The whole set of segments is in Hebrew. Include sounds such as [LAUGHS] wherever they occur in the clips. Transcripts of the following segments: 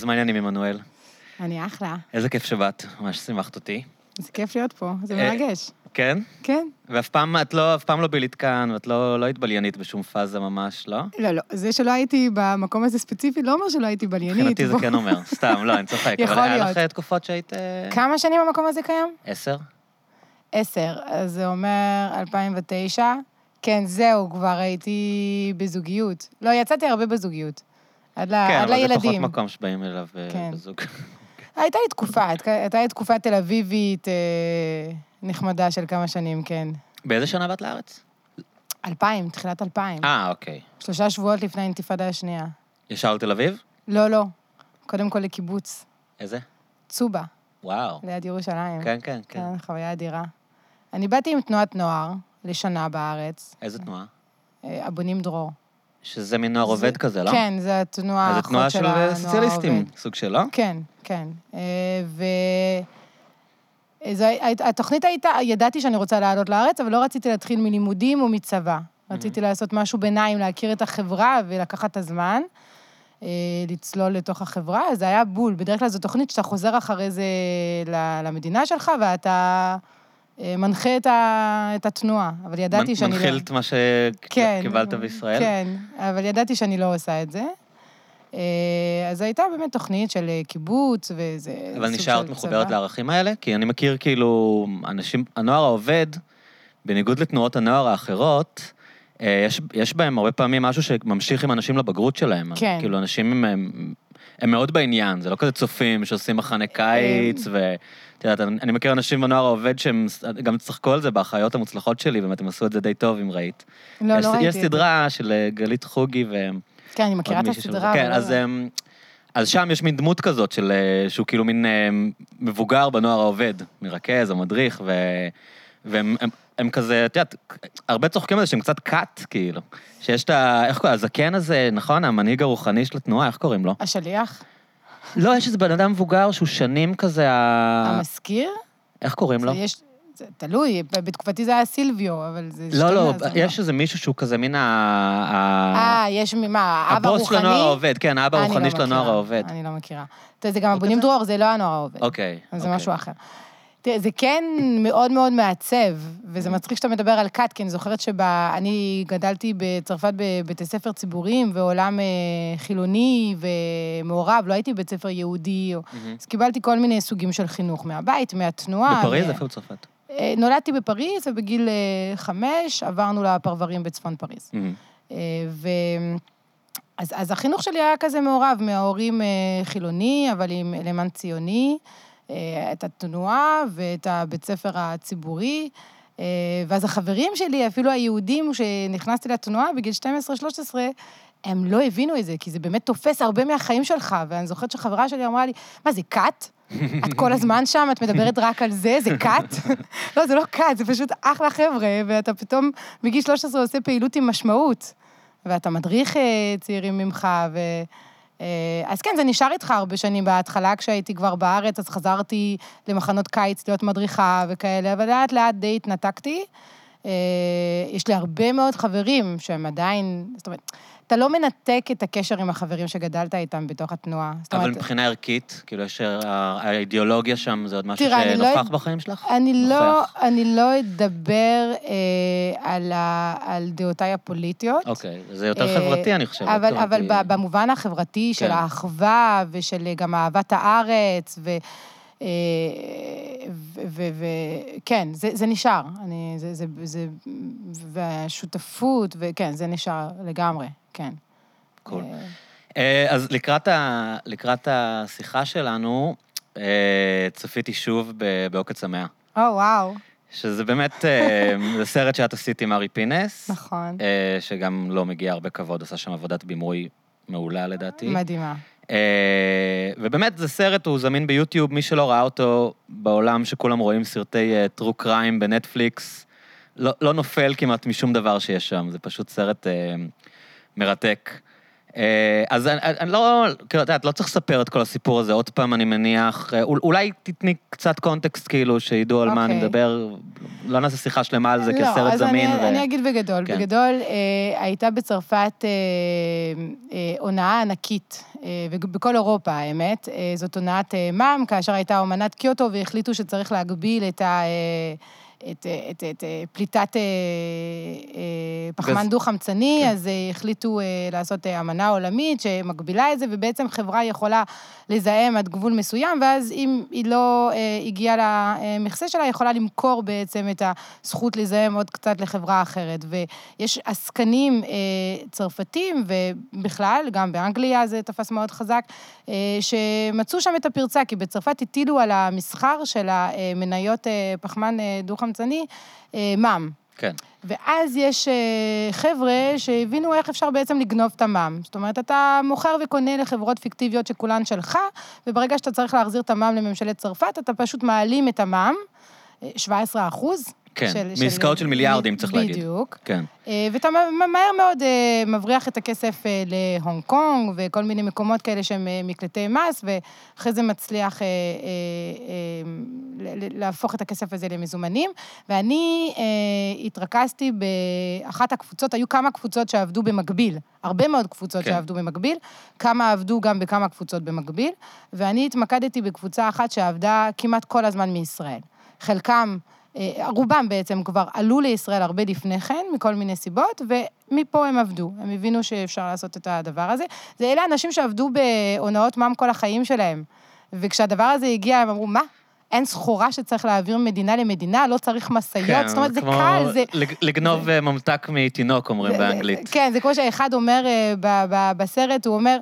איזה מעניין עם עמנואל. אני אחלה. איזה כיף שבאת, ממש שימחת אותי. זה כיף להיות פה, זה אה, מרגש. כן? כן. ואף פעם, את לא, אף פעם לא בילית כאן, ואת לא, לא היית בליינית בשום פאזה ממש, לא? לא, לא, זה שלא הייתי במקום הזה ספציפית לא אומר שלא הייתי בליינית. מבחינתי זה. כן אומר, סתם, לא, אני צוחק. [LAUGHS] יכול אבל היה להיות. לך אה, תקופות שהיית... אה, כמה שנים המקום הזה קיים? עשר? עשר, אז זה אומר 2009. כן, זהו, כבר הייתי בזוגיות. לא, יצאתי הרבה בזוגיות. עד, ל... כן, עד אבל זה פחות לילדים. מקום שבאים אליו אה, כן. בזוג. [LAUGHS] הייתה לי תקופה, הייתה לי תקופה תל אביבית אה, נחמדה של כמה שנים, כן. באיזה שנה באת לארץ? אלפיים, תחילת אלפיים. אה, אוקיי. שלושה שבועות לפני האינתיפאדה השנייה. ישר לתל אביב? לא, לא. קודם כל לקיבוץ. איזה? צובה, וואו. ליד ירושלים. כן, כן, כן. כן, חוויה אדירה. אני באתי עם תנועת נוער לשנה בארץ, איזה תנועה? אה, הבונים דרור. שזה מין נוער עובד כזה, לא? כן, זו התנועה איזה האחות תנועה של של הנוער סוציאליסטים. סוג של, לא? כן, כן. אה, ו... אה, זו, התוכנית הייתה, ידעתי שאני רוצה לעלות לארץ, אבל לא רציתי להתחיל מלימודים או מצבא. רציתי לעשות משהו ביניים, להכיר את החברה ולקחת את הזמן, אה, לצלול לתוך החברה, אז זה היה בול. בדרך כלל זו תוכנית שאתה חוזר אחרי זה למדינה שלך, ואתה אה, מנחה את, ה, את התנועה. אבל ידעתי מנ- שאני... לא- מנחיל את מה כן. שקיבלת בישראל? כן, אבל ידעתי שאני לא עושה את זה. אה, אז הייתה באמת תוכנית של אה, קיבוץ, וזה... אבל נשארת מחוברת צבא. לערכים האלה? כי אני מכיר כאילו, אנשים, הנוער העובד, בניגוד לתנועות הנוער האחרות, אה, יש, יש בהם הרבה פעמים משהו שממשיך עם אנשים לבגרות שלהם. כן. כאילו, אנשים הם, הם, הם מאוד בעניין, זה לא כזה צופים שעושים מחנה קיץ, ו... את יודעת, אני, מכיר אנשים בנוער העובד שהם גם צחקו על זה באחיות המוצלחות שלי, באמת, הם עשו את זה די טוב, אם ראית. לא, יש, לא ראיתי יש. סדרה של אה, גלית חוגי ו... כן, אני מכירה את. הסדרה. כן, לא אז, יודעת. אמ, אז שם יש מין דמות כזאת של, אה, שהוא כאילו מין אה, מבוגר בנוער העובד, מרכז או מדריך, ו, והם הם, הם כזה, את יודעת, הרבה צוחקים על זה שהם קצת קאט, כאילו. שיש את ה... איך קוראים? הזקן הזה, נכון? המנהיג הרוחני של התנועה, איך קוראים לו? השליח? לא, יש איזה בן אדם מבוגר שהוא שנים כזה. המזכיר? איך קוראים לו? יש... זה תלוי, בתקופתי זה היה סילביו, אבל זה... לא, לא, אשכנז, יש איזה מישהו שהוא כזה מין ה... אה, יש מי, מה, האב הרוחני? הבוס של הנוער העובד, כן, האבא אני הרוחני לא של הנוער העובד. אני לא מכירה. זה גם לא הבונים? דרור, זה לא הנוער העובד. אוקיי. זה אוקיי. משהו אחר. תראה, זה כן מאוד מאוד מעצב, וזה Mm. מצחיק שאתה מדבר על כת, כי אני זוכרת שאני גדלתי בצרפת בבתי ספר ציבוריים, ועולם אה, חילוני ומעורב, לא הייתי בבית ספר יהודי, מהמם. אז קיבלתי כל מיני סוגים של חינוך מהבית, מהתנועה. בפריז? איפה בצרפת? אה, נולדתי בפריז, ובגיל אה, חמש עברנו לפרברים בצפון פריז. אה, ו... אז, אז החינוך שלי היה כזה מעורב, מההורים חילוני, אבל עם אלמנט ציוני, את התנועה ואת הבית ספר הציבורי. אה, ואז החברים שלי, אפילו היהודים, שנכנסתי לתנועה בגיל 12-13, הם לא הבינו את זה, כי זה באמת תופס הרבה מהחיים שלך. ואני זוכרת שחברה שלי אמרה לי, מה, זה כת? את כל הזמן שם, את מדברת רק על זה, זה כת? [LAUGHS] לא, זה לא כת, זה פשוט אחלה חבר'ה, ואתה פתאום בגיל 13 עושה פעילות עם משמעות. ואתה מדריך אה, צעירים ממך, ו... אה, אז כן, זה נשאר איתך הרבה שנים. בהתחלה, כשהייתי כבר בארץ, אז חזרתי למחנות קיץ להיות מדריכה וכאלה, אבל לאט לאט די התנתקתי. אה, יש לי הרבה מאוד חברים שהם עדיין, זאת אומרת, אתה לא מנתק את הקשר עם החברים שגדלת איתם בתוך התנועה. זאת אבל אומרת, מבחינה ערכית, כאילו, יש ה- האידיאולוגיה שם, זה עוד משהו תראה, לא שנוכח יודע- בחיים שלך? אני לא. אני לא אדבר אה, על, ה, על דעותיי הפוליטיות. אוקיי, זה יותר אה, חברתי, אני חושב. אבל, אבל כי- ב- במובן החברתי של כן. האחווה ושל גם אהבת הארץ, ו... אה, ו- ו- ו- כן, זה, זה נשאר. אני, זה, זה, זה, והשותפות, וכן, זה נשאר לגמרי, כן. קול. אה, אה, אז לקראת ה- לקראת השיחה שלנו, צפיתי שוב בעוקץ המאה. או, וואו, שזה באמת, [LAUGHS] זה סרט שאת עשית עם ארי פינס, נכון. שגם לא מגיע הרבה כבוד, עשה שם עבודת בימוי מעולה לדעתי. מדהימה. אה, ובאמת, זה סרט, הוא זמין ביוטיוב, מי שלא ראה אותו בעולם שכולם רואים סרטי אה, טרו קריים בנטפליקס, לא, לא נופל כמעט משום דבר שיש שם, זה פשוט סרט אה, מרתק. אה, אז אני, אני לא, כאילו, את יודעת, לא צריך לספר את כל הסיפור הזה עוד פעם, אני מניח. אה, אול- אולי תתני קצת קונטקסט, כאילו, שידעו על מה אני אוקיי. מדבר. לא נעשה שיחה שלמה על זה לא, כסרט אז זמין. אני, ו- אני אגיד בגדול. כן. בגדול, אה, הייתה בצרפת אה, אה, הונאה ענקית, אה, ובכל אירופה, האמת. אה, זאת הונאת אה, מאם, כאשר הייתה אמנת קיוטו, והחליטו שצריך להגביל את ה... אה, את, את, את, אה, פליטת אה, אה, פחמן גז. דו-חמצני, כן. אז החליטו לעשות אמנה עולמית שמגבילה את זה, ובעצם חברה יכולה לזהם עד גבול מסוים, ואז אם היא לא הגיעה למכסה שלה, היא יכולה למכור בעצם את הזכות לזהם עוד קצת לחברה אחרת. ויש עסקנים צרפתים, ובכלל, גם באנגליה זה תפס מאוד חזק, שמצאו שם את הפרצה, כי בצרפת הטילו על המסחר של המניות פחמן דו-חמצני אה, מע"מ. כן. ואז יש אה, חבר'ה שהבינו איך אפשר בעצם לגנוב את המע"מ. זאת אומרת, אתה מוכר וקונה לחברות פיקטיביות שכולן שלך, וברגע שאתה צריך להחזיר את המע"מ לממשלת צרפת, אתה פשוט מעלים את המע"מ, אה, 17 אחוז. כן, מעסקאות של מיליארדים, צריך להגיד. בדיוק. כן. אה, ואתה מהר מאוד אה, מבריח את הכסף אה, להונג קונג וכל מיני מקומות כאלה שהם מקלטי מס, ואחרי זה מצליח להפוך את הכסף הזה למזומנים. ואני התרכזתי באחת הקבוצות, היו כמה קבוצות שעבדו במקביל, הרבה מאוד קבוצות כן. שעבדו במקביל, כמה עבדו גם בכמה קבוצות במקביל, ואני התמקדתי בקבוצה אחת שעבדה כמעט כל הזמן מישראל. חלקם... אה, רובם בעצם כבר עלו לישראל הרבה לפני כן, מכל מיני סיבות, ומפה הם עבדו. הם הבינו שאפשר לעשות את הדבר הזה. זה אלה אנשים שעבדו בהונאות מע"מ כל החיים שלהם. וכשהדבר הזה הגיע, הם אמרו, מה? אין סחורה שצריך להעביר ממדינה למדינה, לא צריך משאיות, זאת אומרת, זה כן, קל, זה... לג- לגנוב אה, ממתק מתינוק, אומרים זה- באנגלית. כן, זה כמו שאחד אומר אה, ב- ב- בסרט, הוא אומר,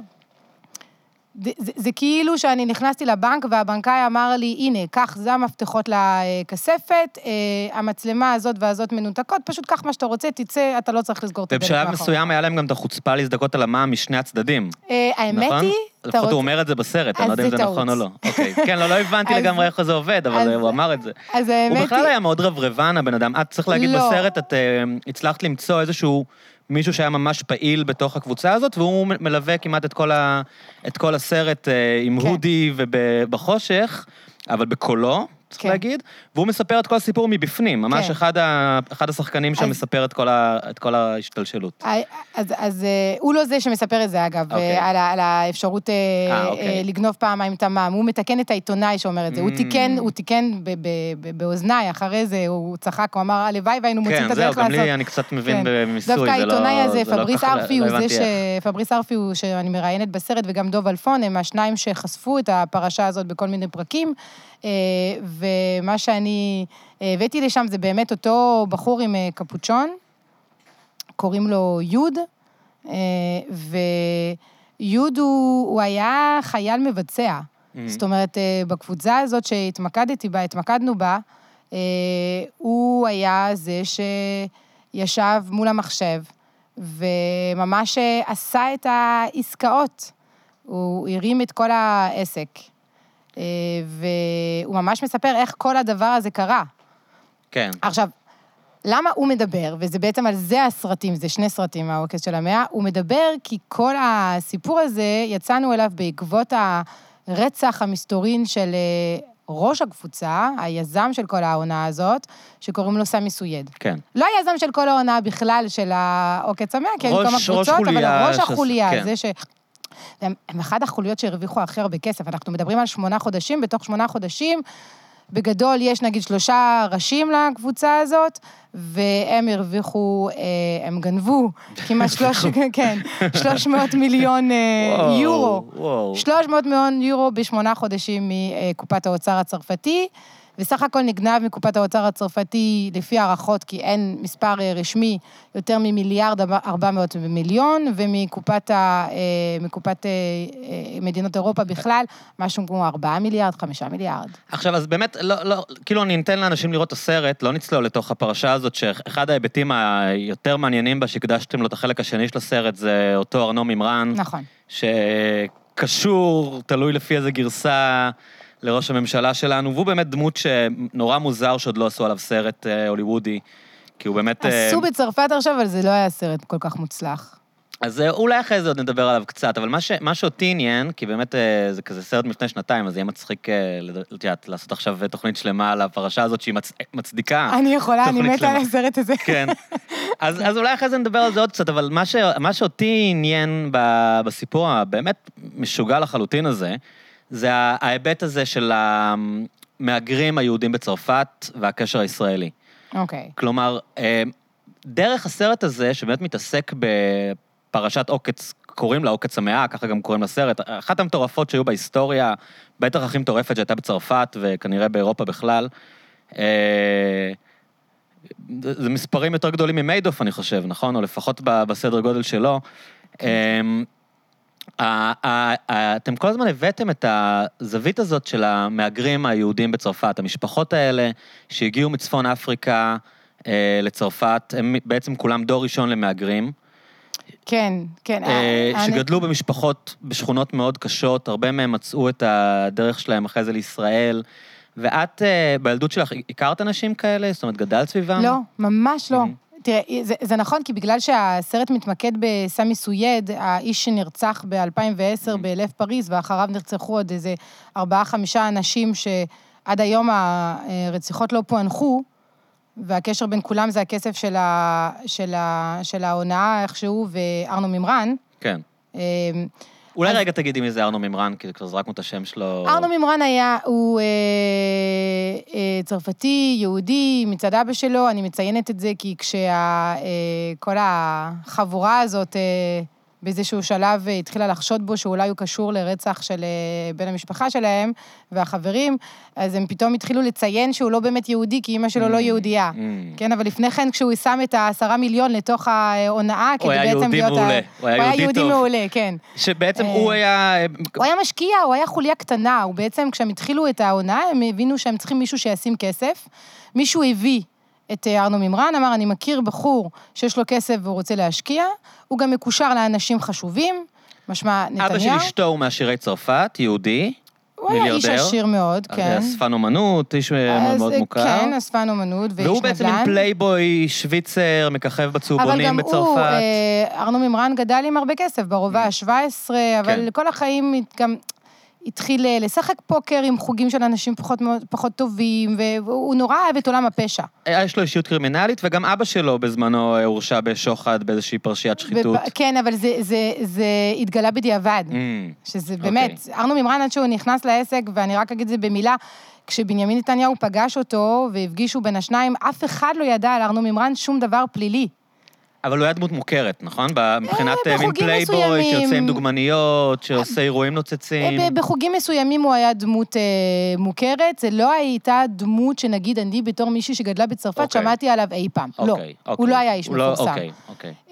זה, זה, זה כאילו שאני נכנסתי לבנק והבנקאי אמר לי, הנה, קח, זה המפתחות לכספת, אה, המצלמה הזאת והזאת מנותקות, פשוט קח מה שאתה רוצה, תצא, אתה לא צריך לסגור את הדלת ובשלב מאחור. מסוים היה להם גם את החוצפה להזדכות על המע"מ משני הצדדים. אה, האמת נכון? היא, לפחות רוצה... הוא אומר את זה בסרט, אני לא יודע אם זה זה נכון או טעות. לא. אוקיי. כן, לא, לא הבנתי לגמרי איך זה עובד, אבל אז- הוא אמר את זה. אז האמת הוא היא... בכלל היה מאוד רברבן, הבן אדם. את צריך להגיד לא. בסרט, את אה, הצלחת למצוא איזשהו מישהו שהיה ממש פעיל בתוך הקבוצה הזאת, והוא מלווה כמעט את כל, ה, את כל הסרט אה, עם כן. הודי ובחושך, אבל בקולו, צריך כן. להגיד, והוא מספר את כל הסיפור מבפנים. ממש כן. אחד, ה, אחד השחקנים אז- מספר את כל, ה, את כל ההשתלשלות. אז, אז, אז אה, הוא לא זה שמספר את זה, אגב, אוקיי. okay. על, ה- על האפשרות אה, אה, אוקיי. אה, לגנוב פעמיים את המע"מ. הוא מתקן את העיתונאי שאומר את זה. הוא Mm. תיקן, הוא תיקן ב- ב- ב- באוזניי, אחרי זה הוא צחק, הוא אמר, הלוואי והיינו מוצאים את כן, זהו, הדרך גם לעשות. לי אני קצת מבין כן. במיסוי, דווקא לא... העיתונאי הזה, זה לא פבריס ארפי, לא הוא זה ש... פבריס ארפי הוא שאני מראיינת בסרט, וגם דוב אלפון, הם השניים שחשפו את הפרשה הזאת בכל מיני פרקים. ומה שאני הבאתי לשם זה באמת אותו בחור עם אה, קפוצ'ון, קוראים לו יוד, אה, ויוד הוא, הוא היה חייל מבצע. Mm. זאת אומרת, אה, בקבוצה הזאת שהתמקדתי בה, התמקדנו בה, הוא היה זה שישב מול המחשב, וממש עשה את העסקאות. הוא הרים את כל העסק. אה, והוא ממש מספר איך כל הדבר הזה קרה. כן. עכשיו, למה הוא מדבר, וזה בעצם על זה הסרטים, זה שני סרטים מהעוקץ של המאה, הוא מדבר כי כל הסיפור הזה, יצאנו אליו בעקבות הרצח המסתורין של אה, ראש הקבוצה, היזם של כל העונה הזאת, שקוראים לו סמי סויד. כן. לא היזם של כל העונה בכלל של העוקץ המאה, כי היו כמה ראש קבוצות, אבל חוליה ראש החוליה, כן. זה ש... הם, הם אחת החוליות שהרוויחו הכי הרבה כסף. אנחנו מדברים על שמונה חודשים, בתוך שמונה חודשים, בגדול יש נגיד שלושה ראשים לקבוצה הזאת, והם הרוויחו, אה, הם גנבו כמעט שלוש, כן, 300 מיליון אה, וואו, יורו. וואו. 300 מיליון יורו בשמונה חודשים מקופת האוצר הצרפתי, וסך הכל נגנב מקופת האוצר הצרפתי, לפי הערכות, כי אין מספר אה, רשמי, יותר ממיליארד ארבע מאות מיליון, ומקופת ה, אה, מקופת אה, מדינות אירופה בכלל, משהו כמו ארבעה מיליארד, חמישה מיליארד. עכשיו, אז באמת, לא, לא, כאילו אני אתן לאנשים לראות את הסרט, לא נצלול לתוך הפרשה הזאת, שאחד ההיבטים היותר מעניינים בה שהקדשתם לו את החלק השני של הסרט, זה אותו ארנו מימרן, נכון. שקשור, תלוי לפי איזה גרסה, לראש הממשלה שלנו, והוא באמת דמות שנורא מוזר שעוד לא עשו עליו סרט אה, הוליוודי, כי הוא באמת... אה, עשו בצרפת עכשיו, אבל זה לא היה סרט כל כך מוצלח. אז אה, אולי אחרי זה עוד נדבר עליו קצת, אבל מה, ש, מה שאותי עניין, כי באמת זה כזה סרט מלפני שנתיים, אז יהיה מצחיק, את יודעת, לעשות עכשיו תוכנית שלמה על הפרשה הזאת שהיא מצ, מצדיקה. אני יכולה, אני מתה על. הסרט הזה. כן. אז, אז אולי אחרי זה נדבר על זה עוד קצת, אבל מה, ש, מה שאותי עניין בסיפור הבאמת משוגע לחלוטין הזה, זה ההיבט הזה של המהגרים היהודים בצרפת והקשר הישראלי. אוקיי. כלומר, אה, דרך הסרט הזה, שבאמת מתעסק בפרשת עוקץ, קוראים לה עוקץ המאה, ככה גם קוראים לסרט, אחת המטורפות שהיו בהיסטוריה, בטח הכי מטורפת שהייתה בצרפת וכנראה באירופה בכלל. אה, זה מספרים יותר גדולים ממיידוף, אני חושב, נכון? או לפחות בסדר גודל שלו. אתם כל הזמן הבאתם את הזווית הזאת של המהגרים היהודים בצרפת, המשפחות האלה שהגיעו מצפון אפריקה אה, לצרפת, הם בעצם כולם דור ראשון למהגרים, כן, כן. אה, אני- שגדלו במשפחות בשכונות מאוד קשות, הרבה מהם מצאו את הדרך שלהם אחרי זה לישראל. ואת, אה, בילדות שלך, הכרת אנשים כאלה? זאת אומרת, גדלת סביבם? לא, ממש לא. תראה, זה, זה נכון, כי בגלל שהסרט מתמקד בסמי סויד, האיש שנרצח ב-2010 Mhm. בלב פריז, ואחריו נרצחו עוד איזה ארבעה-חמישה אנשים שעד היום הרציחות לא פוענחו, והקשר בין כולם זה הכסף של, ה, של, ה, של ההונאה איכשהו, וארנו מימרן. כן. אה, אולי רגע תגידי מי זה ארנו מימרן, כי כבר זרקנו את השם שלו. ארנו מימרן היה, הוא אה, אה, צרפתי, יהודי, מצד אבא שלו, אני מציינת את זה כי כשכל החבורה הזאת אה, באיזשהו שלב אה, התחילה לחשוד בו שאולי הוא קשור לרצח של אה, בן המשפחה שלהם והחברים, אז הם פתאום התחילו לציין שהוא לא באמת יהודי, כי אימא שלו לא Mm, יהודייה. mm. כן, אבל לפני כן, כשהוא שם את העשרה מיליון לתוך ההונאה, הוא היה כדי בעצם יהודי להיות... ה- מעולה, הוא היה יהודי יהודי. מעולה, כן. שבעצם אה, הוא היה... הוא היה משקיע, הוא היה חוליה קטנה, הוא בעצם, כשהם התחילו את העונה, הם הבינו שהם צריכים מישהו שישים כסף. מישהו הביא את אה, ארנו מימרן, אמר, אני מכיר בחור שיש לו כסף והוא רוצה להשקיע, הוא גם מקושר לאנשים חשובים, משמע נתניהו. אבא של אשתו הוא מעשירי צרפת, יהודי. הוא היה איש. עשיר מאוד, כן. אספן אומנות, איש מאוד אז, מאוד אה, מוכר. כן, אספן אומנות ואיש נדל"ן. והוא בעצם עם פלייבוי שוויצר, מככב אבל בצהובונים גם בצרפת. הוא, אה, ארנו מימרן גדל עם הרבה כסף, ברובע ה-17, אבל כן. כל החיים גם התחיל אה, לשחק פוקר עם חוגים של אנשים פחות, פחות טובים, והוא נורא אהב את עולם הפשע. יש לו אישיות קרימינלית, וגם אבא שלו בזמנו אה, הורשע בשוחד באיזושהי פרשיית שחיתות. וב- כן, אבל זה, זה, זה התגלה בדיעבד. Mm, שזה באמת, ארנו מימרן עד שהוא נכנס לעסק, ואני רק אגיד את זה במילה, כשבנימין נתניהו פגש אותו והפגישו בין השניים, אף אחד לא ידע על ארנו מימרן שום דבר פלילי. אבל הוא היה דמות מוכרת, נכון? ב- מבחינת אה, מין פלייבוי. שיוצא עם דוגמניות, שעושה אירועים נוצצים. בחוגים מסוימים הוא היה דמות אה, מוכרת, זה לא הייתה דמות שנגיד אני בתור מישהי שגדלה בצרפת, אוקיי. שמעתי עליו אי פעם. לא, אוקיי, הוא אוקיי. לא היה איש הוא לא- מפורסם.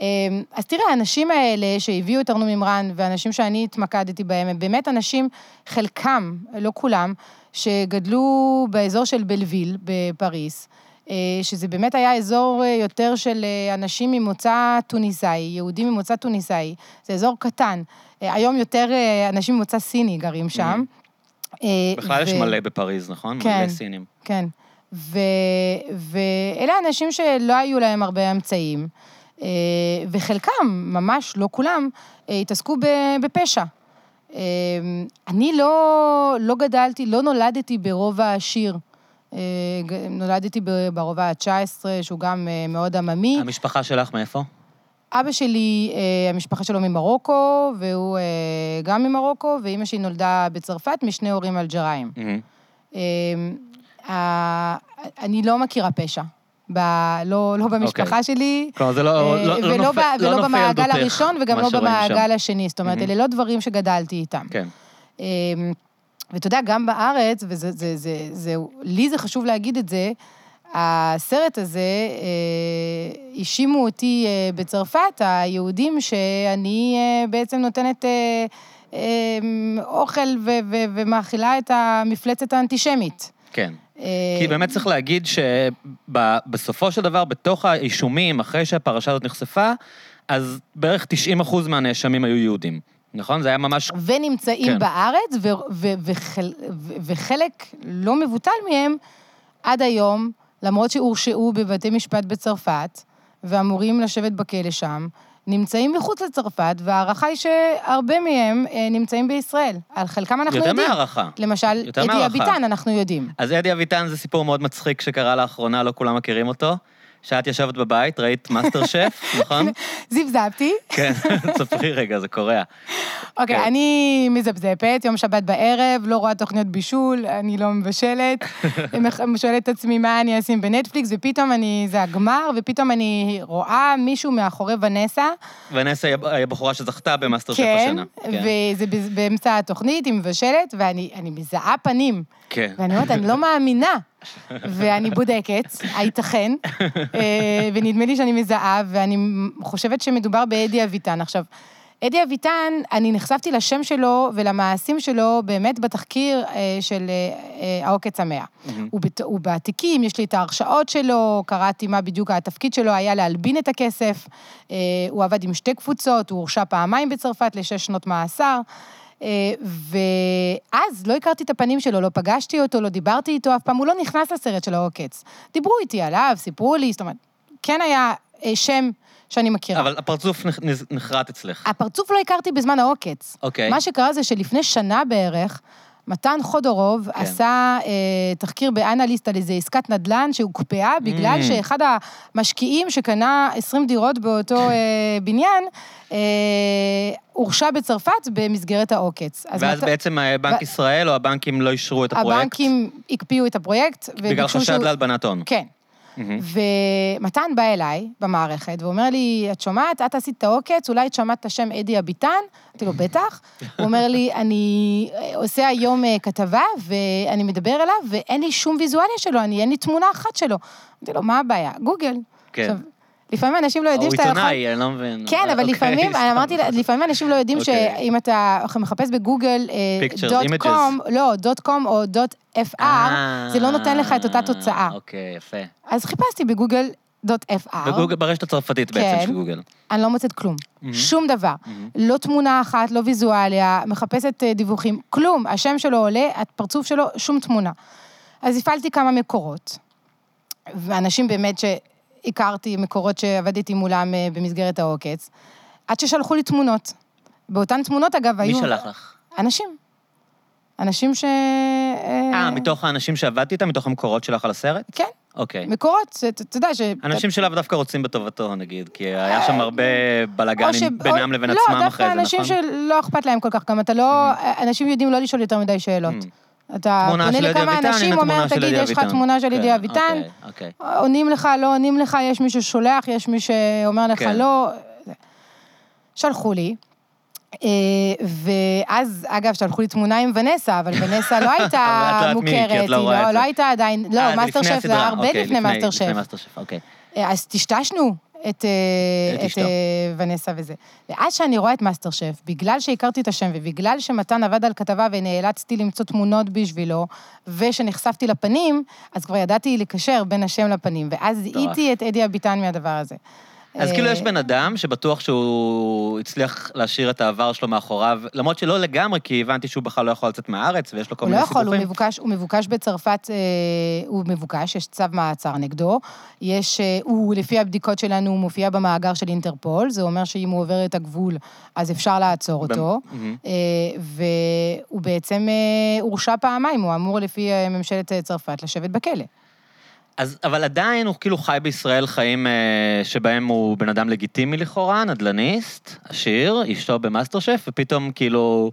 אמ, אז תראה, האנשים האלה שהביאו את ארנו מימרן, ואנשים שאני התמקדתי בהם, הם באמת אנשים, חלקם, לא כולם, שגדלו באזור של בלוויל בפריס, אה, שזה באמת היה אזור אה, יותר של אה, אנשים ממוצא טוניסאי, יהודים ממוצא טוניסאי. זה אזור קטן. אה, היום יותר אה, אנשים ממוצא סיני גרים שם. אה, בכלל יש מלא בפריז, נכון? כן. מלא סינים. כן. ו... ואלה אנשים שלא היו להם הרבה אמצעים, אה, וחלקם, ממש לא כולם, אה, התעסקו בפשע. אה, אני לא, לא גדלתי, לא נולדתי ברובע עשיר. אה, נולדתי ברובע ה-19, שהוא גם אה, מאוד עממי. המשפחה שלך מאיפה? אבא שלי, אה, המשפחה שלו ממרוקו, והוא גם ממרוקו, ואימא שלי נולדה בצרפת משני הורים ה- אני לא מכירה פשע. ב... לא, לא במשפחה אוקיי. שלי, כלומר, זה לא לא- לא ולא ב- לא ולא נופל במעגל הראשון וגם לא. במעגל השני. זאת אומרת, מהמם. אלה לא דברים שגדלתי איתם. כן. אמ, ואתה יודע, גם בארץ, וזה, זה, זה, זה, לי זה חשוב להגיד את זה, הסרט הזה, אה, האשימו אותי אה, בצרפת, היהודים, שאני אה, בעצם נותנת אה, אה, אוכל ו- ו- ומאכילה את המפלצת האנטישמית. כן. אה, כי באמת צריך להגיד שבסופו של דבר, בתוך האישומים, אחרי שהפרשה הזאת נחשפה, אז בערך 90 אחוז מהנאשמים היו יהודים. נכון? זה היה ממש... ונמצאים כן. בארץ, ו- ו- ו- וחלק לא מבוטל מהם עד היום, למרות שהורשעו בבתי משפט בצרפת, ואמורים לשבת בכלא שם, נמצאים מחוץ לצרפת, וההערכה היא שהרבה מהם אה, נמצאים בישראל. על חלקם אנחנו יותר יודעים. מהערכה. למשל, יותר אדי. אביטן, אנחנו יודעים. אז אדי אביטן זה סיפור מאוד מצחיק שקרה לאחרונה, לא כולם מכירים אותו. שאת ישבת בבית, ראית מאסטר שף, [LAUGHS] נכון? זיפזפתי. כן, [LAUGHS] ספרי רגע, זה קורע. אוקיי, כן. אני מזפזפת, יום שבת בערב, לא רואה תוכניות בישול, אני לא מבשלת. [LAUGHS] שואלת את עצמי מה אני אשים בנטפליקס, ופתאום אני, זה הגמר, ופתאום אני רואה מישהו מאחורי ונסה. ונסה היא הבחורה שזכתה במאסטר שף כן, השנה. וזה ב- באמצע התוכנית, היא מבשלת, ואני אני מזהה פנים. כן. ואני אומרת, אני לא מאמינה. ואני בודקת, הייתכן, אה, ונדמה לי שאני מזהה, ואני חושבת שמדובר באדי אביטן. עכשיו, אדי אביטן, אני נחשפתי לשם שלו ולמעשים שלו באמת בתחקיר אה, של אה, העוקץ המאה. הוא, בת, הוא בתיקים, יש לי את ההרשאות שלו, קראתי מה בדיוק התפקיד שלו, היה להלבין את הכסף. הוא עבד עם שתי קבוצות, הוא הורשע פעמיים בצרפת לשש שנות מאסר. אה, ואז לא הכרתי את הפנים שלו, לא פגשתי אותו, לא דיברתי איתו אף פעם, הוא לא נכנס לסרט של העוקץ. דיברו איתי עליו, סיפרו לי, זאת אומרת, כן היה אה, שם שאני מכירה. אבל הפרצוף נחרט אצלך. הפרצוף לא הכרתי בזמן העוקץ. אוקיי. מה שקרה זה שלפני שנה בערך, מתן חודורוב כן. עשה אה, תחקיר באנליסט על איזה עסקת נדל"ן שהוקפאה בגלל Mm. שאחד המשקיעים שקנה 20 דירות באותו אה, בניין, אה, הורשע בצרפת במסגרת העוקץ. אז ואז מת- בעצם בנק ו- ישראל או הבנקים לא אישרו את הפרויקט? הבנקים הקפיאו את הפרויקט, בגלל חשד שהוא- להלבנת הון. כן. ומתן בא אליי במערכת ואומר לי, את שומעת, את עשית את העוקץ, אולי את שמעת את השם אדי אביטן? אמרתי לו, בטח. הוא אומר לי, אני אה, עושה היום אה, כתבה ואני מדבר אליו ואין לי שום ויזואליה שלו, אני, אין לי תמונה אחת שלו. אמרתי לו, מה הבעיה? גוגל. כן. עכשיו, לפעמים אנשים לא יודעים הוא שאתה יכול... עיתונאי, אני לא מבין. כן, אבל אוקיי, לפעמים, אמרתי, לפעמים אנשים לא יודעים אוקיי. שאם אתה מחפש בגוגל דוט images. קום, לא, דוט קום או דוט FR, זה לא נותן לך את אותה תוצאה. אה, אוקיי, יפה. אז חיפשתי בגוגל דוט FR. בגוגל, ברשת הצרפתית בעצם כן. של גוגל. אני לא מוצאת כלום. שום דבר. לא תמונה אחת, לא ויזואליה, מחפשת אה, דיווחים, כלום. השם שלו עולה, הפרצוף שלו, שום תמונה. אז הפעלתי כמה מקורות, ואנשים באמת שהכרתי, מקורות שעבדתי מולם אה, במסגרת העוקץ, עד ששלחו לי תמונות. באותן תמונות, אגב, מי היו... שלח לך? אנשים. אנשים ש... אה, מתוך האנשים שעבדתי איתם, מתוך המקורות שלך על הסרט? כן, אוקיי. מקורות, אתה יודע ש... אנשים שלאו דווקא רוצים בטובתו, נגיד, כי היה שם הרבה או בלאגנים בינם לבין לא, עצמם אחרי זה, דווקא אנשים נכון? שלא אכפת להם כל כך, גם אתה לא... אנשים יודעים לא לשאול יותר מדי שאלות. אתה פונה לכמה אנשים, אומר, תגיד, יש לך אביטן." תמונה של כן, אדי אביטן? אוקיי, אוקיי. עונים לך, לא עונים לך, יש מי ששולח, יש מי שאומר לך כן. לא. שלחו לי. אה, ואז, אגב, שלחו לי תמונה עם ונסה, אבל ונסה לא [LAUGHS] הייתה מוכרת, לא היא לא. לא הייתה עדיין, אה, לא, מאסטר לפני שף זה הרבה אוקיי, לפני מאסטר שף. אה, אז טשטשנו את, אה, את את אשתו. אה, ונסה וזה. ואז שאני רואה את מאסטר שף, בגלל שהכרתי את השם ובגלל שמתן עבד על כתבה ונאלצתי למצוא תמונות בשבילו, ושנחשפתי לפנים, אז כבר ידעתי לקשר בין השם לפנים, ואז זיהיתי את אדי אביטן מהדבר הזה. אז אה, כאילו יש בן אדם שבטוח שהוא הצליח להשאיר את העבר שלו מאחוריו, למרות שלא לגמרי, כי הבנתי שהוא בכלל לא יכול לצאת מהארץ, ויש לו כל הוא לא מיני יכול, הוא סיבוכים. מבוקש, הוא מבוקש בצרפת, אה, הוא מבוקש, יש צו מעצר נגדו. יש, אה, הוא, לפי הבדיקות שלנו, הוא מופיע במאגר של אינטרפול, זה אומר שאם הוא עובר את הגבול, אז אפשר לעצור אותו. אה, והוא בעצם אה, הורשע פעמיים, הוא אמור לפי אה, ממשלת אה, צרפת לשבת בכלא. אז, אבל עדיין הוא כאילו חי בישראל חיים אה, שבהם הוא בן אדם לגיטימי לכאורה, נדל"ניסט, עשיר, אשתו במאסטר שף, ופתאום כאילו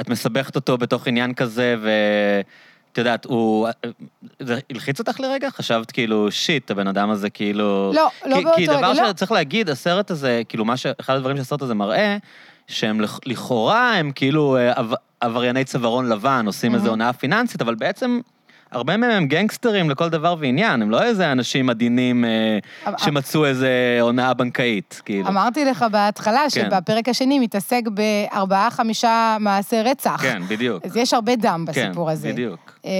את מסבכת אותו בתוך עניין כזה, ואת יודעת, הוא... זה הלחיץ אותך לרגע? חשבת כאילו, שיט, הבן אדם הזה כאילו... לא, לא כי, באותו כי רגע, דבר לא. שצריך להגיד, הסרט הזה, כאילו, מה ש... אחד הדברים שהסרט הזה מראה, שהם לכ- לכאורה הם כאילו אה, עב- עברייני צווארון לבן, עושים איזו הונאה פיננסית, אבל בעצם... הרבה מהם הם גנגסטרים לכל דבר ועניין, הם לא איזה אנשים עדינים אה, שמצאו איזה הונאה בנקאית, כאילו. אמרתי לך בהתחלה כן. שבפרק השני מתעסק בארבעה-חמישה מעשי רצח. כן, בדיוק. אז יש הרבה דם כן, בסיפור הזה. בדיוק. אה,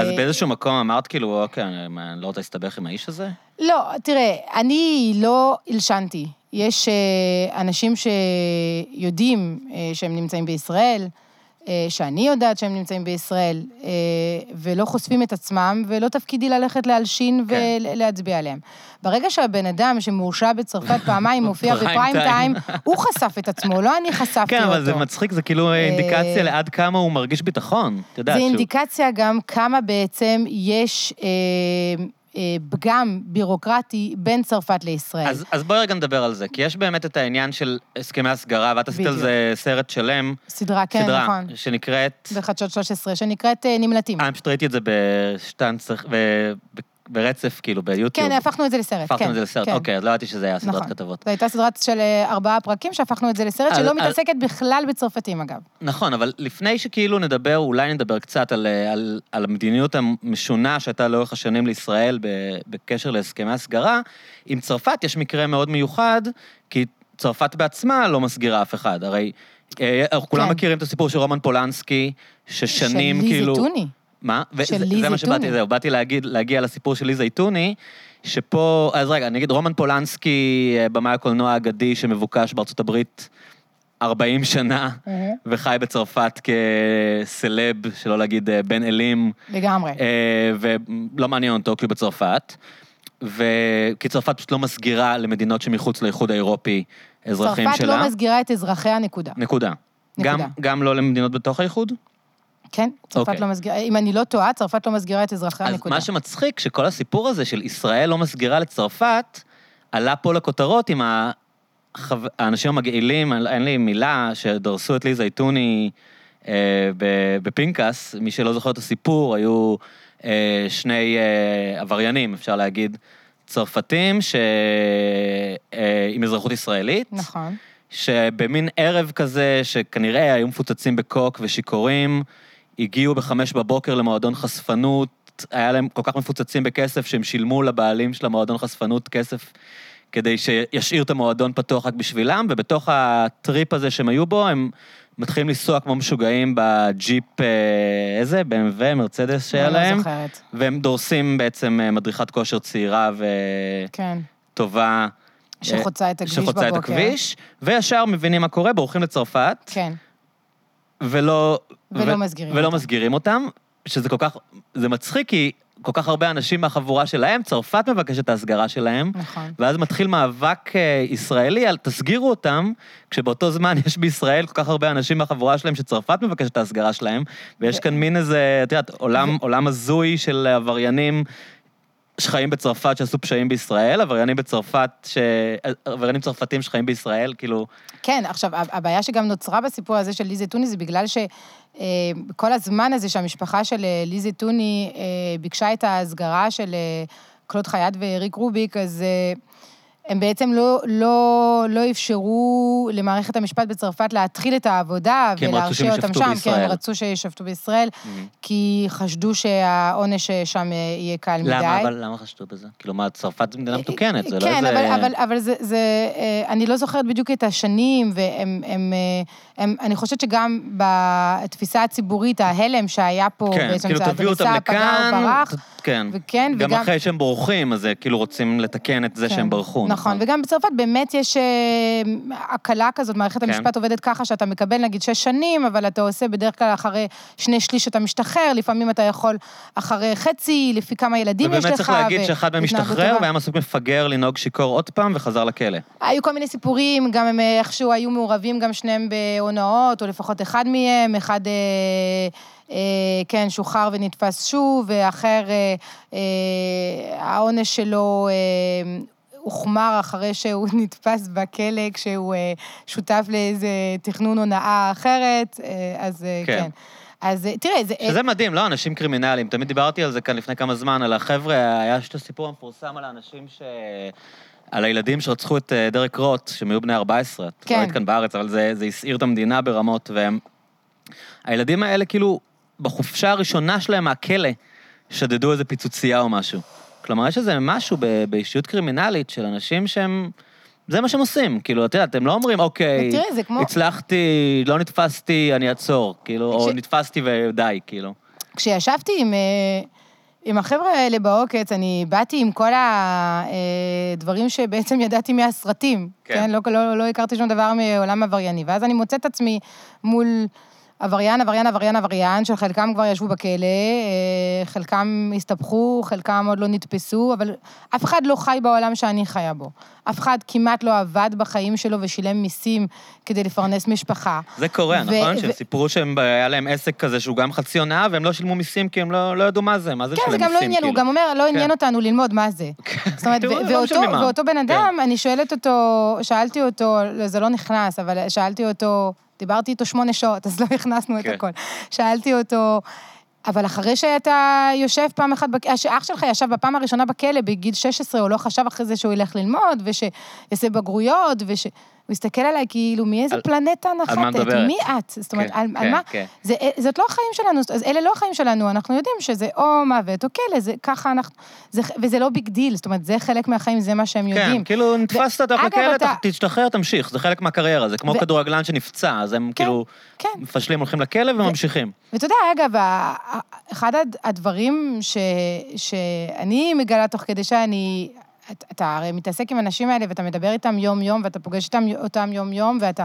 אז באיזשהו מקום אמרת כאילו, אוקיי, אני לא רוצה להסתבך עם האיש הזה? לא, תראה, אני לא הלשנתי. יש אה, אנשים שיודעים שהם נמצאים בישראל, שאני יודעת שהם נמצאים בישראל, אה, ולא חושפים את עצמם, ולא תפקידי ללכת להלשין כן. ולהצביע עליהם. ברגע שהבן אדם שמורשע בצרפת פעמיים מופיע [LAUGHS] פריים בפריים טיים. הוא חשף את עצמו, לא אני חשפתי כן, אותו. אבל זה מצחיק, זה כאילו אינדיקציה לעד כמה הוא מרגיש ביטחון. את יודעת זה אינדיקציה גם כמה בעצם יש אה, אה, פגם בירוקרטי בין צרפת לישראל. אז, אז בואי רגע נדבר על זה, כי יש באמת את העניין של הסכמי הסגרה, ואת עשית על. זה סרט שלם, סדרה, כן, סדרה, נכון. שנקראת... בחדשות 13, שנקראת אה, נמלטים. אה, אני פשוט ראיתי את זה בשטנצח, ב- ב- ברצף, כאילו, ביוטיוב. כן, הפכנו את זה לסרט, כן. הפכתם את זה לסרט, כן. אוקיי, אז לא ידעתי שזה היה סדרת נכון. כתבות. זו הייתה סדרת של אה, ארבעה פרקים שהפכנו את זה לסרט, על- שלא על- מתעסקת בכלל בצרפתים, אגב. נכון, אבל לפני שכאילו נדבר, אולי נדבר קצת על, אה, על, על המדיניות המשונה שהייתה לאורך השנים לישראל בקשר להסכמי הסגרה, עם צרפת יש מקרה מאוד מיוחד, כי צרפת בעצמה לא מסגירה אף אחד. הרי אה, אנחנו כולם כן. מכירים את הסיפור של רומן פולנסקי, ששנים של כאילו... זיתוני. מה? של וזה- לי זה מה שבאתי. זהו, באתי להגיד, להגיע לסיפור של לי זייתוני, שפה, אז רגע, אני אגיד, רומן פולנסקי, אה, במאי הקולנוע האגדי שמבוקש בארצות הברית 40 שנה, וחי בצרפת כסלב, שלא להגיד אה, בן אלים, לגמרי. אה, ולא מעניין אותו כי הוא בצרפת. וכי צרפת פשוט לא מסגירה למדינות שמחוץ לאיחוד האירופי אזרחים צרפת שלה. לא מסגירה את אזרחיה, נקודה. נקודה. גם, נקודה. גם לא למדינות בתוך האיחוד? כן? צרפת אוקיי. לא מסגירה, אם אני לא טועה, צרפת לא מסגירה את אזרחיה, אז נקודה. מה שמצחיק, שכל הסיפור הזה של ישראל לא מסגירה לצרפת, עלה פה לכותרות עם החו... האנשים המגעילים, אין לי מילה, שדרסו את לי זייתוני אה, בפנקס. מי שלא זוכר את הסיפור, היו אה, שני אה, עבריינים, אפשר להגיד, צרפתים, ש... אה, עם אזרחות ישראלית. נכון. שבמין ערב כזה, שכנראה היו מפוצצים בקוק ושיכורים, הגיעו בחמש בבוקר למועדון חשפנות, היה להם כל כך מפוצצים בכסף, שהם שילמו לבעלים של המועדון חשפנות כסף כדי שישאיר את המועדון פתוח רק בשבילם, ובתוך הטריפ הזה שהם היו בו, הם מתחילים לנסוע כמו משוגעים בג'יפ, אה, איזה? BMW, מרצדס שהיה אני לא להם, זוכרת. והם דורסים בעצם אה, מדריכת כושר צעירה כן. וטובה. שחוצה את הכביש בבוקר. שחוצה את הכביש, וישר מבינים מה קורה, בורחים לצרפת, כן. ולא... ולא ו- מסגירים ולא אותם. מסגירים אותם, שזה כל כך... זה מצחיק, כי כל כך הרבה אנשים מהחבורה שלהם, צרפת מבקשת את ההסגרה שלהם, נכון. ואז מתחיל מאבק אה, ישראלי על תסגירו אותם, כשבאותו זמן יש בישראל כל כך הרבה אנשים מהחבורה שלהם שצרפת מבקשת את ההסגרה שלהם, ויש ו- כאן מין איזה, את יודעת, עולם, עולם הזוי של עבריינים שחיים בצרפת שעשו פשעים בישראל, עבריינים בצרפת, ש... עבריינים צרפתים שחיים בישראל, כאילו... כן, עכשיו, הבעיה שגם נוצרה בסיפור הזה של ליזי טוני, זה בגלל שכל הזמן הזה שהמשפחה של אה, ליזי טוני אה, ביקשה את ההסגרה של אה, קלוד חייט ואריק רוביק, אז אה, הם בעצם לא, לא, לא אפשרו למערכת המשפט בצרפת להתחיל את העבודה כי ולהרשיע אותם שם, כי בישראל. הם רצו שישפטו בישראל, כי חשדו שהעונש שם אה, יהיה קל מדי. למה, אבל למה חשדו בזה? כאילו, מה, צרפת זו מדינה מתוקנת, זה לא כן, איזה... אבל, אבל, אבל זה, זה, אה, אני לא זוכרת בדיוק את השנים, והם, הם, אה, הם, אני חושבת שגם בתפיסה הציבורית, ההלם שהיה פה, כן, בעצם כאילו זה תביאו אותם הדריסה, פגע לכאן, וברח, כן. וכן, גם וגם... אחרי שהם בורחים, אז אה, כאילו רוצים לתקן את זה כן, שהם ברחו. נכון, וגם בצרפת באמת יש אה, הקלה כזאת, מערכת כן. המשפט עובדת ככה שאתה מקבל נגיד שש שנים, אבל אתה עושה בדרך כלל אחרי שני שליש אתה משתחרר, לפעמים אתה יכול אחרי חצי, לפי כמה ילדים יש לך. ובאמת צריך להגיד שאחד מהם טובה. והיה מספיק מפגר לנהוג שיכור עוד פעם וחזר לכלא. היו כל מיני סיפורים, גם הם אה, איכשהו היו מעורבים גם שניהם בהונאות, או לפחות אחד מהם, אחד, אה, אה, כן, שוחרר ונתפס שוב, ואחר, אה, אה, העונש שלו אה, הוחמר אחרי שהוא [LAUGHS] נתפס בכלא, כשהוא אה, שותף לאיזה תכנון הונאה אחרת, אה, אז אה, כן. כן. אז אה, תראה, זה... שזה מדהים, לא? אנשים קרימינליים. תמיד דיברתי על זה כאן לפני כמה זמן, על החבר'ה, היה את הסיפור המפורסם על האנשים ש... על הילדים שרצחו את דרק רוט, שהם היו בני 14. את כן. לא היית כאן בארץ, אבל זה, זה הסעיר את המדינה ברמות, והם... הילדים האלה, כאילו, בחופשה הראשונה שלהם מהכלא, שדדו איזה פיצוצייה או משהו. כלומר, יש איזה משהו ב- באישיות קרימינלית של אנשים שהם... זה מה שהם עושים, כאילו, את יודעת, הם לא אומרים, אוקיי, ותראה, זה כמו- הצלחתי, לא נתפסתי, אני אעצור, כאילו, או כש- נתפסתי ודי, כאילו. כשישבתי עם, אה, עם החבר'ה האלה בעוקץ, אני באתי עם כל הדברים שבעצם ידעתי מהסרטים. כן? כן? לא, לא, לא הכרתי שום דבר מעולם עברייני. ואז אני מוצאת עצמי מול עבריין, עבריין, עבריין, עבריין, שחלקם כבר ישבו בכלא, אה, חלקם הסתבכו, חלקם עוד לא נתפסו, אבל אף אחד לא חי בעולם שאני חיה בו. אף אחד כמעט לא עבד בחיים שלו ושילם מיסים כדי לפרנס משפחה. זה קורה, ו- נכון? ו- שהם סיפרו שהיה להם עסק כזה שהוא גם חצי הונאה, והם לא שילמו מיסים כי הם לא לא ידעו מה זה, מה זה כן, זה מיסים, גם לא עניין, הוא כאילו. גם אומר, לא עניין כן. אותנו ללמוד מה זה. זאת אומרת, כאילו, [LAUGHS] ו- לא ואותו, משלמים מע"מ. ואותו בן אדם, אני שואלת אותו, שאלתי אותו, לא, זה לא נכנס, אבל שאלתי אותו, דיברתי איתו שמונה שעות, אז לא [LAUGHS] הכנסנו את כן. הכל. שאלתי אותו, אבל אחרי שאתה יושב פעם אחת, שאח שלך ישב בפעם הראשונה בכלא בגיל 16, הוא לא חשב אחרי זה שהוא ילך ללמוד, ושיעשה בגרויות, וש... הוא הסתכל עליי כאילו, מאיזה על- פלנטה נחתת? מה מדברת? מי את? זאת אומרת, כן, על, על כן, מה? כן. זה, זאת לא החיים שלנו, אז אלה לא החיים שלנו, אנחנו יודעים שזה או מוות או כלא, זה ככה אנחנו... זה, וזה לא big deal, זאת אומרת, זה חלק מהחיים, זה מה שהם כן, יודעים. כאילו נתפסת אותך בכלא, אתה- תשתחרר, תמשיך, זה חלק מהקריירה, זה כמו ו- כדורגלן שנפצע, אז הם כן, כאילו כן. מפשלים, הולכים לכלא וממשיכים. ואתה יודע, אגב, אחד הד- הדברים ש, שאני מגלה תוך כדי שאני... אתה- אתה הרי מתעסק עם האנשים האלה ואתה מדבר איתם יום-יום, ואתה פוגש איתם, אותם יום-יום, ואתה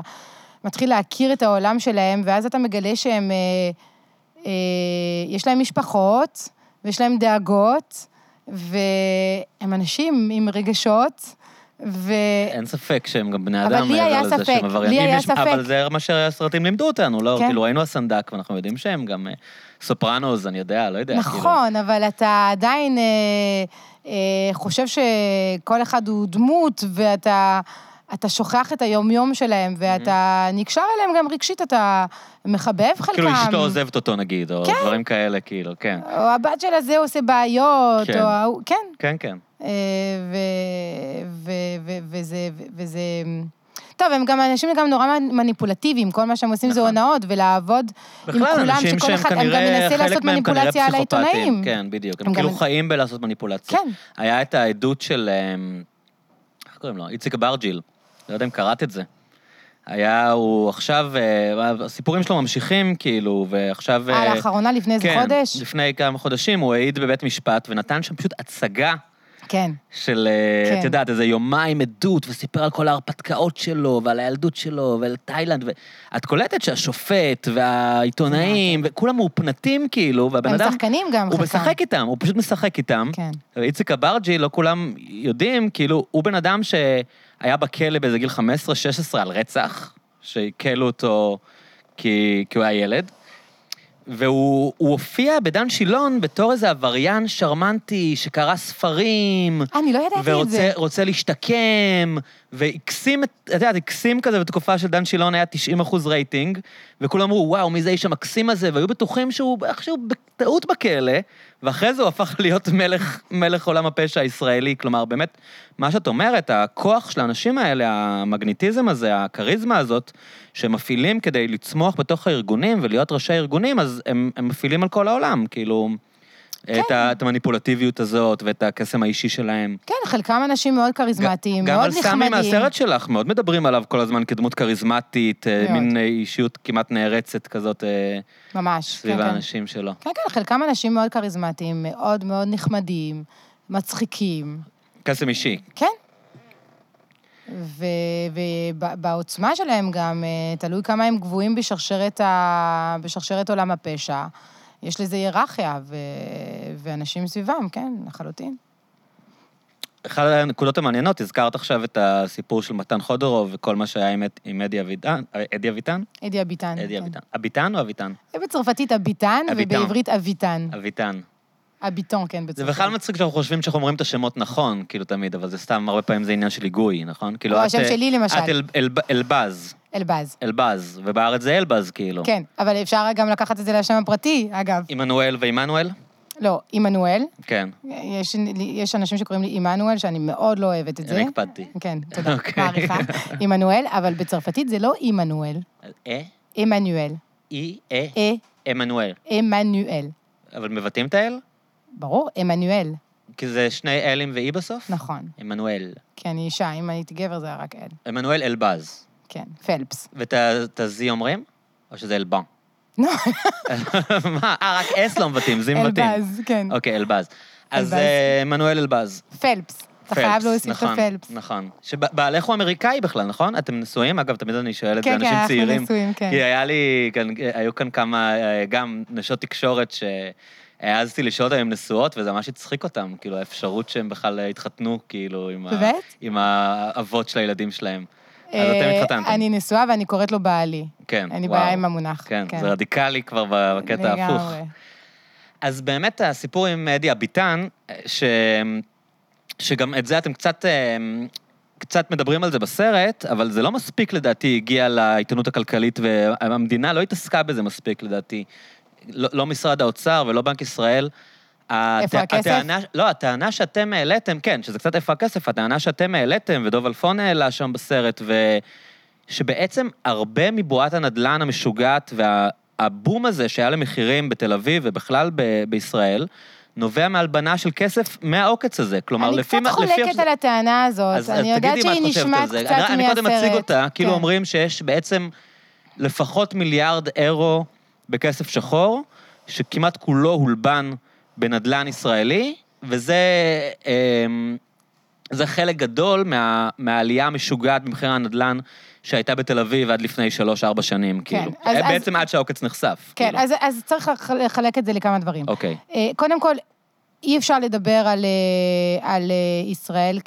מתחיל להכיר את העולם שלהם, ואז אתה מגלה שהם... אה, אה, יש להם משפחות, ויש להם דאגות, והם אנשים עם רגשות, ו... אין ספק שהם גם בני אבל אדם לי היה מעבר לזה ספק, שהם עבריינים. לי היה יש- ספק. אבל זה מה שהסרטים לימדו אותנו, לא? כן. כאילו ראינו הסנדק, ואנחנו יודעים שהם גם אה, סופרנוס, אני יודע, לא יודע. כאילו. נכון, אבל אתה עדיין אה, חושב שכל אחד הוא דמות, ואתה אתה שוכח את היומיום שלהם, ואתה נקשר אליהם גם רגשית, אתה מחבב חלקם. כאילו אשתו עוזבת אותו נגיד, או כן. דברים כאלה, כאילו, כן. או הבת של הזה עושה בעיות, כן. או כן. כן, כן. אה, ו- ו- ו- וזה, ו- וזה... טוב, הם גם אנשים גם נורא מניפולטיביים, כל מה שהם עושים זה נכון. הונאות, ולעבוד עם בכלל, כולם, אנשים שכל שהם אחד, הם גם חלק לעשות מניפולציה על. העיתונאים. כן, בדיוק. הם הם כאילו גם- חיים בלעשות מניפולציה. כן. היה את העדות של, אמ, איך קוראים לו? איציק אברג'יל. לא יודע אם קראת את זה. היה, הוא עכשיו, אה, הסיפורים שלו ממשיכים, כאילו, ועכשיו... אה, אה, לאחרונה, לפני איזה כן, חודש? לפני כמה חודשים הוא העיד בבית משפט ונתן שם פשוט הצגה כן. של, אה, כן. את יודעת, איזה יומיים עדות, וסיפר על כל ההרפתקאות שלו, ועל הילדות שלו, ועל תאילנד, ואת קולטת שהשופט והעיתונאים, וכולם מאופנתים כאילו, והבן הם אדם... שחקנים גם, הוא חלקם. משחק איתם, הוא פשוט משחק איתם. כן. ואיציק אברג'י, לא כולם יודעים, כאילו, הוא בן אדם שהיה בכלא באיזה גיל 15-16 על רצח, שהקלו אותו כי, כי הוא היה ילד. והוא הוא הופיע בדן שילון בתור איזה עבריין שרמנטי שקרא ספרים. אני לא ידעתי את זה. ורוצה להשתקם, והקסים, את יודעת, הקסים כזה בתקופה של דן שילון היה 90 אחוז רייטינג, וכולם אמרו, וואו, מי זה האיש המקסים הזה, והיו בטוחים שהוא איכשהו בטעות בכלא, ואחרי זה הוא הפך להיות מלך, מלך עולם הפשע הישראלי. כלומר, באמת, מה שאת אומרת, הכוח של האנשים האלה, המגנטיזם הזה, הכריזמה הזאת, שהם מפעילים כדי לצמוח בתוך הארגונים ולהיות ראשי ארגונים, אז הם, הם מפעילים על כל העולם, כאילו... כן. את, ה, את המניפולטיביות הזאת ואת הקסם האישי שלהם. כן, חלקם אנשים מאוד כריזמטיים, גם מאוד על סמי נחמדים. מהסרט שלך, מאוד מדברים עליו כל הזמן כדמות כריזמטית, אה, מאוד. מין אישיות כמעט נערצת כזאת אה, ממש. סביב כן, כן. האנשים שלו. כן, כן, חלקם אנשים מאוד כריזמטיים, מאוד מאוד נחמדים, מצחיקים. קסם אישי. כן. ובעוצמה שלהם גם, אה, תלוי כמה הם גבוהים בשרשרת, ה... בשרשרת עולם הפשע. יש לזה היררכיה, ו... ואנשים סביבם, כן, לחלוטין. אחת הנקודות המעניינות, הזכרת עכשיו את הסיפור של מתן חודורוב וכל מה שהיה עם, עם אדי אביטן, אדי אביטן? אדי אביטן. אדי כן. אביטן. אביטן או אביטן? בצרפתית אביטן. ובעברית אביטן. אביטן. אביטון, כן, בצרפתית. זה בכלל מצחיק שאנחנו חושבים שאנחנו אומרים את השמות נכון, כאילו תמיד, אבל זה סתם, הרבה פעמים זה עניין של היגוי, נכון? כאילו, את, השם אה, שלי, למשל. את אל- אל- אלבז, אלבז. אלבז, ובארץ זה אלבז, כאילו. כן, אבל אפשר גם לקחת את זה לשם הפרטי, אגב. עמנואל ועמנואל? לא, עמנואל. כן. יש, יש אנשים שקוראים לי עמנואל, שאני מאוד לא אוהבת את זה. אני הקפדתי. כן, [LAUGHS] תודה, אוקיי. מעריכה. עמנואל, אבל בצרפתית זה לא עמנואל, אה? עמנואל. אי, אה, אה, עמנואל. עמנואל. אבל מבטאים את האל? ברור, עמנואל. כי זה שני אלים ואי בסוף? נכון. עמנואל. כי אני אישה, אם הייתי גבר זה היה רק אל. עמנואל אלבז. כן, פלפס. ואת הזי אומרים? או שזה אלבן? [LAUGHS] לא. מה? אה, רק אס לא מבטאים, זי מבטאים. אלבז, כן. אוקיי, אלבז. אז. אה, עמנואל אלבז. פלפס. אתה חייב להוסיף את נכון, הפלפס. נכון. שבעלך הוא אמריקאי בכלל, נכון? אתם נשואים? אגב, תמיד אני שואל את זה כן, כן, אנשים אנחנו צעירים. נשואים, כן. כי היה לי, היו כאן כמה, אה, גם נשות תקשורת שהעזתי לשאול אותם אם נשואות, וזה ממש הצחיק אותם, כאילו, האפשרות שהם בכלל התחתנו, כאילו, עם, ה? עם האבות של הילדים שלהם. אז אתם אה, התחתנתם. אני נשואה ואני קוראת לו בעלי. כן, אין לי וואו. בעיה עם המונח. כן, זה רדיקלי כבר בקטע ההפוך. אז באמת הסיפור עם אדי אביטן, ש... שגם את זה אתם קצת, אה, קצת מדברים על זה בסרט, אבל זה לא מספיק לדעתי הגיע לעיתונות הכלכלית, והמדינה לא התעסקה בזה מספיק לדעתי. לא, לא משרד האוצר ולא בנק ישראל. איפה הכסף? הטענה, לא, הטענה שאתם העליתם, כן, שזה קצת איפה הכסף, הטענה שאתם העליתם, ודוב אלפון העלה שם בסרט, ושבעצם הרבה מבועת הנדלן המשוגעת והבום הזה שהיה למחירים בתל אביב ובכלל ב- בישראל, נובע מהלבנה של כסף מהעוקץ הזה. כלומר, אני לפי קצת. לפי איך חולקת שזה- על הטענה הזאת. אז, אז אני יודעת שהיא נשמעת. קצת אני, מהסרט. אני קודם אציג אותה, כאילו כן. אומרים שיש בעצם לפחות מיליארד אירו בכסף שחור, שכמעט כולו הולבן בנדלן ישראלי, וזה אמ, זה חלק גדול מה, מהעלייה המשוגעת במחיר הנדלן שהייתה בתל אביב עד לפני שלוש-ארבע שנים, כן, כאילו. אז- אז- בעצם עד שהעוקץ נחשף. כן, כאילו. אז, אז צריך לח- לחלק את זה לכמה דברים. אוקיי. אה, קודם כל, אי אפשר לדבר על, אה, על אה, ישראל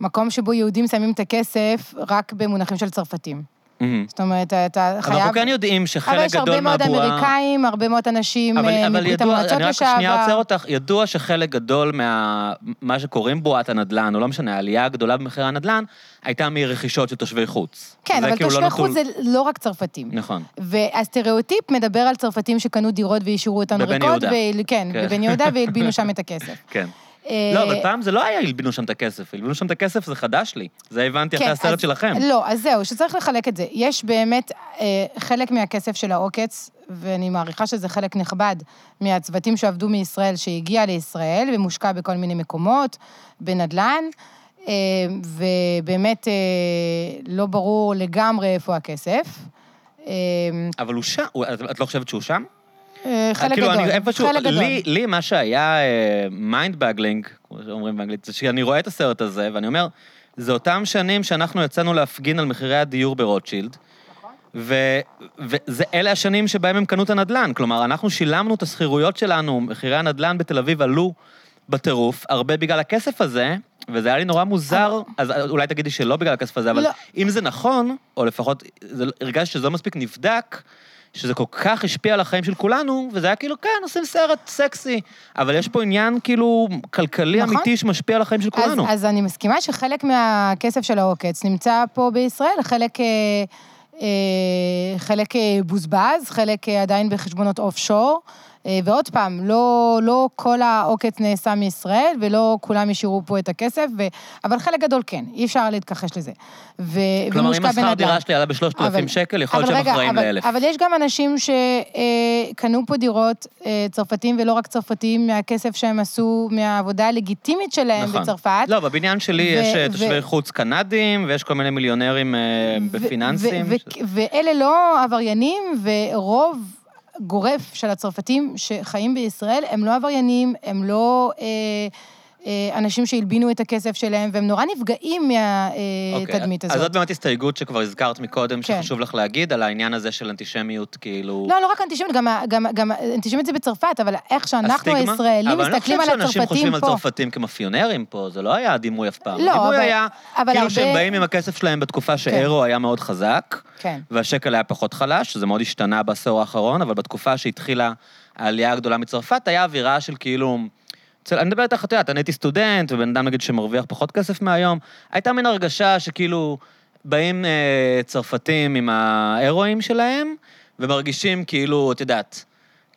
כמקום שבו יהודים שמים את הכסף רק במונחים של צרפתים. מהמם. זאת אומרת, אתה אבל חייב... אנחנו כן יודעים אבל שחלק יש הרבה גדול מאוד מהבועה... אמריקאים, הרבה מאוד אנשים אבל, אה, אבל מברית המועצות אני רק שנייה לשעבר. עוצר אותך, ידוע שחלק גדול מה... מה שקוראים בועת הנדל"ן, או לא משנה, העלייה הגדולה במחירי הנדל"ן, הייתה מרכישות של תושבי חוץ. כן, אבל כאילו לא תושבי נטול- חוץ זה לא רק צרפתים. נכון. והסטריאוטיפ מדבר על צרפתים שקנו דירות והשאירו אותן בבן ריקות, יהודה. והל- כן, כן. בבן יהודה, והלבינו שם את הכסף. [LAUGHS] כן. אה, לא, אבל פעם זה לא היה הלבינו שם את הכסף, הלבינו שם את הכסף זה חדש לי. זה הבנתי אחרי כן, הסרט שלכם. לא, אז זהו, שצריך לחלק את זה. יש באמת אה, חלק מהכסף של העוקץ, ואני מעריכה שזה חלק נכבד מהצוותים שעבדו מישראל, שהגיע לישראל ומושקע בכל מיני מקומות, בנדל"ן, אה, ובאמת אה, לא ברור לגמרי איפה הכסף. אה, אבל הוא שם, את לא חושבת שהוא שם? אה, חלק כאילו, גדול, אני איפשהו, חלק גדול. לי, לי מה שהיה mind boggling, כמו שאומרים באנגלית, זה שאני רואה את הסרט הזה, ואני אומר, זה אותם שנים שאנחנו יצאנו להפגין על מחירי הדיור ברוטשילד, ואלה השנים שבהם הם קנו את הנדל"ן. כלומר, אנחנו שילמנו את השכירויות שלנו, מחירי הנדל"ן בתל אביב עלו בטירוף, הרבה בגלל הכסף הזה, וזה היה לי נורא מוזר, אז אולי תגידי שלא בגלל הכסף הזה, אבל לא. אם זה נכון, או לפחות הרגשתי שזה לא מספיק נבדק, שזה כל כך השפיע על החיים של כולנו, וזה היה כאילו, כן, עושים סרט סקסי, אבל יש פה עניין כאילו כלכלי נכון. אמיתי שמשפיע על החיים של אז, כולנו. אז אני מסכימה שחלק מהכסף של העוקץ נמצא פה בישראל, חלק, אה, אה, חלק אה, בוזבז, חלק אה, עדיין בחשבונות אוף שור. אה, ועוד פעם, לא, לא כל העוקץ נעשה מישראל, ולא כולם השאירו פה את הכסף, ו... אבל חלק גדול כן, אי אפשר להתכחש לזה. ו... כלומר, אם השכר בנדל"ן. דירה שלי עלה בשלושת אלפים אבל- שקל, יכול להיות שהם אחראים אבל- לאלף. אבל יש גם אנשים שקנו פה דירות, אה, צרפתים ולא רק צרפתים, מהכסף שהם עשו, מהעבודה הלגיטימית שלהם נכון. בצרפת. לא, בבניין שלי ו- יש אה, ו- תושבי חוץ קנדים, ויש כל מיני מיליונרים אה, ו- בפיננסים. ו- ש- ו- ואלה לא עבריינים, ורוב גורף של הצרפתים שחיים בישראל הם לא עבריינים, הם לא אה, אנשים שהלבינו את הכסף שלהם, והם נורא נפגעים אוקיי, מהתדמית הזאת. אז זאת באמת הסתייגות שכבר הזכרת מקודם, כן. שחשוב לך להגיד, על העניין הזה של אנטישמיות, כאילו... לא, לא רק אנטישמיות, גם, גם, גם אנטישמיות זה בצרפת, אבל איך שאנחנו הסטיגמה. הישראלים מסתכלים על אבל אני לא חושב שאנשים הצרפתים חושבים על פה. צרפתים כמאפיונרים פה, זה לא היה הדימוי אף פעם. לא, הדימוי אבל- היה אבל כאילו הרבה- שהם באים עם הכסף שלהם בתקופה שאירו היה מאוד חזק, כן. והשקל היה פחות חלש, שזה מאוד השתנה בעשור האחרון, אבל בתקופה שהתחילה העלייה הגדולה מצרפת, היה אווירה של כאילו... אצל- אני מדבר איתך, את יודעת, אני הייתי סטודנט, ובן אדם נגיד שמרוויח פחות כסף מהיום, הייתה מין הרגשה שכאילו באים אה, צרפתים עם ההרואים שלהם, ומרגישים כאילו, את יודעת,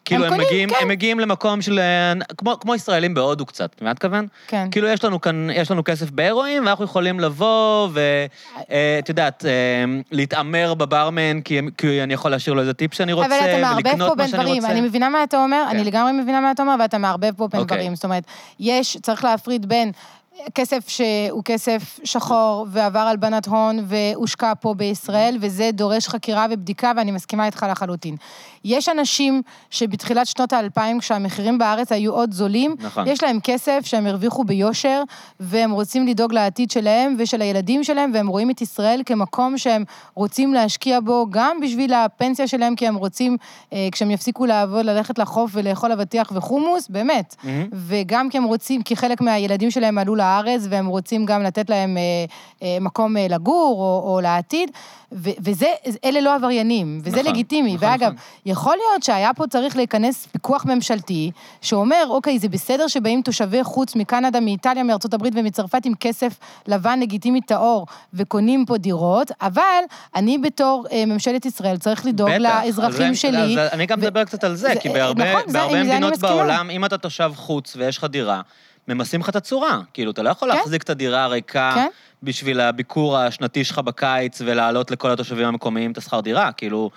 כאילו הם, קונים, מגיעים, כן. הם מגיעים למקום של... אה, כמו, כמו ישראלים בהודו קצת, מה את מתכוון? כן. כאילו יש לנו כאן, יש לנו כסף בהרואין, ואנחנו יכולים לבוא ואת יודעת, אה, להתעמר בברמן, כי, כי אני יכול להשאיר לו איזה טיפ שאני רוצה, אבל אתה מערבב פה ולקנות מה בין שאני דברים. רוצה. אני מבינה מה אתה אומר, כן. אני לגמרי מבינה מה אתה אומר, ואתה מערבב פה בין אוקיי. דברים. זאת אומרת, יש, צריך להפריד בין כסף שהוא כסף שחור ועבר הלבנת הון והושקע פה בישראל, וזה דורש חקירה ובדיקה, ואני מסכימה איתך לחלוטין. יש אנשים שבתחילת שנות האלפיים, כשהמחירים בארץ היו עוד זולים, נכון. יש להם כסף שהם הרוויחו ביושר, והם רוצים לדאוג לעתיד שלהם ושל הילדים שלהם, והם רואים את ישראל כמקום שהם רוצים להשקיע בו, גם בשביל הפנסיה שלהם, כי הם רוצים, אה, כשהם יפסיקו לעבוד, ללכת לחוף ולאכול אבטיח וחומוס, באמת. מהמם. וגם כי הם רוצים, כי חלק מהילדים שלהם עלו לארץ, והם רוצים גם לתת להם אה, אה, מקום אה, לגור או, או לעתיד, ו- וזה, אלה לא עבריינים, וזה נכון, לגיטימי. נכון, ואגב, נכון. יכול להיות שהיה פה צריך להיכנס פיקוח ממשלתי, שאומר, אוקיי, זה בסדר שבאים תושבי חוץ מקנדה, מאיטליה, מארצות הברית ומצרפת עם כסף לבן לגיטימי טהור, וקונים פה דירות, אבל אני בתור אה, ממשלת ישראל צריך לדאוג בטח, לאזרחים אז זה- שלי. אז אני גם ו- מדבר קצת על זה, זה- כי בהרבה נכון, בהרבה זה מדינות. בעולם, אם אתה תושב חוץ ויש לך דירה, ממסים לך את הצורה. כאילו, אתה לא יכול כן. להחזיק את הדירה הריקה כן. בשביל הביקור השנתי שלך בקיץ ולהעלות לכל התושבים המקומיים את השכר דירה. כאילו,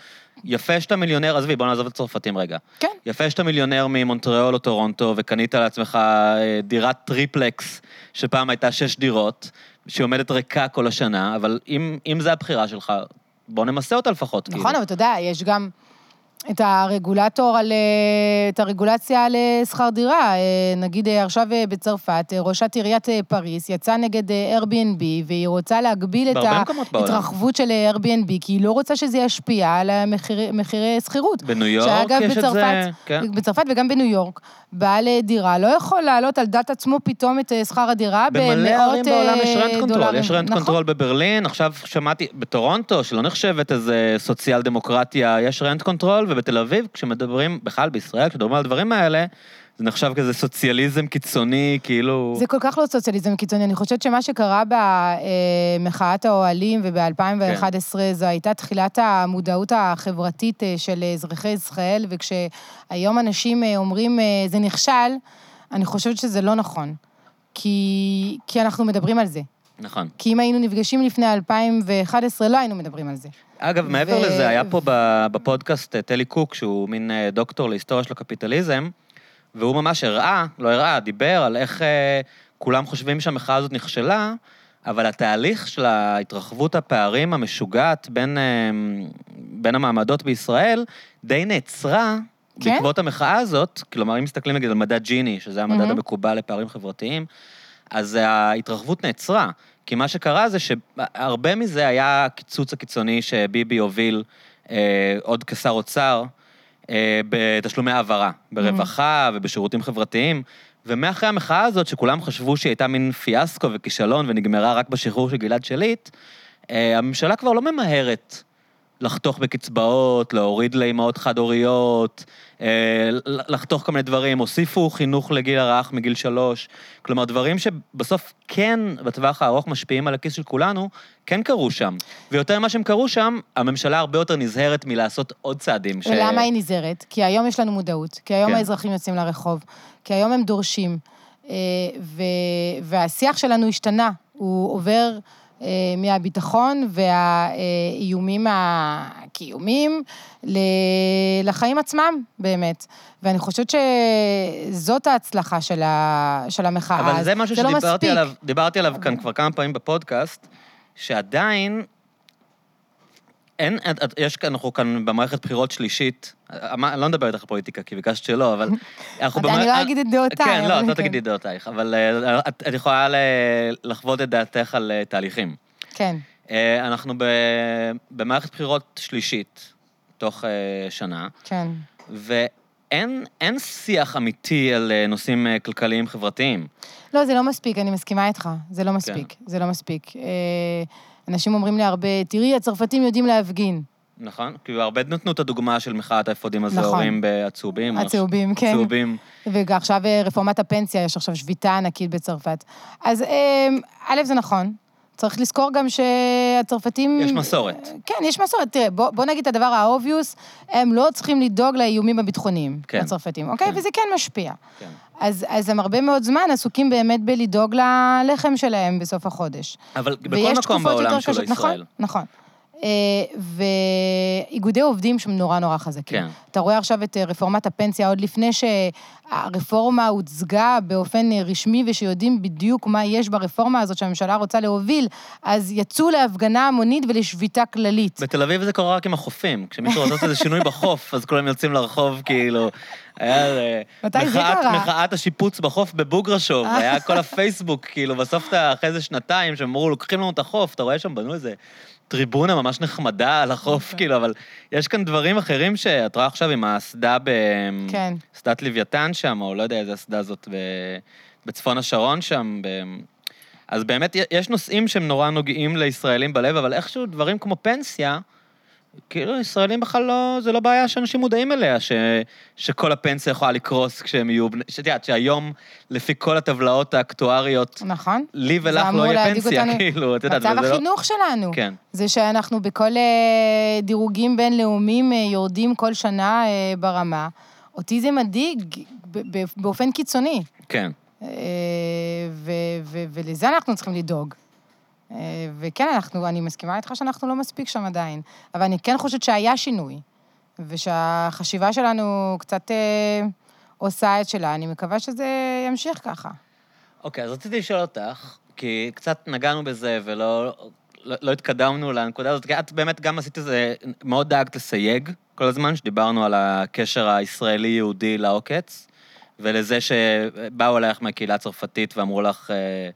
יפה שאתה מיליונר, עזבי, בוא נעזוב את הצרפתים רגע. כן. יפה שאתה מיליונר ממונטריאול או טורונטו, וקנית לעצמך אה, דירת טריפלקס, שפעם הייתה שש דירות, שעומדת ריקה כל השנה, אבל אם, אם זה הבחירה שלך, בוא נמסה אותה לפחות. נכון, כאילו. אבל אתה יודע, יש גם את הרגולטור על... אה, את הרגולציה על אה, שכר דירה. אה, נגיד עכשיו בצרפת, ראשת עיריית פריס יצאה נגד Airbnb, והיא רוצה להגביל את. ההתרחבות של Airbnb, כי היא לא רוצה שזה ישפיע על מחירי שכירות. בניו יורק יש את בצרפת, זה, כן. בצרפת וגם בניו יורק, בעל דירה לא יכול להעלות על דעת עצמו פתאום את שכר הדירה במאות במלא ערים בעולם יש rent control, דולרים. יש rent נכון. control בברלין, עכשיו שמעתי, בטורונטו, שלא נחשבת איזה סוציאל דמוקרטיה, יש rent control, ובתל אביב, כשמדברים, בכלל בישראל, כשמדברים על הדברים האלה, זה נחשב כזה סוציאליזם קיצוני, כאילו... זה כל כך לא סוציאליזם קיצוני. אני חושבת שמה שקרה במחאת האוהלים וב-2011, כן. זו הייתה תחילת המודעות החברתית אה, של אזרחי ישראל, וכשהיום אנשים אה, אומרים, אה, זה נכשל, אני חושבת שזה לא נכון. כי, כי אנחנו מדברים על זה. נכון. כי אם היינו נפגשים לפני 2011, לא היינו מדברים על זה. אגב, מעבר ו- לזה, היה פה בפודקאסט אה, טלי קוק, שהוא מין אה, דוקטור להיסטוריה של הקפיטליזם, והוא ממש הראה, לא הראה, דיבר על איך אה, כולם חושבים שהמחאה הזאת נכשלה, אבל התהליך של התרחבות הפערים המשוגעת בין, אה, בין המעמדות בישראל די נעצרה כן? בעקבות המחאה הזאת. כלומר, אם מסתכלים נגיד על מדד ג'יני, שזה המדד מהמם. המקובל לפערים חברתיים, אז ההתרחבות נעצרה. כי מה שקרה זה שהרבה מזה היה הקיצוץ הקיצוני שביבי הוביל אה, עוד כשר אוצר אה, בתשלומי העברה, ברווחה ובשירותים חברתיים. ומאחרי המחאה הזאת, שכולם חשבו שהיא הייתה מין פיאסקו וכישלון ונגמרה רק בשחרור של גלעד שליט, אה, הממשלה כבר לא ממהרת לחתוך בקצבאות, להוריד לאימהות חד-הוריות, אה, לחתוך כל מיני דברים, הוסיפו חינוך לגיל הרך מגיל שלוש. כלומר, דברים שבסוף כן, בטווח הארוך, משפיעים על הכיס של כולנו, כן קרו שם. ויותר ממה שהם קרו שם, הממשלה הרבה יותר נזהרת מלעשות עוד צעדים. ש- ולמה היא נזהרת? כי היום יש לנו מודעות, כי היום כן. האזרחים יוצאים לרחוב, כי היום הם דורשים. אה, ו... והשיח שלנו השתנה, הוא עובר מהביטחון והאיומים הקיומיים ל... לחיים עצמם, באמת. ואני חושבת שזאת ההצלחה של, ה... של המחאה. אבל זה משהו לא שדיברתי מספיק. עליו, דיברתי עליו כאן כבר כמה פעמים בפודקאסט, שעדיין אין, את- את- יש אנחנו כאן במערכת בחירות שלישית, אני לא מדבר איתך פוליטיקה, כי ביקשת שלא, אבל [LAUGHS] אנחנו אני לא אגיד את דעותיי, כן, לא, את לא כן. תגידי את דעותייך, אבל אה, את יכולה לחוות את דעתך על אה, תהליכים. כן. אה, אנחנו במערכת בחירות שלישית, תוך שנה, כן. ואין אין שיח אמיתי על נושאים כלכליים חברתיים. לא, זה לא מספיק, אני מסכימה איתך. זה לא מספיק, זה לא מספיק. אה, אנשים אומרים לי הרבה, תראי, הצרפתים יודעים להפגין. נכון? כאילו, הרבה נתנו את הדוגמה של מחאת האפודים נכון. הזוהרים הצהובים. או הצהובים, כן. הצהובים. ועכשיו אה, רפורמת הפנסיה, יש עכשיו שביתה ענקית בצרפת. אז אה, א', זה נכון. צריך לזכור גם שהצרפתים... יש מסורת. כן, יש מסורת. תראה, בוא, בוא נגיד את הדבר ה obvious, הם לא צריכים לדאוג לאיומים הביטחוניים, כן. הצרפתים, אוקיי? כן. וזה כן משפיע. כן. אז, אז הם הרבה מאוד זמן עסוקים באמת בלדאוג ללחם שלהם בסוף החודש. אבל בכל מקום בעולם שהוא לא. נכון, ישראל. נכון. אה, ואיגודי עובדים שהם נורא נורא חזקים. כן. אתה רואה עכשיו את אה, רפורמת הפנסיה, עוד לפני שהרפורמה הוצגה באופן אה, רשמי ושיודעים בדיוק מה יש ברפורמה הזאת שהממשלה רוצה להוביל, אז יצאו להפגנה המונית ולשביתה כללית. בתל אביב זה קורה רק עם החופים. כשמישהו רוצה איזה שינוי בחוף, אז כולם יוצאים לרחוב, כאילו... היה... מתי זה מחאת- קרה? מחאת השיפוץ בחוף בבוגרשוב, היה כל הפייסבוק, כאילו, בסוף אתה, אחרי איזה שנתיים, שהם אמרו, לוקחים לנו את החוף, אתה רואה שם, בנו איזה טריבונה ממש נחמדה על החוף, אוקיי. כאילו, אבל יש כאן דברים אחרים שאת רואה עכשיו עם האסדה ב... כן. אסדת לוויתן שם, או לא יודע איזה אסדה זאת, ב... בצפון השרון שם. ב... אז באמת, יש נושאים שהם נורא נוגעים לישראלים בלב, אבל איכשהו דברים כמו פנסיה, כאילו, ישראלים בכלל לא, זה לא בעיה שאנשים מודעים אליה, ש, שכל הפנסיה יכולה לקרוס כשהם יהיו בני... שאת יודעת, שהיום, לפי כל הטבלאות האקטואריות, נכון? לי זה ולך לא יהיה פנסיה, אותנו. כאילו, את יודעת, מצב וזה לא... החינוך שלנו. כן. זה שאנחנו בכל אה, דירוגים בינלאומיים אה, יורדים כל שנה אה, ברמה. אותי זה מדאיג באופן קיצוני. כן. אה, ולזה אנחנו צריכים לדאוג. אה, וכן, אנחנו, אני מסכימה איתך שאנחנו לא מספיק שם עדיין, אבל אני כן חושבת שהיה שינוי, ושהחשיבה שלנו קצת אה, עושה את שלה. אני מקווה שזה ימשיך ככה. אוקיי, אז רציתי לשאול אותך, כי קצת נגענו בזה ולא לא, לא התקדמנו לנקודה הזאת, כי את באמת גם עשית את זה, מאוד דאגת לסייג כל הזמן, שדיברנו על הקשר הישראלי-יהודי לעוקץ, ולזה שבאו אלייך מהקהילה הצרפתית ואמרו לך, אה,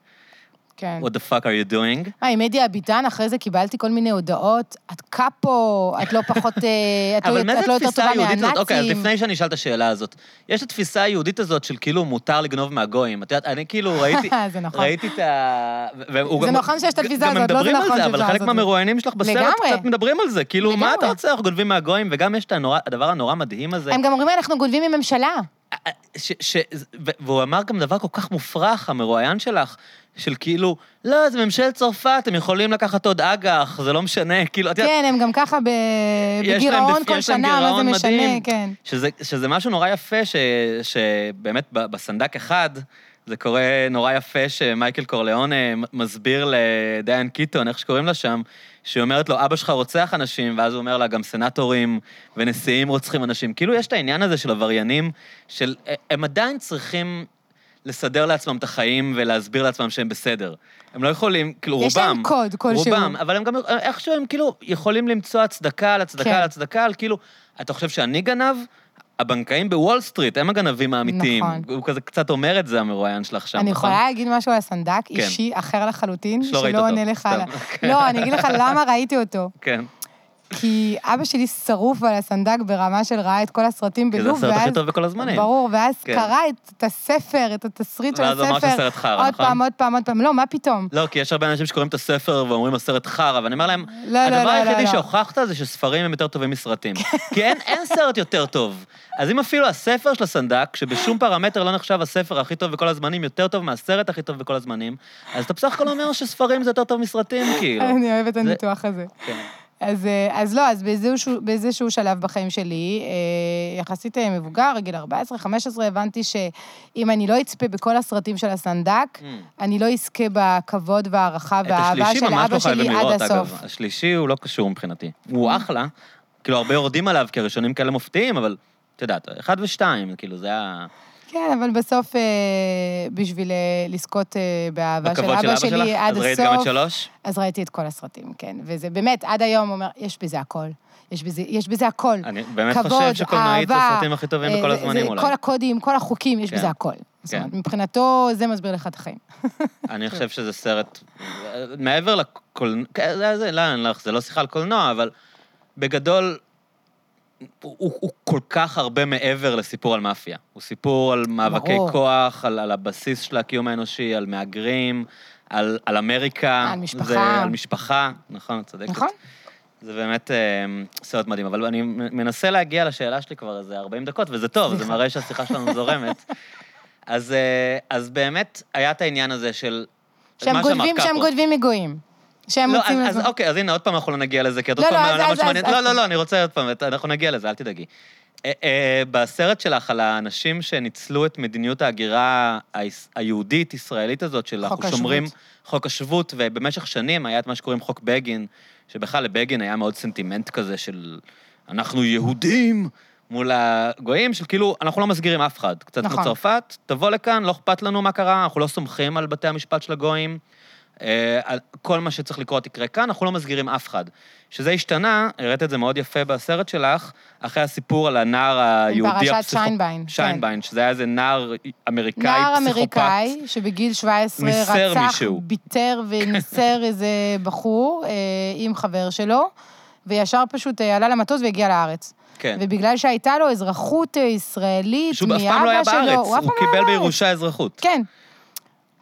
כן. what the fuck are you doing? אה, עם אדי אביטן, אחרי זה קיבלתי כל מיני הודעות, את קאפו, את לא פחות, אה, את לא, אבל את מה זה לא יותר התפיסה טובה היהודית הזאת? מהנאצים. אוקיי, אז לפני שאני אשאל את השאלה הזאת, יש את התפיסה היהודית הזאת של כאילו מותר לגנוב מהגויים. את יודעת, אני כאילו [LAUGHS] ראיתי... [LAUGHS] זה נכון. ראיתי את ה... זה נכון שיש את התפיסה הזאת, לא זה נכון זה, שאפשר אבל חלק את זה. מהמרואיינים שלך בסרט. קצת מדברים על זה. כאילו, מה אתה. רוצה? אנחנו גונבים מהגויים, וגם יש את הדבר הנורא מדהים הזה. הם גם אומרים, אנחנו גונבים מממשלה. ש, ש, והוא אמר גם דבר כל כך מופרך, המרואיין שלך, של כאילו, לא, זה ממשלת צרפת, הם יכולים לקחת עוד אג"ח, זה לא משנה, [LAUGHS] כאילו, את יודעת, כן, הם גם ככה ב- בגירעון כל שנה, מה זה משנה, מדהים. כן. שזה, שזה משהו נורא יפה, ש, שבאמת בסנדק אחד, זה קורה נורא יפה שמייקל קורליאונה מסביר לדיין קיטון, איך שקוראים לה שם, שהיא אומרת לו, אבא שלך רוצח אנשים, ואז הוא אומר לה, גם סנטורים ונשיאים רוצחים אנשים. כאילו יש את העניין הזה של עבריינים, של... הם עדיין צריכים לסדר לעצמם את החיים ולהסביר לעצמם שהם בסדר. הם לא יכולים, כאילו, יש רובם... להם קוד כלשהו. רובם, אבל הם גם, איכשהו הם כאילו יכולים למצוא הצדקה על הצדקה כן. על הצדקה, על כאילו, אתה חושב שאני גנב? הבנקאים בוול סטריט, הם הגנבים האמיתיים. נכון. הוא כזה קצת אומר את זה, המרואיין שלך שם, אני נכון? יכולה להגיד משהו על הסנדק, כן. אישי אחר לחלוטין, שלא ראית שלא אותו, עונה לך על. לא, אני אגיד לך למה ראיתי אותו. כן. כי אבא שלי שרוף על הסנדק ברמה של ראה את כל הסרטים כי זה בלוב, הסרט הכי ואז... טוב בכל הזמנים. ברור, ואז כן. קרא את, את הספר, את התסריט של ואז הספר. הוא אמר שהסרט חרא, עוד נכון? פעם, עוד פעם, עוד פעם. לא, מה פתאום? לא, כי יש הרבה אנשים שקוראים את הספר ואומרים הסרט חרא, ואני אומר להם, לא, לא, הדבר לא, היחידי לא, לא. שהוכחת זה שספרים הם יותר טובים מסרטים. כי אין, אין סרט יותר טוב. אז אם אפילו הספר של הסנדק, שבשום פרמטר לא נחשב הספר הכי טוב בכל הזמנים, יותר טוב מהסרט הכי טוב בכל הזמנים, אז אתה בסך הכל אומר שספרים זה יותר טוב מסרטים, כאילו. אני אוהבת הניתוח הזה. כן. אז, אה, אז לא, אז באיזשהו, באיזשהו שלב בחיים שלי, אה, יחסית אה, מבוגר, גיל 14-15, הבנתי שאם אני לא אצפה בכל הסרטים של הסנדק, Mm. אני לא אזכה בכבוד וההערכה את והאהבה של ממש אבא לא שלי עד לראות, הסוף. אגב. השלישי הוא לא קשור מבחינתי. הוא אחלה, כאילו, הרבה יורדים עליו, כי הראשונים כאלה מופתיעים, אבל את יודעת, אחד ושתיים, כאילו, זה היה... כן, אבל בסוף, אה, בשביל אה, לזכות אה, באהבה של אבא אבא שלך? שלי עד אז ראית גם את הסוף, שלוש? אז ראיתי את כל הסרטים, כן. וזה באמת, עד היום אומר, יש בזה הכל. יש בזה, יש בזה הכל. אני באמת כבוד, חושב שקולנועית זה הסרטים הכי טובים אה, בכל זה- הזמנים זה- אולי. כל הקודים, כל החוקים, יש כן. בזה הכל. זאת כן. אומרת, מבחינתו, זה מסביר לך את החיים. [LAUGHS] אני חושב שזה סרט, מעבר לקולנוע, זה, זה, לא, אני לא, זה לא שיחה על קולנוע, אבל בגדול, הוא, הוא, הוא כל כך הרבה מעבר לסיפור על מאפיה. הוא סיפור על מאבקי ברור. כוח, על, על הבסיס של הקיום האנושי, על מהגרים, על, על אמריקה. על משפחה. זה, על משפחה, נכון, את צודקת. נכון? זה באמת אה, סרט מדהים, אבל אני מנסה להגיע לשאלה שלי כבר איזה 40 דקות, וזה טוב, זה. מראה שהשיחה שלנו זורמת. [LAUGHS] אז, אה, אז באמת היה את העניין הזה של... שהם גונבים, שהם קאפו. גונבים מגויים. שהם לא, מוצאים אז. אז אוקיי, אז הנה, עוד פעם אנחנו לא נגיע לזה, כי את לא, עוד לא, פעם, אז- אז- שמעניין- אז- לא, אז- לא, לא, אני רוצה עוד פעם, אנחנו נגיע לזה, אל תדאגי. אה, אה, בסרט שלך על האנשים שניצלו את מדיניות ההגירה היהודית-ישראלית הזאת, של אנחנו שומרים. חוק השבות, ובמשך שנים היה את מה שקוראים חוק בגין, שבכלל לבגין היה מאוד סנטימנט כזה של אנחנו יהודים מול הגויים, של כאילו, אנחנו לא מסגירים אף אחד. קצת נכון. כמו צרפת, תבוא לכאן, לא אכפת לנו מה קרה, אנחנו לא סומכים על בתי המשפט של הגויים. אה, כל מה שצריך לקרות יקרה כאן, אנחנו לא מסגירים אף אחד. שזה השתנה, הראית את זה מאוד יפה בסרט שלך, אחרי הסיפור על הנער היהודי פרשת שיינביין, כן. שיינביין, שזה היה איזה נער אמריקאי, נער פסיכופת. אמריקאי שבגיל 17 ניסר רצח, מישהו. ביטר וניסר [LAUGHS] איזה בחור אה, עם חבר שלו, וישר פשוט אה, עלה למטוס והגיע לארץ. כן. ובגלל שהייתה לו אזרחות ישראלית שהוא אף פעם לא היה מאבא שלו, בארץ, הוא הוא לא קיבל. בירושה אזרחות. כן.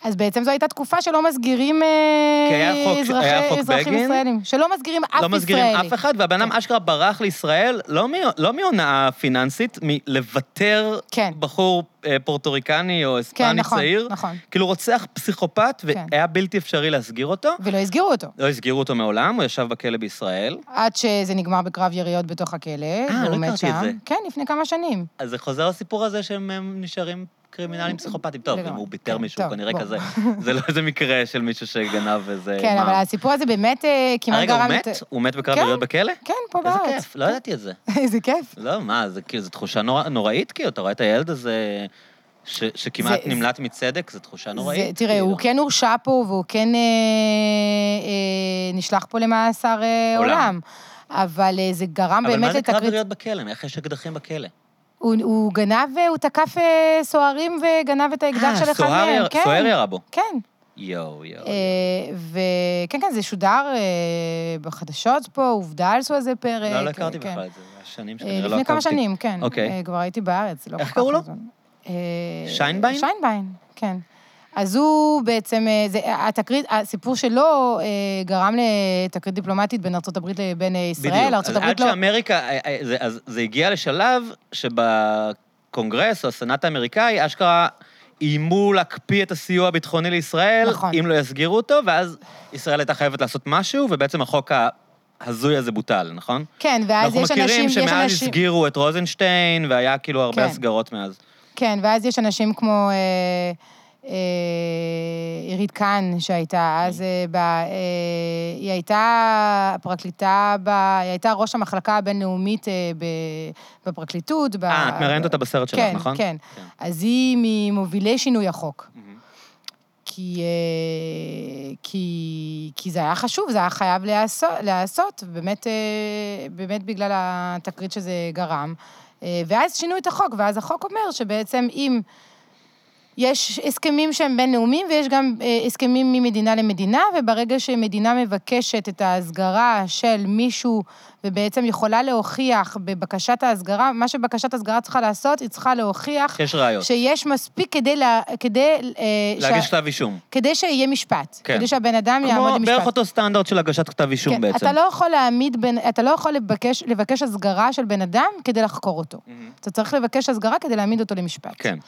אז בעצם זו הייתה תקופה שלא מסגירים אה, אזרחי- אזרחים בגין. ישראלים. שלא מסגירים אף לא מסגירים ישראלי. אף אחד, והבן אדם כן. אשכרה ברח לישראל, לא מ- לא מהונאה פיננסית, מלוותר כן. בחור אה, פורטוריקני או כן, אספני נכון, צעיר. נכון. כאילו רוצח פסיכופת, כן. והיה בלתי אפשרי להסגיר אותו. ולא הסגירו אותו. לא הסגירו אותו מעולם, הוא ישב בכלא בישראל. עד שזה נגמר בקרב יריות בתוך הכלא, לא והוא מת הכרתי את. זה. כן, לפני כמה שנים. אז זה חוזר לסיפור הזה שהם הם נשארים קרימינלים פסיכופטים. טוב, אם. הוא ביטר כן, מישהו, כנראה. כזה. זה לא איזה מקרה של מישהו שגנב איזה... כן, מע"מ. אבל הסיפור הזה באמת אה, כמעט רגע, גרם... הוא את- מת? הוא מת בקרב כן. יריות בכלא? כן, פה איזה בארץ. כיף, לא ידעתי את זה. [LAUGHS] איזה כיף. לא, מה, זה כאילו, זו תחושה נורא, נוראית, כאילו, אתה רואה את הילד הזה, ש, שכמעט זה- נמלט מצדק, זו תחושה זה, נוראית. תראה, כאילו. הוא כן הורשע פה, והוא כן אה, אה, נשלח פה למאסר אה, עולם. עולם. אבל אה, זה גרם אבל באמת מה זה קרב לתקרית... יריות בכלא? איך יש אקדחים בכלא? הוא, הוא גנב, אה, הוא תקף אה, סוהרים וגנב את האקדח של אחד סוהר מהם. כן, סוהר ירה בו. כן. יואו, יואו. אה, וכן, כן, זה שודר אה, בחדשות פה, עובדה עשו איזה פרק. לא, לא הכרתי כן. בכלל את זה, זה היה שנים אה, שכנראה לא לפני כמה עקבתי. שנים, כן. אוקיי. אה, כבר הייתי בארץ, לא איך קראו לו? אה, שיינביין? שיינביין, כן. אז הוא בעצם, אה, זה, התקרית, הסיפור שלו אה, גרם לתקרית דיפלומטית בין ארה"ב לבין אה, ישראל. בדיוק. ארה"ב עד לא... שאמריקה, אה, אה, זה- אז זה הגיע לשלב שבקונגרס או הסנאט האמריקאי, אשכרה איימו להקפיא את הסיוע הביטחוני לישראל, נכון. אם לא יסגירו אותו, ואז ישראל הייתה חייבת לעשות משהו, ובעצם החוק ההזוי הזה בוטל, נכון? כן, ואז אנחנו יש אנשים, מכירים יש שמאז אנשים... הסגירו את רוזנשטיין, והיה כאילו הרבה כן. הסגרות מאז. כן, ואז יש אנשים כמו אה, עירית קאן, שהייתה אז, אה, ב, אה, היא הייתה פרקליטה, ב, היא הייתה ראש המחלקה הבינלאומית אה, בפרקליטות. אה, את מראיינת אותה בסרט שלך, כן, נכון? כן, כן. כן. אז היא ממובילי שינוי החוק. מהמם. כי, אה, כי, כי זה היה חשוב, זה היה חייב להיעשות, באמת, אה, באמת בגלל התקרית שזה גרם. אה, ואז שינו את החוק, ואז החוק אומר שבעצם אם יש הסכמים שהם בינלאומיים ויש גם אה, הסכמים ממדינה למדינה, וברגע שמדינה מבקשת את ההסגרה של מישהו, ובעצם יכולה להוכיח בבקשת ההסגרה, מה שבקשת ההסגרה צריכה לעשות, היא צריכה להוכיח יש ראיות. שיש מספיק כדי, לה, כדי, אה, להגיש שה- כתב אישום. כדי שיהיה משפט. כן. כדי שהבן אדם יעמוד כמו למשפט. בערך אותו סטנדרט של הגשת כתב אישום כן, בעצם. אתה לא יכול להעמיד, בין, אתה לא יכול לבקש, לבקש הסגרה של בן אדם כדי לחקור אותו. מהמם. אתה צריך לבקש הסגרה כדי להעמיד אותו למשפט. כן.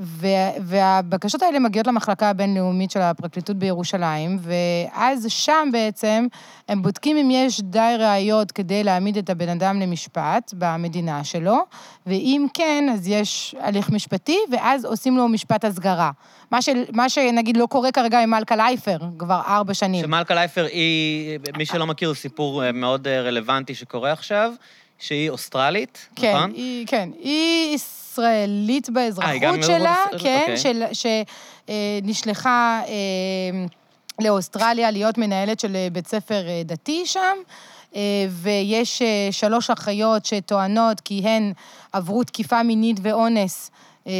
וה, והבקשות האלה מגיעות למחלקה הבינלאומית של הפרקליטות בירושלים, ואז שם בעצם הם בודקים אם יש די ראיות כדי להעמיד את הבן אדם למשפט במדינה שלו, ואם כן, אז יש הליך משפטי, ואז עושים לו משפט הסגרה. מה, ש, מה שנגיד לא קורה כרגע עם מלכה לייפר, כבר ארבע שנים. שמלכה לייפר היא, מי שלא מכיר, סיפור אה, מאוד אה, רלוונטי שקורה עכשיו, שהיא אוסטרלית, כן, נכון? היא, כן, היא ישראלית אה, באזרחות שלה, מאזרחות- כן, אוקיי. של, שנשלחה אה, לאוסטרליה להיות מנהלת של אה, בית ספר דתי שם, ויש שלוש אחיות שטוענות כי הן עברו תקיפה מינית ואונס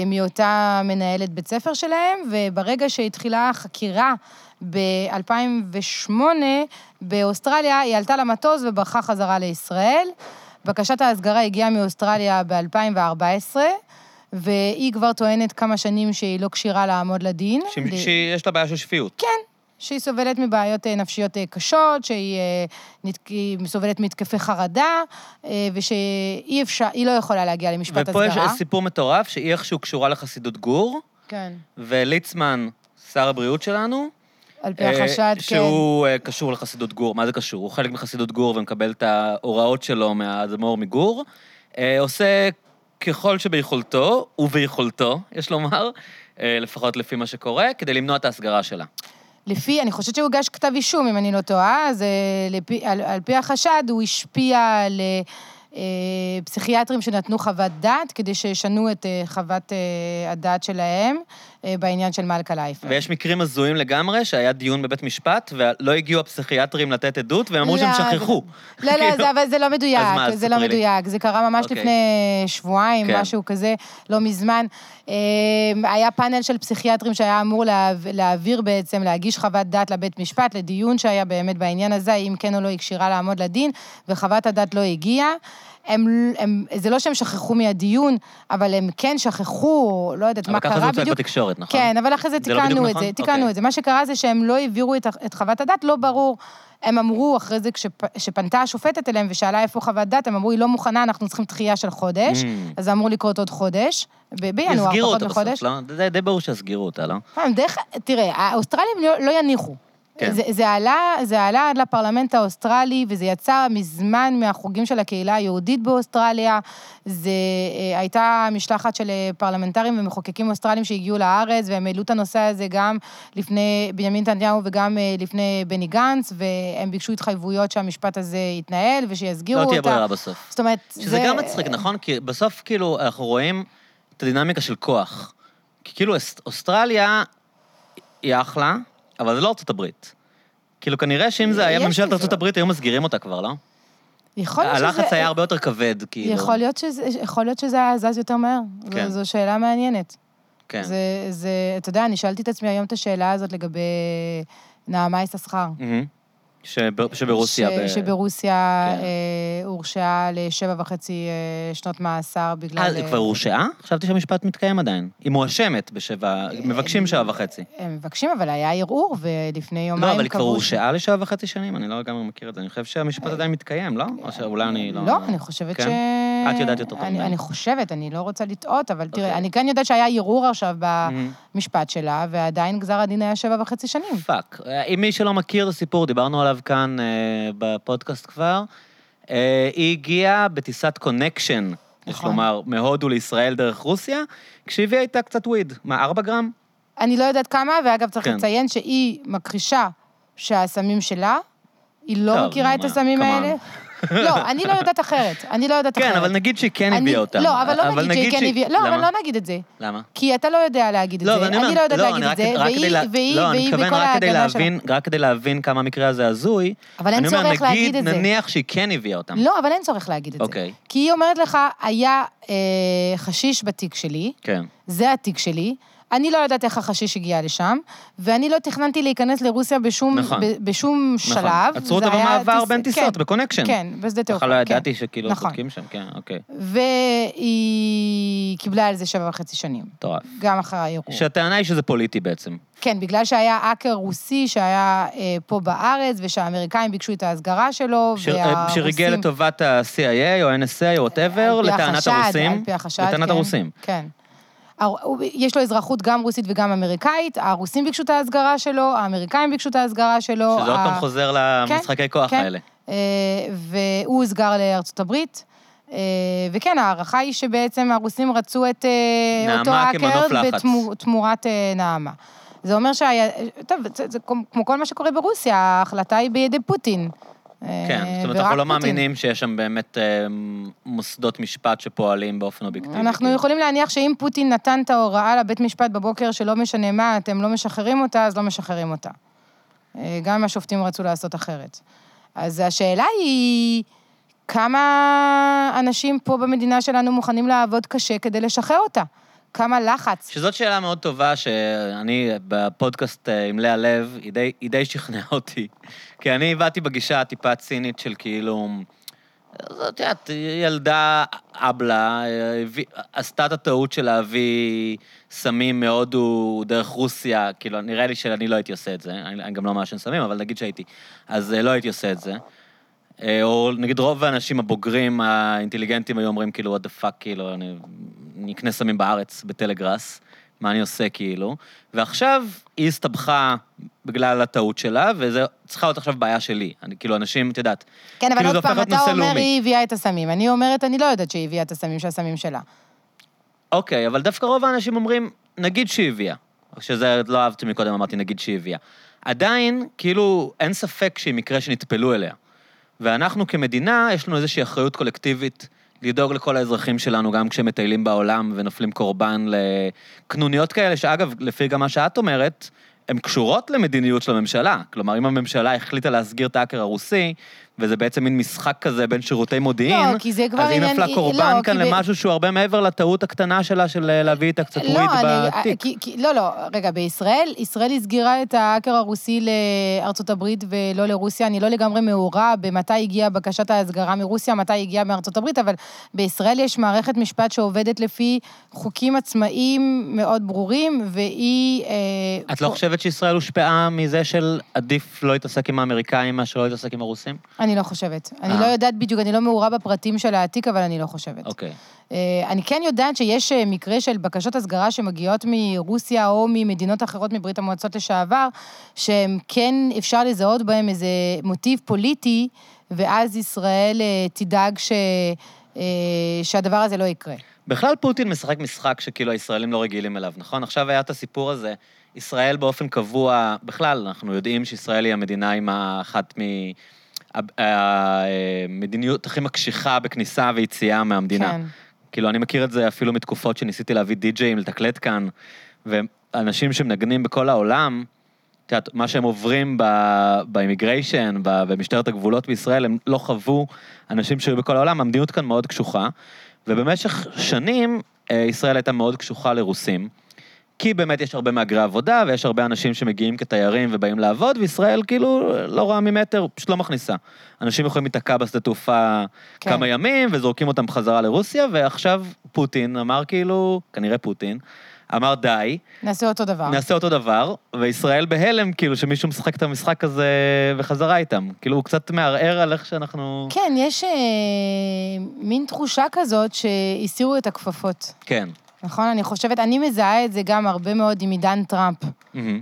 מאותה מנהלת בית ספר שלהם, וברגע שהתחילה החקירה ב-2008 באוסטרליה, היא עלתה למטוס וברחה חזרה לישראל. בקשת ההסגרה הגיעה מאוסטרליה ב-2014, והיא כבר טוענת כמה שנים שהיא לא כשירה לעמוד לדין. ש- ל- שיש לה בעיה של שפיות. כן, שהיא סובלת מבעיות אה, נפשיות אה, קשות, שהיא אה, סובלת מתקפי חרדה, ושהיא אפשר, לא יכולה להגיע למשפט ופה יש הסגרה. סיפור מטורף, שהיא איכשהו קשורה לחסידות גור, כן, וליצמן, שר הבריאות שלנו, על פי החשד, כן. שהוא קשור לחסידות גור. מה זה קשור? הוא חלק מחסידות גור ומקבל את ההוראות שלו מהאדמו"ר מגור. עושה ככל שביכולתו, וביכולתו, יש לומר, אה, לפחות לפי מה שקורה, כדי למנוע את ההסגרה שלה. לפי, אני חושבת שהוגש כתב אישום, אם אני לא טועה, אז אה, לפי, על, על פי החשד, הוא השפיע על אה, אה, פסיכיאטרים שנתנו חוות דעת, כדי שישנו את אה, חוות אה, הדעת שלהם בעניין של מלכה לייפר. ויש מקרים הזויים לגמרי, שהיה דיון בבית משפט, ולא הגיעו הפסיכיאטרים לתת עדות, והם אמרו שהם לא, שכחו. לא, לא, כאילו- זה, אבל זה לא מדויק, אז מה, אז זה לא לי. מדויק. זה קרה ממש אוקיי. לפני שבועיים, כן. משהו כזה, לא מזמן. אה, היה פאנל של פסיכיאטרים שהיה אמור להעב- להעביר בעצם, להגיש חוות דעת לבית משפט, לדיון שהיה באמת בעניין הזה, אם כן או לא היא כשירה לעמוד לדין, וחוות הדעת לא הגיעה. הם, הם, זה לא שהם שכחו מהדיון, אבל הם כן שכחו, לא יודעת מה אבל קרה ככה בדיוק. זה הוצג בתקשורת, נכון? כן, אבל אחרי זה זה לא תיקנו את נכון? זה, תיקנו אוקיי. את זה. מה שקרה זה שהם לא העבירו את, את חוות הדעת, לא ברור. הם אמרו, אחרי זה, כשפ- כשפנתה השופטת אליהם ושאלה איפה חוות דעת, הם אמרו, היא לא מוכנה, אנחנו צריכים דחייה של חודש. Mm. אז זה אמור לקרות עוד חודש, בינואר, יסגירו פחות אותה מחודש. בסוף, לא? זה די ברור שיסגירו אותה, לא? אה, דרך, תראה, האוסטרלים לא, לא יניחו. כן. זה, זה, עלה, זה עלה עד לפרלמנט האוסטרלי, וזה יצא מזמן מהחוגים של הקהילה היהודית באוסטרליה. זה אה, הייתה משלחת של אה, פרלמנטרים ומחוקקים אוסטרלים שהגיעו לארץ, והם העלו את הנושא הזה גם לפני בנימין נתניהו וגם אה, לפני בני גנץ, והם ביקשו התחייבויות שהמשפט הזה יתנהל ושיסגירו לא אותה. תהיה ברירה בסוף. זאת אומרת, שזה גם מצחיק, נכון? כי בסוף, כאילו, אנחנו רואים את הדינמיקה של כוח. כי כאילו, אוס- אוסטרליה היא אחלה, אבל זה לא ארצות הברית. כאילו, כנראה שאם זה היה יש ממשלת. ארצות הברית, היו מסגירים אותה כבר, לא? יכול להיות שזה... הלחץ היה הרבה יותר כבד, כאילו. יכול להיות שזה, יכול להיות שזה היה זז יותר מהר. כן. זו, זו שאלה מעניינת. כן. זה, זה, אתה יודע, אני שאלתי את עצמי היום את השאלה הזאת לגבי נעמה יששכר. מהמם. שב- שברוסיה. ב- ש, שברוסיה כן. אה, הורשעה לשבע וחצי אה, שנות מאסר בגלל... אה, היא כבר הורשעה? חשבתי שהמשפט מתקיים עדיין. היא מואשמת בשבע, מבקשים שבע וחצי. הם מבקשים, אבל היה ערעור, ולפני יומיים לא, אבל היא כבר קבעו הורשעה לשבע וחצי שנים? אני לא לגמרי מכיר את זה. אני חושב שהמשפט עדיין מתקיים, לא? או שאולי אני לא... לא, אני חושבת כן? ש... את יודעת יותר טוב אני. אני חושבת, אני לא רוצה לטעות, אבל תראה, אוקיי. אני כן יודעת שהיה ערעור עכשיו מהמם. במשפט שלה, ועדיין גזר הדין היה שבע וחצי שנים. fuck. אם מי שלא מכיר את הסיפור, דיברנו עליו כאן אה, בפודקאסט כבר. אה, היא הגיעה בטיסת connection, יש נכון. לומר, מהודו לישראל דרך רוסיה, כשהביאה איתה קצת weed. מה, ארבע גרם? אני לא יודעת כמה, ואגב, צריך כן. לציין שהיא מכחישה שהסמים שלה, היא לא טוב, מכירה את הסמים. האלה. לא, אני לא יודעת אחרת. אני לא יודעת אחרת. כן, אבל נגיד שהיא כן אני- הביאה אותם. לא, אבל לא נגיד שהיא כן הביאה... לא, אבל? לא נגיד את זה. למה? כי אתה לא יודע להגיד את לא, זה. אני אומר, אני לא יודעת לא, להגיד אני את זה, והיא, והיא, לא, אני והיא כדי ההגנה שלה. להבין, רק כדי להבין כמה המקרה הזה הזוי. אבל אין אני אומר, צורך להגיד את זה. נגיד, נניח שהיא כן הביאה אותם. לא, אבל אין צורך להגיד את זה. אוקיי. כי היא אומרת לך, היה אה, חשיש בתיק שלי, כן. זה התיק שלי, אני לא יודעת איך החשיש הגיע לשם, ואני לא תכננתי להיכנס לרוסיה בשום, נכון. ב, בשום נכון. שלב. עצרו אותה במעבר טיס- בין טיסות, כן, ב connection. כן, בשדה תעופה. בכלל לא כן. ידעתי שכאילו נכון. בודקים שם, כן, אוקיי. והיא קיבלה על זה שבע וחצי שנים, מטורף. גם אחרי הערעור. שהטענה היא שזה פוליטי בעצם. כן, בגלל שהיה האקר רוסי שהיה אה, פה בארץ, ושהאמריקאים ביקשו את ההסגרה שלו, ש- והרוסים... שריגל לטובת ה-CIA או ה-NSA או whatever, פי לטענת החשד, הרוסים. על פי החשד, לטענת כן. הרוסים. כן. יש לו אזרחות גם רוסית וגם אמריקאית, הרוסים ביקשו את ההסגרה שלו, האמריקאים ביקשו את ההסגרה שלו. שזה עוד ה- פעם חוזר למשחקי כוח כן. האלה. אה, והוא הוסגר לארצות הברית. אה, וכן, ההערכה היא שבעצם הרוסים רצו את אה, אותו האקר לחץ. בתמו- תמורת אה, נעמה. זה אומר שהיה... טוב, זה, כמו כל מה שקורה ברוסיה, ההחלטה היא בידי פוטין. אה, כן, זאת אומרת, אנחנו לא. מאמינים שיש שם באמת אה, מוסדות משפט שפועלים באופן אובייקטיבי. אנחנו. יכולים להניח שאם פוטין נתן את ההוראה לבית משפט בבוקר שלא משנה מה, אתם לא משחררים אותה, אז לא משחררים אותה. אה, גם אם השופטים רצו לעשות אחרת. אז השאלה היא, כמה אנשים פה במדינה שלנו מוכנים לעבוד קשה כדי לשחרר אותה? כמה לחץ? שזאת שאלה מאוד טובה, שאני בפודקאסט אה, עם לאה לב, היא די, היא די שכנעה אותי. כי אני הבאתי בגישה הטיפה הצינית של כאילו... זאת יודעת, ילדה אבלה, הביא- עשתה את הטעות של להביא סמים מהודו דרך רוסיה, כאילו, נראה לי שאני לא הייתי עושה את זה, אני, אני גם לא מעשן סמים, אבל נגיד שהייתי, אז אה, לא הייתי עושה את זה. אה, או נגיד רוב האנשים הבוגרים, האינטליגנטים היו אומרים כאילו, what the fuck, כאילו, אני אקנה סמים בארץ, בטלגראס, מה אני עושה כאילו, ועכשיו היא הסתבכה בגלל הטעות שלה, וזה צריכה להיות עכשיו בעיה שלי. אני, כאילו, אנשים, את יודעת, כן, אבל כאילו, זה עוד פעם, אתה אומר, לאומי. היא הביאה את הסמים. אני אומרת, אני לא יודעת שהיא הביאה את הסמים שהסמים שלה. אוקיי, אבל דווקא רוב האנשים אומרים, נגיד שהיא הביאה, שזה לא אהבתי מקודם, אמרתי נגיד שהיא הביאה. עדיין, כאילו, אין ספק שהיא מקרה שנטפלו אליה. ואנחנו כמדינה, יש לנו איזושהי אחריות קולקטיבית לדאוג לכל האזרחים שלנו, גם כשהם מטיילים בעולם ונופלים קורבן לקנוניות כאלה, שאגב, לפי גם מה שאת אומרת, הן קשורות למדיניות של הממשלה. כלומר, אם הממשלה החליטה להסגיר את האקר הרוסי, וזה בעצם מין משחק כזה בין שירותי מודיעין, לא, כי זה כבר אז היא עניין- נפלה היא- קורבן לא, כאן כי ב- למשהו שהוא הרבה מעבר לטעות הקטנה שלה של אה, להביא איתה קצת וויד אני- בתיק. כי, כי, לא, לא, רגע, בישראל, ישראל הסגירה את האקר הרוסי לארצות הברית ולא לרוסיה. אני לא לגמרי מעורה במתי הגיעה בקשת ההסגרה מרוסיה, מתי הגיעה מארצות הברית, אבל בישראל יש מערכת משפט שעובדת לפי חוקים עצמאיים מאוד ברורים, והיא... אה, את לא חושבת שישראל הושפעה מזה של עדיף לא להתעסק עם האמריקאים מאשר לא להתעסק עם הרוסים? אני לא חושבת. אני אה. לא יודעת בדיוק, אני לא מעורה בפרטים של התיק, אבל אני לא חושבת. אוקיי. אה, אני כן יודעת שיש אה, מקרה של בקשות הסגרה שמגיעות מרוסיה או ממדינות אחרות מברית המועצות לשעבר, שהם כן, אפשר לזהות בהם איזה מוטיב פוליטי, ואז ישראל אה, תדאג ש, שהדבר הזה לא יקרה. בכלל פוטין משחק משחק שכאילו הישראלים לא רגילים אליו, נכון? עכשיו היה את הסיפור הזה, ישראל באופן קבוע, בכלל, אנחנו יודעים שישראל היא המדינה עם אחת מ... המדיניות הכי מקשיחה בכניסה ויציאה מהמדינה. כן. כאילו, אני מכיר את זה אפילו מתקופות שניסיתי להביא די-ג'אים לתקלט כאן, ואנשים שמנגנים בכל העולם, את יודעת, מה שהם עוברים באימיגריישן, במשטרת הגבולות בישראל, הם לא חוו אנשים שהיו בכל העולם, המדיניות כאן מאוד קשוחה, ובמשך שנים אה, ישראל הייתה מאוד קשוחה לרוסים. כי באמת יש הרבה מהגרי עבודה, ויש הרבה אנשים שמגיעים כתיירים ובאים לעבוד, וישראל כאילו לא רואה ממטר, פשוט לא מכניסה. אנשים יכולים להיתקע בשדה תעופה כן. כמה ימים, וזורקים אותם בחזרה לרוסיה, ועכשיו פוטין אמר כאילו, כנראה פוטין, אמר די, נעשה אותו דבר. נעשה אותו דבר, וישראל בהלם, כאילו, שמישהו משחק את המשחק הזה בחזרה איתם. כאילו, הוא קצת מערער על איך שאנחנו... כן, יש אה, מין תחושה כזאת שהסירו את הכפפות. כן. נכון? אני חושבת, אני מזהה את זה גם הרבה מאוד עם עידן טראמפ.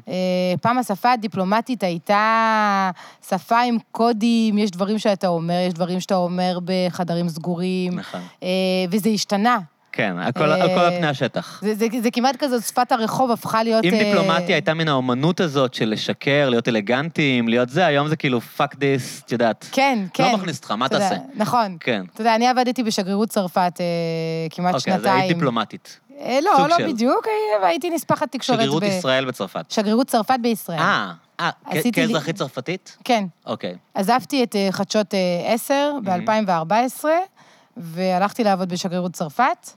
אה, פעם השפה הדיפלומטית הייתה שפה עם קודים, יש דברים שאתה אומר, יש דברים שאתה אומר בחדרים סגורים, נכון. אה, וזה השתנה. כן, הכל על כל אה, פני השטח. זה, זה, זה כמעט כזאת, שפת הרחוב הפכה להיות... אם אה, דיפלומטיה הייתה מן האומנות הזאת של לשקר, להיות אלגנטיים, להיות זה, היום זה כאילו fuck this, את יודעת. כן, כן. לא מכניס אותך, מה תעשה? נכון. כן. אתה יודע, אני עבדתי בשגרירות צרפת אה, כמעט אוקיי, אז שנתיים. היית דיפלומטית. אה, לא, לא של. בדיוק, אה, הייתי נספחת תקשורת שגרירות ב... ישראל בצרפת. שגרירות צרפת בישראל. אה, אה, כאזרחית צרפתית? כן. אוקיי. עזבתי את חדשות אה, 10 ב-2014, והלכתי לעבוד בשגרירות צרפת,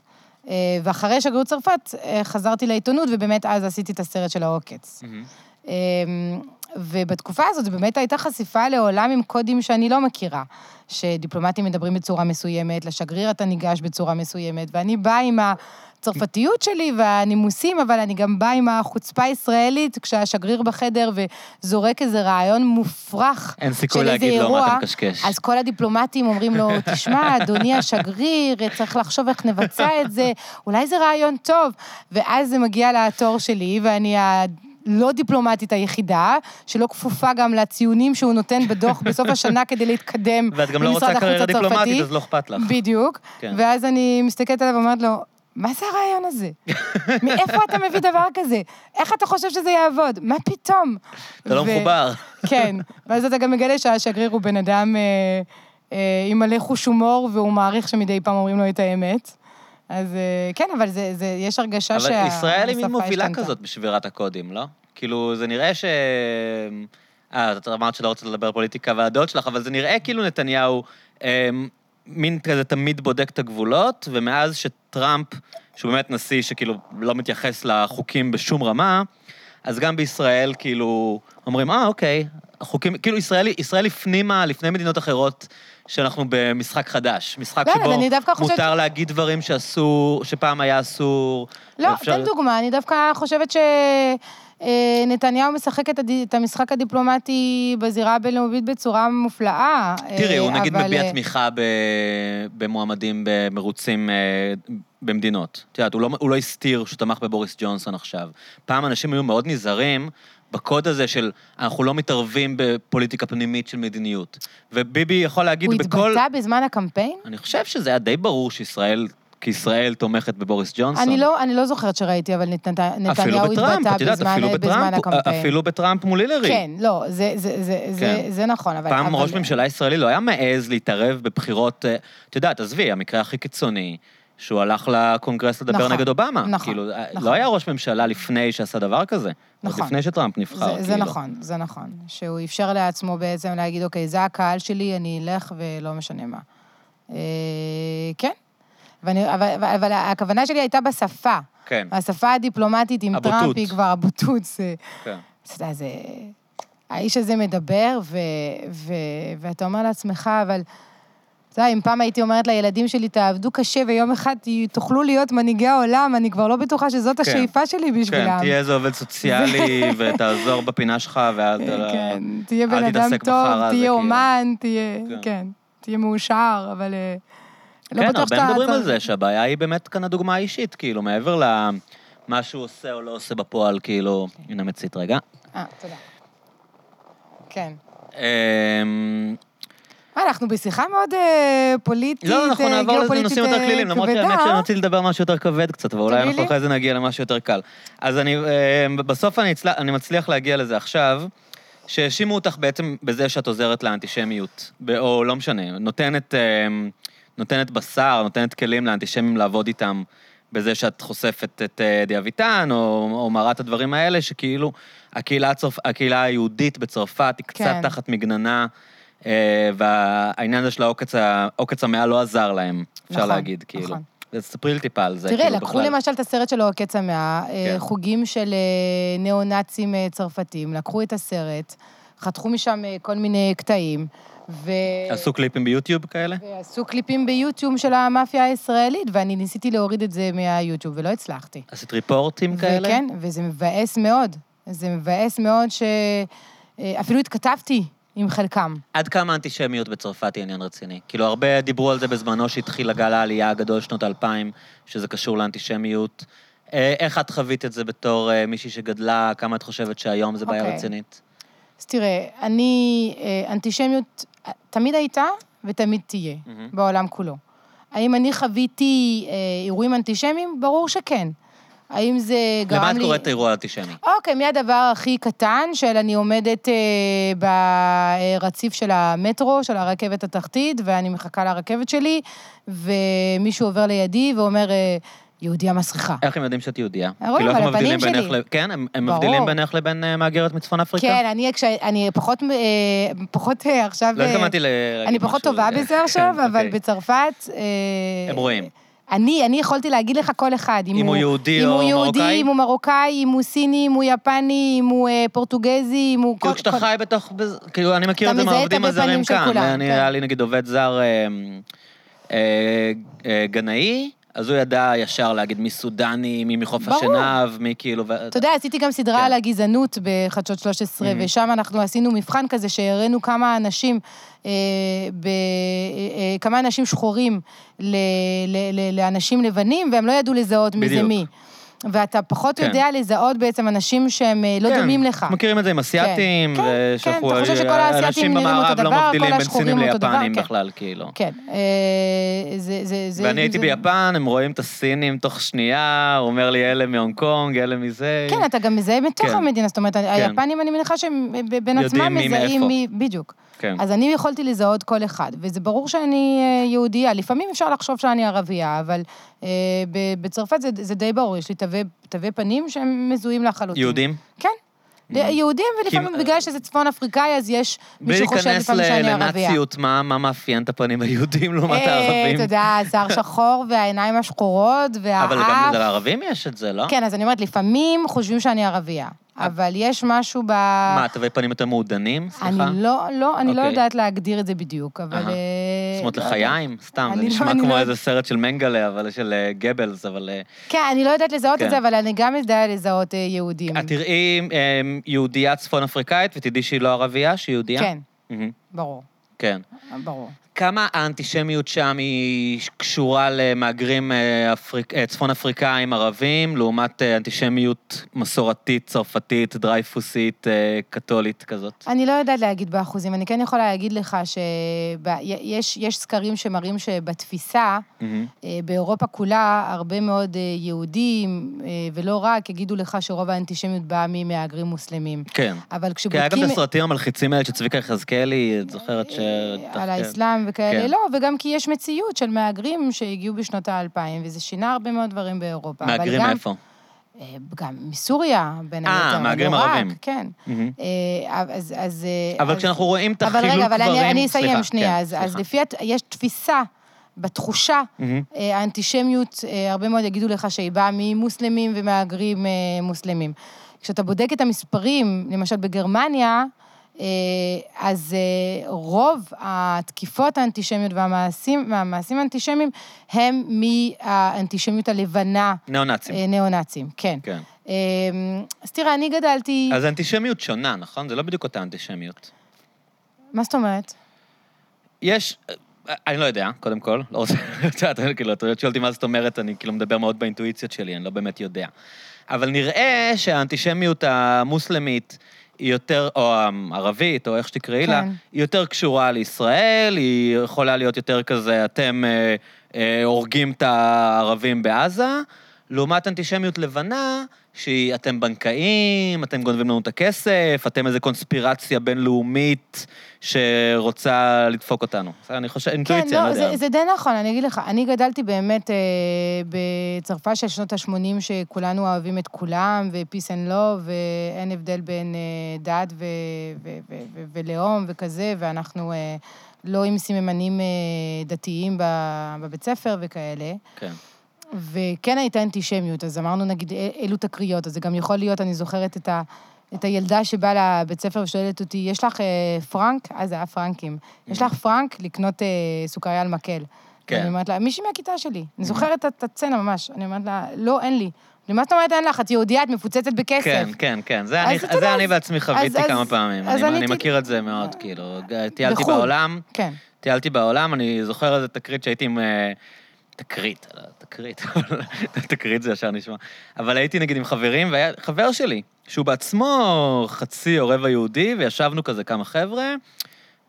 ואחרי שגרירות צרפת אה, חזרתי לעיתונות, ובאמת אז עשיתי את הסרט של העוקץ. מהמם. אמ, ובתקופה הזאת באמת הייתה חשיפה לעולם עם קודים שאני לא מכירה. שדיפלומטים מדברים בצורה מסוימת, לשגריר אתה ניגש בצורה מסוימת, ואני באה עם הצרפתיות שלי והנימוסים, אבל אני גם באה עם החוצפה הישראלית, כשהשגריר בחדר וזורק איזה רעיון מופרך אין סיכוי להגיד לו מה אירוע, אתה מקשקש. אז כל הדיפלומטים אומרים לו, [LAUGHS] תשמע, אדוני השגריר, צריך לחשוב איך נבצע את זה, אולי זה רעיון טוב. ואז זה מגיע לתור שלי, ואני הלא דיפלומטית היחידה, שלא כפופה גם לציונים שהוא נותן בדוח בסוף השנה כדי להתקדם ואת גם לא במשרד רוצה החוץ קריירה הצרפתי. דיפלומטית, אז לא אכפת לך. בדיוק. כן. ואז אני מסתכלת עליו ואומרת לו, מה זה הרעיון הזה? מאיפה אתה מביא דבר כזה? איך אתה חושב שזה יעבוד? מה פתאום? אתה לא מחובר. כן, ואז אתה גם מגלה שהשגריר הוא בן אדם אה, אה, עם מלא חוש הומור, והוא מעריך שמדי פעם אומרים לו את האמת. אז אה, כן, אבל זה, זה, יש הרגשה אבל שהשפה ישראל היא מין מובילה. כזאת בשבירת הקודים, לא? כאילו, זה נראה ש... אה, את אמרת שלא רוצה לדבר פוליטיקה והדעות שלך, אבל זה נראה כאילו נתניהו אה, מין כזה תמיד בודק את הגבולות, ומאז שטראמפ, שהוא באמת נשיא שכאילו לא מתייחס לחוקים בשום רמה, אז גם בישראל כאילו אומרים, אה, אוקיי, החוקים, כאילו ישראל, ישראל הפנימה לפני מדינות אחרות שאנחנו במשחק חדש, משחק לא, שבו דווקא חושבת- מותר להגיד דברים שאסור, שפעם היה אסור. לא, ואפשר- תן דוגמה, אני דווקא חושבת שנתניהו משחק את, הד... את המשחק הדיפלומטי בזירה הבינלאומית בצורה מופלאה. תראי, הוא אה, נגיד מביע אה, תמיכה ב... במועמדים במרוצים אה, במדינות. את יודעת, הוא לא, הוא לא הסתיר שהוא תמך בבוריס ג'ונסון עכשיו. פעם אנשים היו מאוד נזהרים בקוד הזה של אנחנו לא מתערבים בפוליטיקה פנימית של מדיניות. וביבי יכול להגיד הוא בכל... התבטא בזמן הקמפיין? אני חושב שזה היה די ברור שישראל כי ישראל תומכת בבוריס ג'ונסון. אני לא, אני לא זוכרת שראיתי, אבל נת- נתניהו אפילו בטראמפ, התבטא את יודעת, בזמן, אפילו בזמן בטראמפ, הקמפיין. אפילו בטראמפ מול הילרי. כן, לא, זה, זה, זה, כן. זה, זה נכון, אבל... פעם אבל... ראש ממשלה ישראלי לא היה מעז להתערב בבחירות, אה, את יודעת, עזבי, המקרה הכי קיצוני, שהוא הלך לקונגרס לדבר נכון, נגד אובמה. נכון, כאילו, אה, נכון. לא היה ראש ממשלה לפני שעשה דבר כזה. עוד נכון. לפני שטראמפ נבחר, זה, כאילו. זה נכון, זה נכון. שהוא אפשר לעצמו בעצם להגיד, אוקיי, זה הקהל שלי, אני אלך ולא משנה מה. אה, כן. ואני, אבל, אבל, הכוונה שלי הייתה בשפה. כן, השפה הדיפלומטית עם הבוטות. טראמפ היא כבר הבוטות. זה, כן. אתה יודע, זה... האיש הזה מדבר, ו, ו, ואתה אומר לעצמך, אבל... אתה יודע, אם פעם הייתי אומרת לילדים שלי, תעבדו קשה ויום אחד תוכלו להיות מנהיגי העולם, אני כבר לא בטוחה שזאת כן. השאיפה שלי בשבילם. כן, תהיה איזה עובד סוציאלי [LAUGHS] ותעזור בפינה שלך, ואז... כן, תהיה בן אדם תתעסק טוב, בחרא תהיה כאילו. אומן, תהיה, כן. כן, תהיה מאושר, אבל אה, לא כן, הרבה. מדברים על זה, שהבעיה היא באמת כאן הדוגמה האישית, כאילו, מעבר למה שהוא עושה או לא עושה בפועל, כאילו... הנה מצית רגע. אה, תודה. כן. אמ, מה, אנחנו בשיחה מאוד אה, פוליטית, לא, אנחנו אה, נעבור לזה לנושאים יותר אה, כלילים, למרות. שהאמת שאני רציתי לדבר משהו יותר כבד קצת, אבל אולי תביא אנחנו. אחרי זה נגיע למשהו יותר קל. אז אני, אה, בסוף אני מצליח להגיע לזה עכשיו, שהאשימו אותך בעצם בזה שאת עוזרת לאנטישמיות, או לא משנה, נותנת, אה, נותנת בשר, נותנת כלים לאנטישמים לעבוד איתם. בזה שאת חושפת את אה, אדי אביטן, או, או מראה את הדברים האלה, שכאילו הקהילה, הצרפ... הקהילה היהודית בצרפת היא קצת כן. תחת מגננה, אה, והעניין הזה של העוקץ, עוקץ המאה לא עזר להם, אפשר נכון, להגיד, כאילו. נכון. אז ספרי לי טיפה על זה, תראה, כאילו, לקחו בכלל. למשל את הסרט שלו, קץ המאה, אה, כן. חוגים של אה, ניאו-נאצים אה, צרפתים, לקחו את הסרט, חתכו משם אה, כל מיני קטעים, ו... עשו קליפים ביוטיוב כאלה? ועשו קליפים ביוטיוב של המאפיה הישראלית, ואני ניסיתי להוריד את זה מהיוטיוב, ולא הצלחתי. עשית ריפורטים כאלה? וכן, וזה מבאס מאוד. זה מבאס מאוד ש... אה, אפילו התכתבתי עם חלקם. עד כמה אנטישמיות בצרפת היא עניין רציני? כאילו, הרבה דיברו על זה בזמנו שהתחיל הגל העלייה הגדול שנות האלפיים, שזה קשור לאנטישמיות. אה, איך את חווית את זה בתור אה, מישהי שגדלה? כמה את חושבת שהיום זה בעיה אוקיי. רצינית? אז תראה, אני, אנטישמיות תמיד הייתה ותמיד תהיה, מהמם. בעולם כולו. האם אני חוויתי אה, אירועים אנטישמיים? ברור שכן. האם זה גרם לי... למה את קוראת אירוע אנטישמי? אוקיי, מהדבר הכי קטן, של אני עומדת אה, ברציף של המטרו, של הרכבת התחתית, ואני מחכה לרכבת שלי, ומישהו עובר לידי ואומר, אה, יהודייה מסריחה. איך הם יודעים שאת יהודייה? רואים איך על הם מבדילים הפנים שלי. ל- כן, הם הם. מבדילים בינך לבין אה, מהגרת מצפון אפריקה? כן, אני, כש, אני פחות, אה, פחות אה, עכשיו... לא אה, התכוונתי ל... אני פחות טובה בזה עכשיו, אבל אוקיי. בצרפת... אה, הם רואים. אני, אני יכולתי להגיד לך כל אחד. אם הוא יהודי אם או הוא מרוקאי? יהודי, אם הוא מרוקאי, אם הוא סיני, אם הוא יפני, אם הוא אה, פורטוגזי, אם הוא... כאילו כל- כשאתה כל- חי בתוך... כאילו, אני מכיר את זה מהעובדים הזרים כאן. אני, כן. היה לי נגיד עובד זר אה, אה, אה, גנאי, אז הוא ידע ישר להגיד מי סודני, מי מחוף ברור. השנהב, מי כאילו... אתה יודע, עשיתי גם סדרה כן. על הגזענות בחדשות 13, Mhm. ושם אנחנו עשינו מבחן כזה שהראינו כמה אנשים, אה, ב, אה, אה, כמה אנשים שחורים ל, ל, ל, לאנשים לבנים, והם לא ידעו לזהות מי זה בדיוק. מי. ואתה פחות כן. יודע לזהות בעצם אנשים שהם אה, לא כן, דומים לך. מכירים את זה עם אסיאתים, כן, כן, ושאנחנו... אתה חושב שכל האסיאתים אנשים נראים אותו לא דבר, מבדילים כל בין סינים השחורים אותו דבר, ליפנים כן. בכלל, כאילו. כן, אה, זה... זה, זה ואני הייתי זה- ביפן, הם רואים את הסינים תוך שנייה, הוא אומר לי, אלה מהונג קונג, אלה מזה. כן, אתה גם מזהה מתוך כן. המדינה, זאת אומרת, היפנים, אני מניחה שהם בין עצמם מזהים. מי... בדיוק. כן. אז אני יכולתי לזהות כל אחד, וזה ברור שאני אה, יהודייה. לפעמים אפשר לחשוב שאני ערבייה, אבל אה, בצרפת זה, זה די ברור, יש לי תווי, תווי פנים שהם מזוהים לחלוטין. יהודים? כן. יהודים, ולפעמים כי- בגלל שזה צפון אפריקאי, אז יש מי בלי שחושב להיכנס לפעמים שאני ערבייה. לנאציות, מה מה מאפיין את הפנים היהודים לעומת אה, הערבים? אתה יודע, שיער שחור והעיניים השחורות והאף. אבל גם לערבים יש את זה, לא? כן, אז אני אומרת, לפעמים חושבים שאני ערבייה, אבל יש משהו ב... מה, תווי פנים יותר מעודנים? אני סליחה? לא, לא, אני לא אוקיי. יודעת להגדיר את זה בדיוק, אבל... אה, זאת אומרת, לא לחיים? סתם, זה אני לא- נשמע אני כמו לא- איזה סרט של מנגלה, אבל של אה, גבלס, אבל... אה. כן, אני לא יודעת לזהות כן. את זה, אבל אני גם יודעת לזהות יהודים. את תראי אה, יהודייה צפון אפריקאית, ותדעי שהיא לא ערבייה, שהיא יהודייה? כן. ברור, כן. ברור. כמה האנטישמיות שם היא קשורה למהגרים אה, אפריק... אה, צפון אפריקאים ערבים, לעומת אה, אנטישמיות מסורתית, צרפתית, דרייפוסית, קתולית כזאת? אני לא יודעת להגיד באחוזים. אני כן יכולה להגיד לך שיש סקרים שמראים שבתפיסה, mm-hmm. באירופה כולה, הרבה מאוד יהודים, ולא רק, יגידו לך שרוב האנטישמיות באה ממהגרים מוסלמים. כן. אבל כשבודקים... כי היה גם את הסרטים המלחיצים האלה שצביקה יחזקאלי, את זוכרת ש... על האסלאם וכאלה, כן. לא, וגם כי יש מציאות של מהגרים שהגיעו בשנות האלפיים, וזה שינה הרבה מאוד דברים באירופה. מהגרים מאיפה? אה, גם מסוריה, בין אה, היתר. אה, מהגרים ערבים. כן. Mm-hmm. אז, אז... אבל אז, כשאנחנו רואים את החילוק דברים... אבל רגע, אבל אני, אסיים סליחה, שנייה. כן, אז, סליחה. אז לפי... יש תפיסה, בתחושה, mm-hmm. האנטישמיות, הרבה מאוד יגידו לך שהיא באה ממוסלמים ומהגרים מוסלמים. כשאתה בודק את המספרים, למשל בגרמניה, אז אה, רוב התקיפות האנטישמיות והמעשים, והמעשים האנטישמיים הם מהאנטישמיות הלבנה. ניאו-נאצים. אה, ניאו-נאצים, כן. כן. אז תראה, אני גדלתי... אז אנטישמיות שונה, נכון? זה לא בדיוק אותה אנטישמיות. מה זאת אומרת? יש, אני לא יודע, קודם כל, לא רוצה, [LAUGHS] את יודעת, כאילו, אתה שואל אותי מה זאת אומרת, אני כאילו מדבר מאוד באינטואיציות שלי, אני לא באמת יודע. אבל נראה שהאנטישמית המוסלמית היא יותר, או הערבית, או איך שתקראי כן. לה, היא יותר קשורה לישראל, היא יכולה להיות יותר כזה, אתם אה, אה, הורגים את הערבים בעזה, לעומת אנטישמיות לבנה, שאתם בנקאים, אתם גונבים לנו את הכסף, אתם איזה קונספירציה בינלאומית שרוצה לדפוק אותנו. אני חושב, אינטואיציה, כן, לא, לא יודע. זה, זה די נכון, אני אגיד לך, אני גדלתי באמת אה, בצרפת של שנות ה-80, שכולנו אוהבים את כולם, ו-peace and love, ואין הבדל בין אה, דת ו- ו- ו- ו- ולאום וכזה, ואנחנו אה, לא עם סממנים אה, דתיים בבית ספר וכאלה. כן. וכן הייתה אנטישמיות, אז אמרנו נגיד אילו תקריות, אז זה גם יכול להיות, אני זוכרת את, ה, את הילדה שבאה לבית ספר ושואלת אותי, יש לך אה, פרנק? אז זה היה פרנקים. Mm-hmm. יש לך פרנק לקנות אה, סוכריה על מקל. כן. אני אומרת לה, מישהי מהכיתה שלי. אני זוכרת את הצצנה ממש. אני אומרת לה, לא, אין לי. מה זאת אומרת אין לך? את יהודייה, את מפוצצת בכסף. כן, כן, כן. זה, אני, זה אני בעצמי חוויתי כמה אז, פעמים. אז אני, אני מכיר את זה מאוד, כאילו. טיילתי בעולם. כן. טיילתי בעולם, אני זוכר איזה תקרית שהייתי עם... תקרית, לא, תקרית, [LAUGHS] תקרית זה ישר נשמע. אבל הייתי נגיד עם חברים, והיה חבר שלי, שהוא בעצמו חצי או רבע יהודי, וישבנו כזה כמה חבר'ה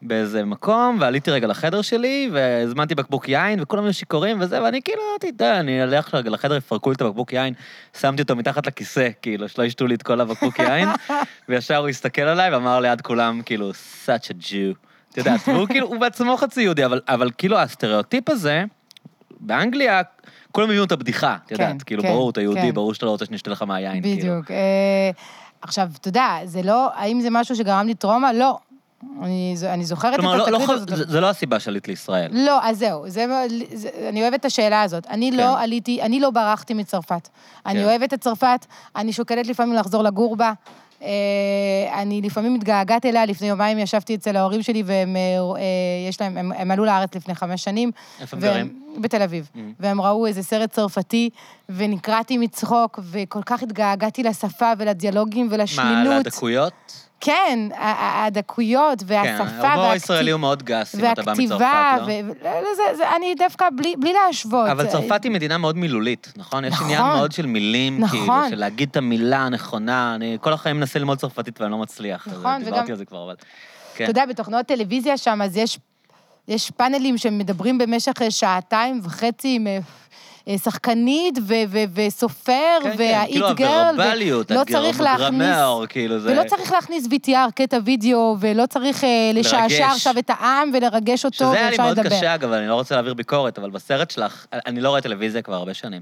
באיזה מקום, ועליתי רגע לחדר שלי, והזמנתי בקבוק יין, וכולם היו שיכורים וזה, ואני כאילו, אמרתי, די, אני אלך רגע לחדר, יפרקו לי את הבקבוק יין, שמתי אותו מתחת לכיסא, כאילו, שלא ישתו לי את כל הבקבוק יין, [LAUGHS] וישר הוא הסתכל עליי ואמר ליד כולם, כאילו, such a Jew. את יודעת, והוא כאילו, הוא בעצמו חצי יהודי, אבל, אבל כאילו הסטריאוטיפ הזה, באנגליה, כולם הבינו את הבדיחה, את יודעת, כן, כאילו, כן, ברור, אתה יהודי, כן. ברור שאתה לא רוצה שנשתה לך מהיין, כאילו. בדיוק. אה, עכשיו, אתה יודע, זה לא, האם זה משהו שגרם לי טראומה? לא. אני, אני זוכרת כלומר, את התקרית לא, הזאת. זה, זה לא הסיבה שעלית לישראל. לא, אז זהו, זה, זה, אני אוהבת את השאלה הזאת. אני לא כן. לא עליתי, אני לא ברחתי מצרפת. כן. אני אוהבת את צרפת, אני שוקלת לפעמים לחזור לגור בה. אה, אני לפעמים מתגעגעת אליה, לפני יומיים ישבתי אצל ההורים שלי והם, אה, יש להם, הם, הם עלו לארץ לפני חמש שנים. איפה הם גרים? בתל אביב. Mm. והם ראו איזה סרט צרפתי, ונקרעתי מצחוק, וכל כך התגעגעתי לשפה ולדיאלוגים ולשנינות. מה, לדקויות? כן, הדקויות והשפה כן, ההומור הישראלי הוא מאוד גס, אם אתה בא מצרפת, לא? והכתיבה, אני דווקא, בלי, בלי להשוות. אבל צרפת היא מדינה מאוד מילולית, נכון? יש עניין נכון. מאוד של מילים, נכון. כאילו, של להגיד את המילה הנכונה. אני כל החיים מנסה ללמוד צרפתית ואני לא מצליח. נכון, וגם... דיברתי על זה כבר, אבל... כן. אתה יודע, בתוכניות טלוויזיה שם, אז יש, יש פאנלים שמדברים במשך שעתיים וחצי עם אה, שחקנית ו- ו- וסופר, כן, והאיט כן, כאילו גרל. הוורבליות, לא צריך להכניס... כאילו זה... ולא צריך להכניס VTR, קטע וידאו, ולא צריך אה, לשעשע עכשיו את העם ולרגש אותו, שזה היה לי מאוד לדבר. קשה, אגב, אני לא רוצה להעביר ביקורת, אבל בסרט שלך, אני לא רואה טלוויזיה כבר הרבה שנים,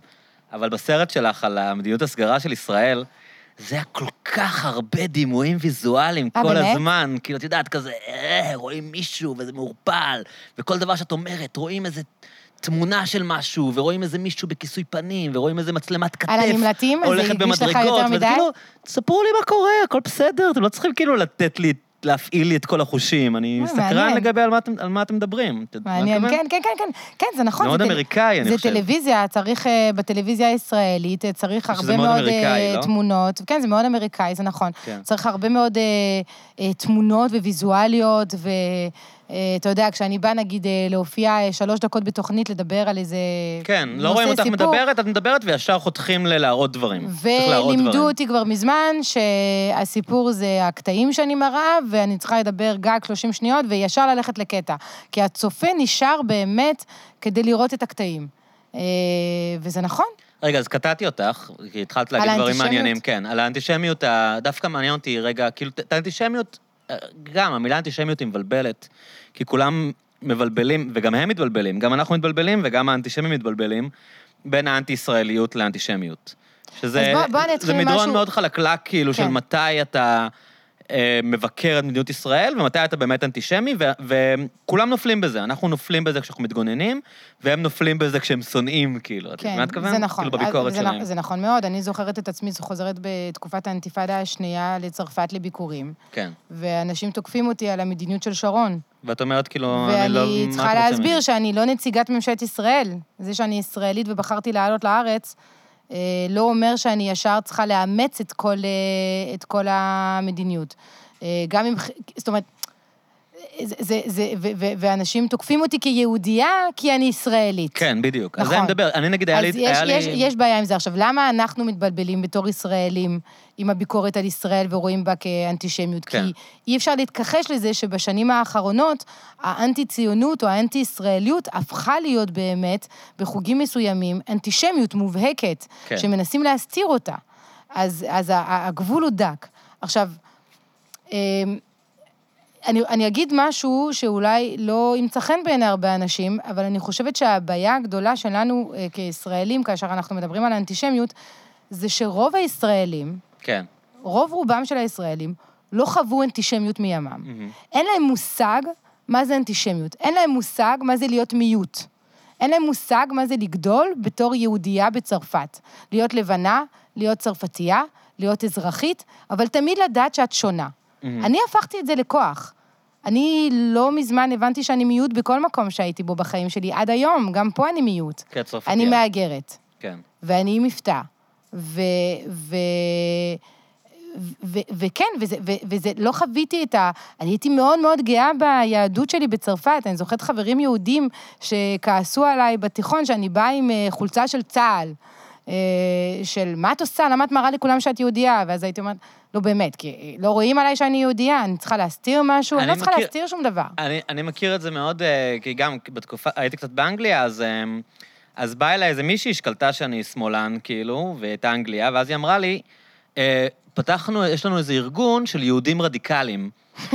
אבל בסרט שלך על המדיניות הסגרה של ישראל, זה היה כל כך הרבה דימויים ויזואליים כל באמת? הזמן. כאילו, את יודעת, כזה, אה, רואים מישהו וזה מעורפל, וכל דבר שאת אומרת, רואים איזה תמונה של משהו, ורואים איזה מישהו בכיסוי פנים, ורואים איזה מצלמת כתף. על הנמלטים? הולכת במדרגות, וזה כאילו, תספרו לי מה קורה, הכל בסדר, אתם לא צריכים כאילו לתת לי להפעיל לי את כל החושים. אני אה, סקרן לגבי על מה, על מה אתם מדברים. מעניין, כן, כן, כן, כן, כן, זה נכון. זה מאוד אמריקאי, אני חושב. זה טלוויזיה, צריך, אה, בטלוויזיה הישראלית, צריך הרבה מאוד אמריקאי, לא? תמונות. כן, זה מאוד אמריקאי, זה נכון. כן. צריך הרבה מאוד תמונות וויזואליות, ו... אה, אתה יודע, כשאני באה, נגיד, אה, להופיע אה, שלוש דקות בתוכנית, לדבר על איזה כן, לא רואים אותך סיפור, מדברת, את מדברת וישר חותכים ללהראות דברים. ולימדו. אותי כבר מזמן שהסיפור זה הקטעים שאני מראה, ואני צריכה לדבר גג 30 שניות, וישר ללכת לקטע. כי הצופה נשאר באמת כדי לראות את הקטעים. וזה נכון. רגע, אז קטעתי אותך, כי התחלת להגיד דברים? מעניינים. כן, על האנטישמיות, דווקא מעניין אותי רגע, כאילו, את האנטישמיות, גם, המילה אנטישמיות היא מבלבלת, כי כולם מבלבלים, וגם הם מתבלבלים, גם אנחנו מתבלבלים וגם האנטישמים מתבלבלים, בין האנטי-ישראליות לאנטישמיות. שזה אז בוא- בוא אני אתחיל זה עם מדרון משהו- מאוד חלקלק, כאילו, של כן. מתי אתה מבקר את מדיניות ישראל, ומתי אתה באמת אנטישמי, וכולם נופלים בזה. אנחנו נופלים בזה כשאנחנו מתגוננים, והם נופלים בזה כשהם שונאים, כאילו. את כן, מבינה אני מתכוון? זה נכון. כאילו, בביקורת זה, שלהם. זה נכון מאוד. אני זוכרת את עצמי חוזרת בתקופת האינתיפאדה השנייה לצרפת לביקורים, כן. ואנשים תוקפים אותי על המדיניות של שרון. ואת אומרת, כאילו, אני לא... ואני צריכה את להסביר? שאני לא נציגת ממשלת ישראל. זה שאני ישראלית ובחרתי לעלות לארץ, אה, לא אומר שאני ישר צריכה לאמץ את כל, אה, את כל המדיניות. אה, גם אם... זאת אומרת... זה, זה, זה, ו, ו, ואנשים תוקפים אותי כיהודייה, כי אני ישראלית. כן, בדיוק. אז נכון. זה אני מדבר. אני נגיד, היה לי... אז יש, היה לי- יש, יש בעיה עם זה. עכשיו, למה אנחנו מתבלבלים בתור ישראלים עם הביקורת על ישראל ורואים בה כאנטישמיות? כן. כי אי אפשר להתכחש לזה שבשנים האחרונות האנטי-ציונות או האנטי-ישראליות הפכה להיות באמת, בחוגים מסוימים, אנטישמיות מובהקת, כן. שמנסים להסתיר אותה. אז, אז הגבול הוא דק. עכשיו, אמ, אני, אני אגיד משהו שאולי לא ימצא חן בעיני הרבה אנשים, אבל אני חושבת שהבעיה הגדולה שלנו אה, כישראלים, כאשר אנחנו מדברים על האנטישמיות, זה שרוב הישראלים, כן. רוב רובם של הישראלים, לא חוו אנטישמיות מימם. מהמם. אין להם מושג מה זה אנטישמיות. אין להם מושג מה זה להיות מיעוט. אין להם מושג מה זה לגדול בתור יהודייה בצרפת. להיות לבנה, להיות צרפתייה, להיות אזרחית, אבל תמיד לדעת שאת שונה. מהמם. אני הפכתי את זה לכוח. אני לא מזמן הבנתי שאני מיעוט בכל מקום שהייתי בו בחיים שלי, עד היום, גם פה אני מיעוט. כן, צרפתייה. אני מהגרת, כן. ואני עם מבטא. ו... ו... ו- וכן, וזה, ו- וזה, לא חוויתי את ה... אני הייתי מאוד מאוד גאה ביהדות שלי בצרפת. אני זוכרת חברים יהודים שכעסו עליי בתיכון שאני באה עם אה, חולצה של צה"ל, אה, של מה את עושה? למה את מראה לכולם שאת יהודייה? ואז הייתי אומרת, לא באמת, כי אה, לא רואים עליי שאני יהודייה, אני צריכה להסתיר משהו? אני, אני לא צריכה מכיר- להסתיר שום דבר. אני, אני מכיר את זה מאוד, אה, כי גם בתקופה, הייתי קצת באנגליה, אז, אה, אז באה אליי איזה מישהי שקלטה שאני שמאלן, כאילו, והייתה אנגליה, ואז היא אמרה לי, אה, פתחנו, יש לנו איזה ארגון של יהודים רדיקליים. [LAUGHS]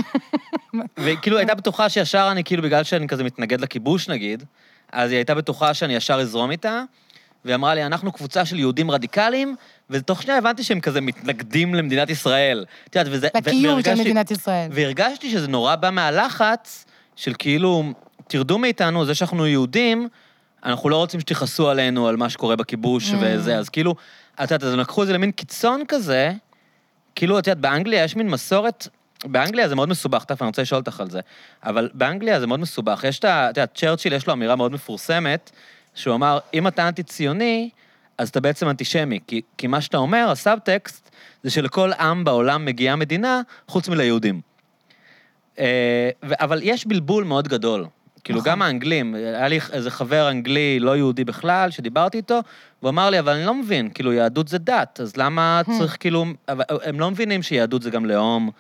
וכאילו, הייתה בטוחה שישר אני, כאילו, בגלל שאני כזה מתנגד לכיבוש, נגיד, אז היא הייתה בטוחה שאני ישר אזרום איתה, והיא אמרה לי, אנחנו קבוצה של יהודים רדיקליים, ותוך שנייה הבנתי שהם כזה מתנגדים למדינת ישראל. את יודעת, וזה... לקיום של מדינת ישראל. והרגשתי שזה נורא בא מהלחץ של כאילו, תרדו מאיתנו, זה שאנחנו יהודים, אנחנו לא רוצים שתכעסו עלינו על מה שקורה בכיבוש Mm. וזה, אז כאילו, את יודעת, אז הם לקחו את זה למין קיצון כזה, כאילו, את יודעת, באנגליה יש מין מסורת, באנגליה זה מאוד מסובך, תכף אני רוצה לשאול אותך על זה, אבל באנגליה זה מאוד מסובך. יש את ה... את יודעת, צ'רצ'יל יש לו אמירה מאוד מפורסמת, שהוא אמר, אם אתה אנטי-ציוני, אז אתה בעצם אנטישמי, כי, כי מה שאתה אומר, הסאבטקסט, זה שלכל עם בעולם מגיעה מדינה, חוץ מליהודים. אה, ו- אבל יש בלבול מאוד גדול. כאילו, נכון. גם האנגלים, היה לי איזה חבר אנגלי לא יהודי בכלל, שדיברתי איתו, והוא אמר לי, אבל אני לא מבין, כאילו, יהדות זה דת, אז למה Hmm. צריך, כאילו... אבל הם לא מבינים שיהדות זה גם לאום,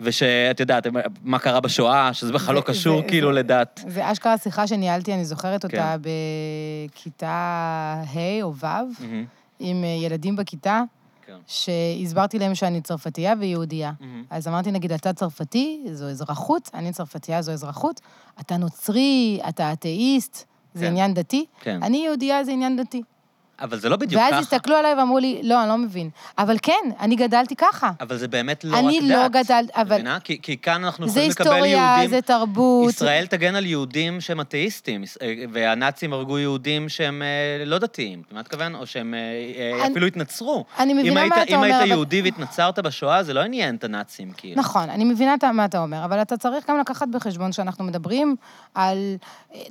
ושאת יודעת, מה קרה בשואה, שזה בכלל לא קשור זה- כאילו זה- לדת. זה אשכרה שיחה שניהלתי, אני זוכרת אותה כן. בכיתה ה' או ו', מהמם, עם אה, ילדים בכיתה, כן. שהסברתי להם שאני צרפתייה ויהודייה. מהמם. אז אמרתי, נגיד, אתה צרפתי, זו אזרחות, אני צרפתייה, זו אזרחות, אתה נוצרי, אתה אתאיסט, זה כן. עניין דתי, כן. אני יהודייה, זה עניין דתי. אבל זה לא בדיוק ואז ככה. הסתכלו עליי ואמרו לי, לא, אני לא מבין. אבל כן, אני גדלתי ככה. אבל זה באמת לא רק דת. אני לא גדלתי, אבל מבינה? כי, כי כאן אנחנו זה יכולים לקבל היסטוריה, יהודים... זה תרבות. ישראל תגן על יהודים שהם אתאיסטים, אה, והנאצים הרגו יהודים שהם אה, לא דתיים, אתה מתכוון? או שהם אה, אני- אפילו התנצרו. אני מבינה אם מה היית, אתה אם אומר, היית אבל- יהודי והתנצרת בשואה, זה לא עניין את הנאצים, כאילו. נכון, אני מבינה מה אתה אומר, אבל אתה צריך גם לקחת בחשבון שאנחנו מדברים על...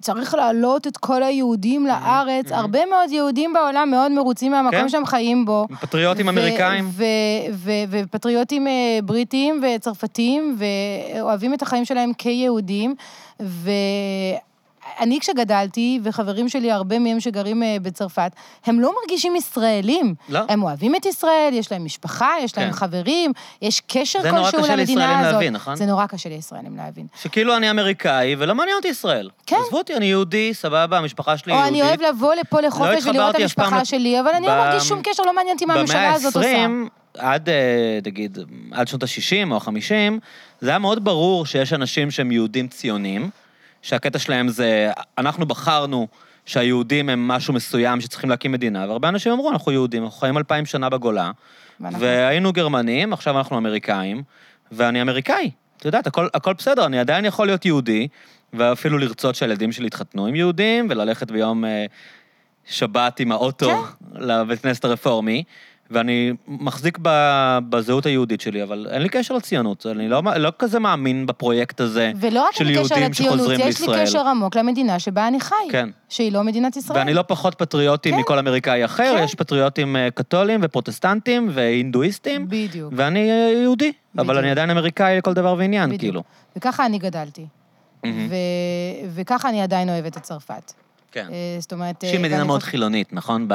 צריך להעלות את כל היהודים לארץ. הרבה מאוד יהודים בעולם העולם מאוד מרוצים מהמקום כן. שהם חיים בו. פטריוטים ו- אמריקאים. ו- ו- ופטריוטים אה, בריטים וצרפתים, ואוהבים את החיים שלהם כיהודים. ואני כשגדלתי, וחברים שלי, הרבה מהם שגרים אה, בצרפת, הם לא מרגישים ישראלים. לא. הם אוהבים את ישראל, יש להם משפחה, יש להם כן. חברים, יש קשר זה נורא כלשהו קשה למדינה לישראלים הזאת. להבין, נכון? זה נורא קשה לישראלים להבין. שכאילו אני אמריקאי, ולא מעניין אותי ישראל. כן. עזבו אותי, אני יהודי, סבבה, המשפחה שלי או יהודית. אני אוהב לבוא לפה לחופש ולראות את המשפחה שלי, אבל אני לא ב- מרגיש שום קשר, לא מעניין אותי מה הממשלה הזאת עושה. במאה ה-20, עד, אה, נגיד, עד שנות ה-60 או ה-50, זה היה מאוד ברור שיש אנשים שהם יהודים ציונים, שהקטע שלהם זה, אנחנו בחרנו שהיהודים הם משהו מסוים שצריכים להקים מדינה, והרבה אנשים אמרו, אנחנו יהודים, אנחנו חיים אלפיים שנה בגולה, ואנחנו- והיינו גרמנים, עכשיו אנחנו אמריקאים, ואני אמריקאי. את יודעת, הכל, הכל בסדר, אני עדיין יכול להיות יהודי, ואפילו לרצות שהילדים שלי יתחתנו עם יהודים, וללכת ביום אה, שבת עם האוטו כן. לבית כנסת הרפורמי, ואני מחזיק בזהות היהודית שלי, אבל אין לי קשר לציונות, אני לא, לא כזה מאמין בפרויקט הזה ולא רק של יהודים לציונות, שחוזרים יש לי לישראל. קשר עמוק למדינה שבה אני חי. כן. שהיא לא מדינת ישראל. ואני לא פחות פטריוטי כן. מכל אמריקאי אחר, כן. יש פטריוטים אה, קתולים ופרוטסטנטים והינדואיסטים, בדיוק. ואני אה, יהודי, אבל בדיוק. אני עדיין אמריקאי לכל דבר ועניין, בדיוק. כאילו. וככה אני גדלתי. מהמם. ו... וככה אני עדיין אוהבת את צרפת. כן. אה, זאת אומרת... שהיא אה, מדינה ואני מאוד חילונית, נכון?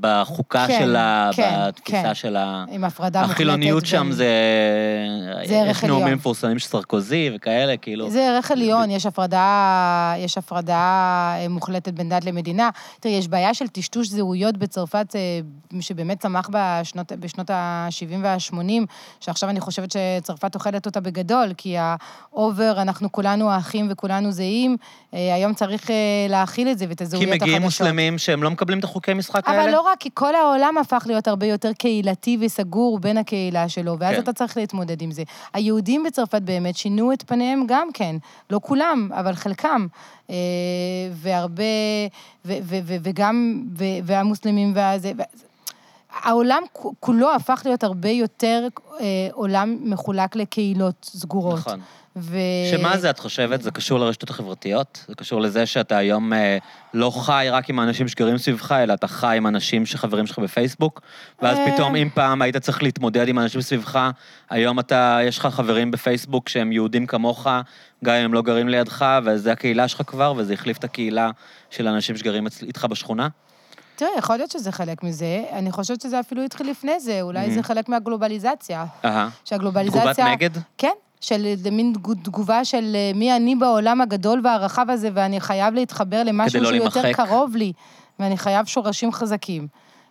בחוקה כן, שלה, כן, בתפיסה כן. שלה. עם הפרדה מוחלטת. החילוניות שם בין- זה... זה ערך יש נאומים עליון. מפורסמים של סרקוזי וכאלה, כאילו. זה ערך עליון, יש הפרדה, יש הפרדה אה, מוחלטת בין דת למדינה. תראי, יש בעיה של טשטוש זהויות בצרפת, שבאמת צמח בשנות, בשנות ה-70 וה-80, שעכשיו אני חושבת שצרפת אוכלת אותה בגדול, כי האובר, אנחנו כולנו אחים וכולנו זהים, היום צריך אה, להכיל את זה ואת כי הזהויות החדשות. מגיעים מוסלמים שהם לא מקבלים את החוקי משחק האלה? אבל לא רק, כי כל העולם הפך להיות הרבה יותר קהילתי וסגור בין הקהילה שלו, ואז כן. אתה צריך להתמודד עם זה. היהודים בצרפת באמת שינו את פניהם גם כן, לא כולם, אבל חלקם. אה, והרבה, ו- ו- ו- וגם, והמוסלמים והזה... העולם כולו הפך להיות הרבה יותר אה, עולם מחולק לקהילות סגורות. נכון. ו... שמה זה, את חושבת? זה קשור לרשתות החברתיות? זה קשור לזה שאתה היום אה, לא חי רק עם האנשים שגרים סביבך, אלא אתה חי עם אנשים שחברים שלך בפייסבוק, ואז אה. פתאום, אם פעם היית צריך להתמודד עם אנשים סביבך, היום אתה, יש לך חברים בפייסבוק שהם יהודים כמוך, גם אם הם לא גרים לידך, וזה הקהילה שלך כבר, וזה החליף את הקהילה של האנשים שגרים איתך בשכונה? תראה, יכול להיות שזה חלק מזה. אני חושבת שזה אפילו התחיל לפני זה, אולי Mhm. זה חלק מהגלובליזציה. אהה. שהגלובליזציה... תגובת נגד? כן, של מין תגו- תגובה של אה, מי אני בעולם הגדול והרחב הזה, ואני חייב להתחבר למשהו לא שהוא יותר להימחק. קרוב לי, ואני חייב שורשים חזקים.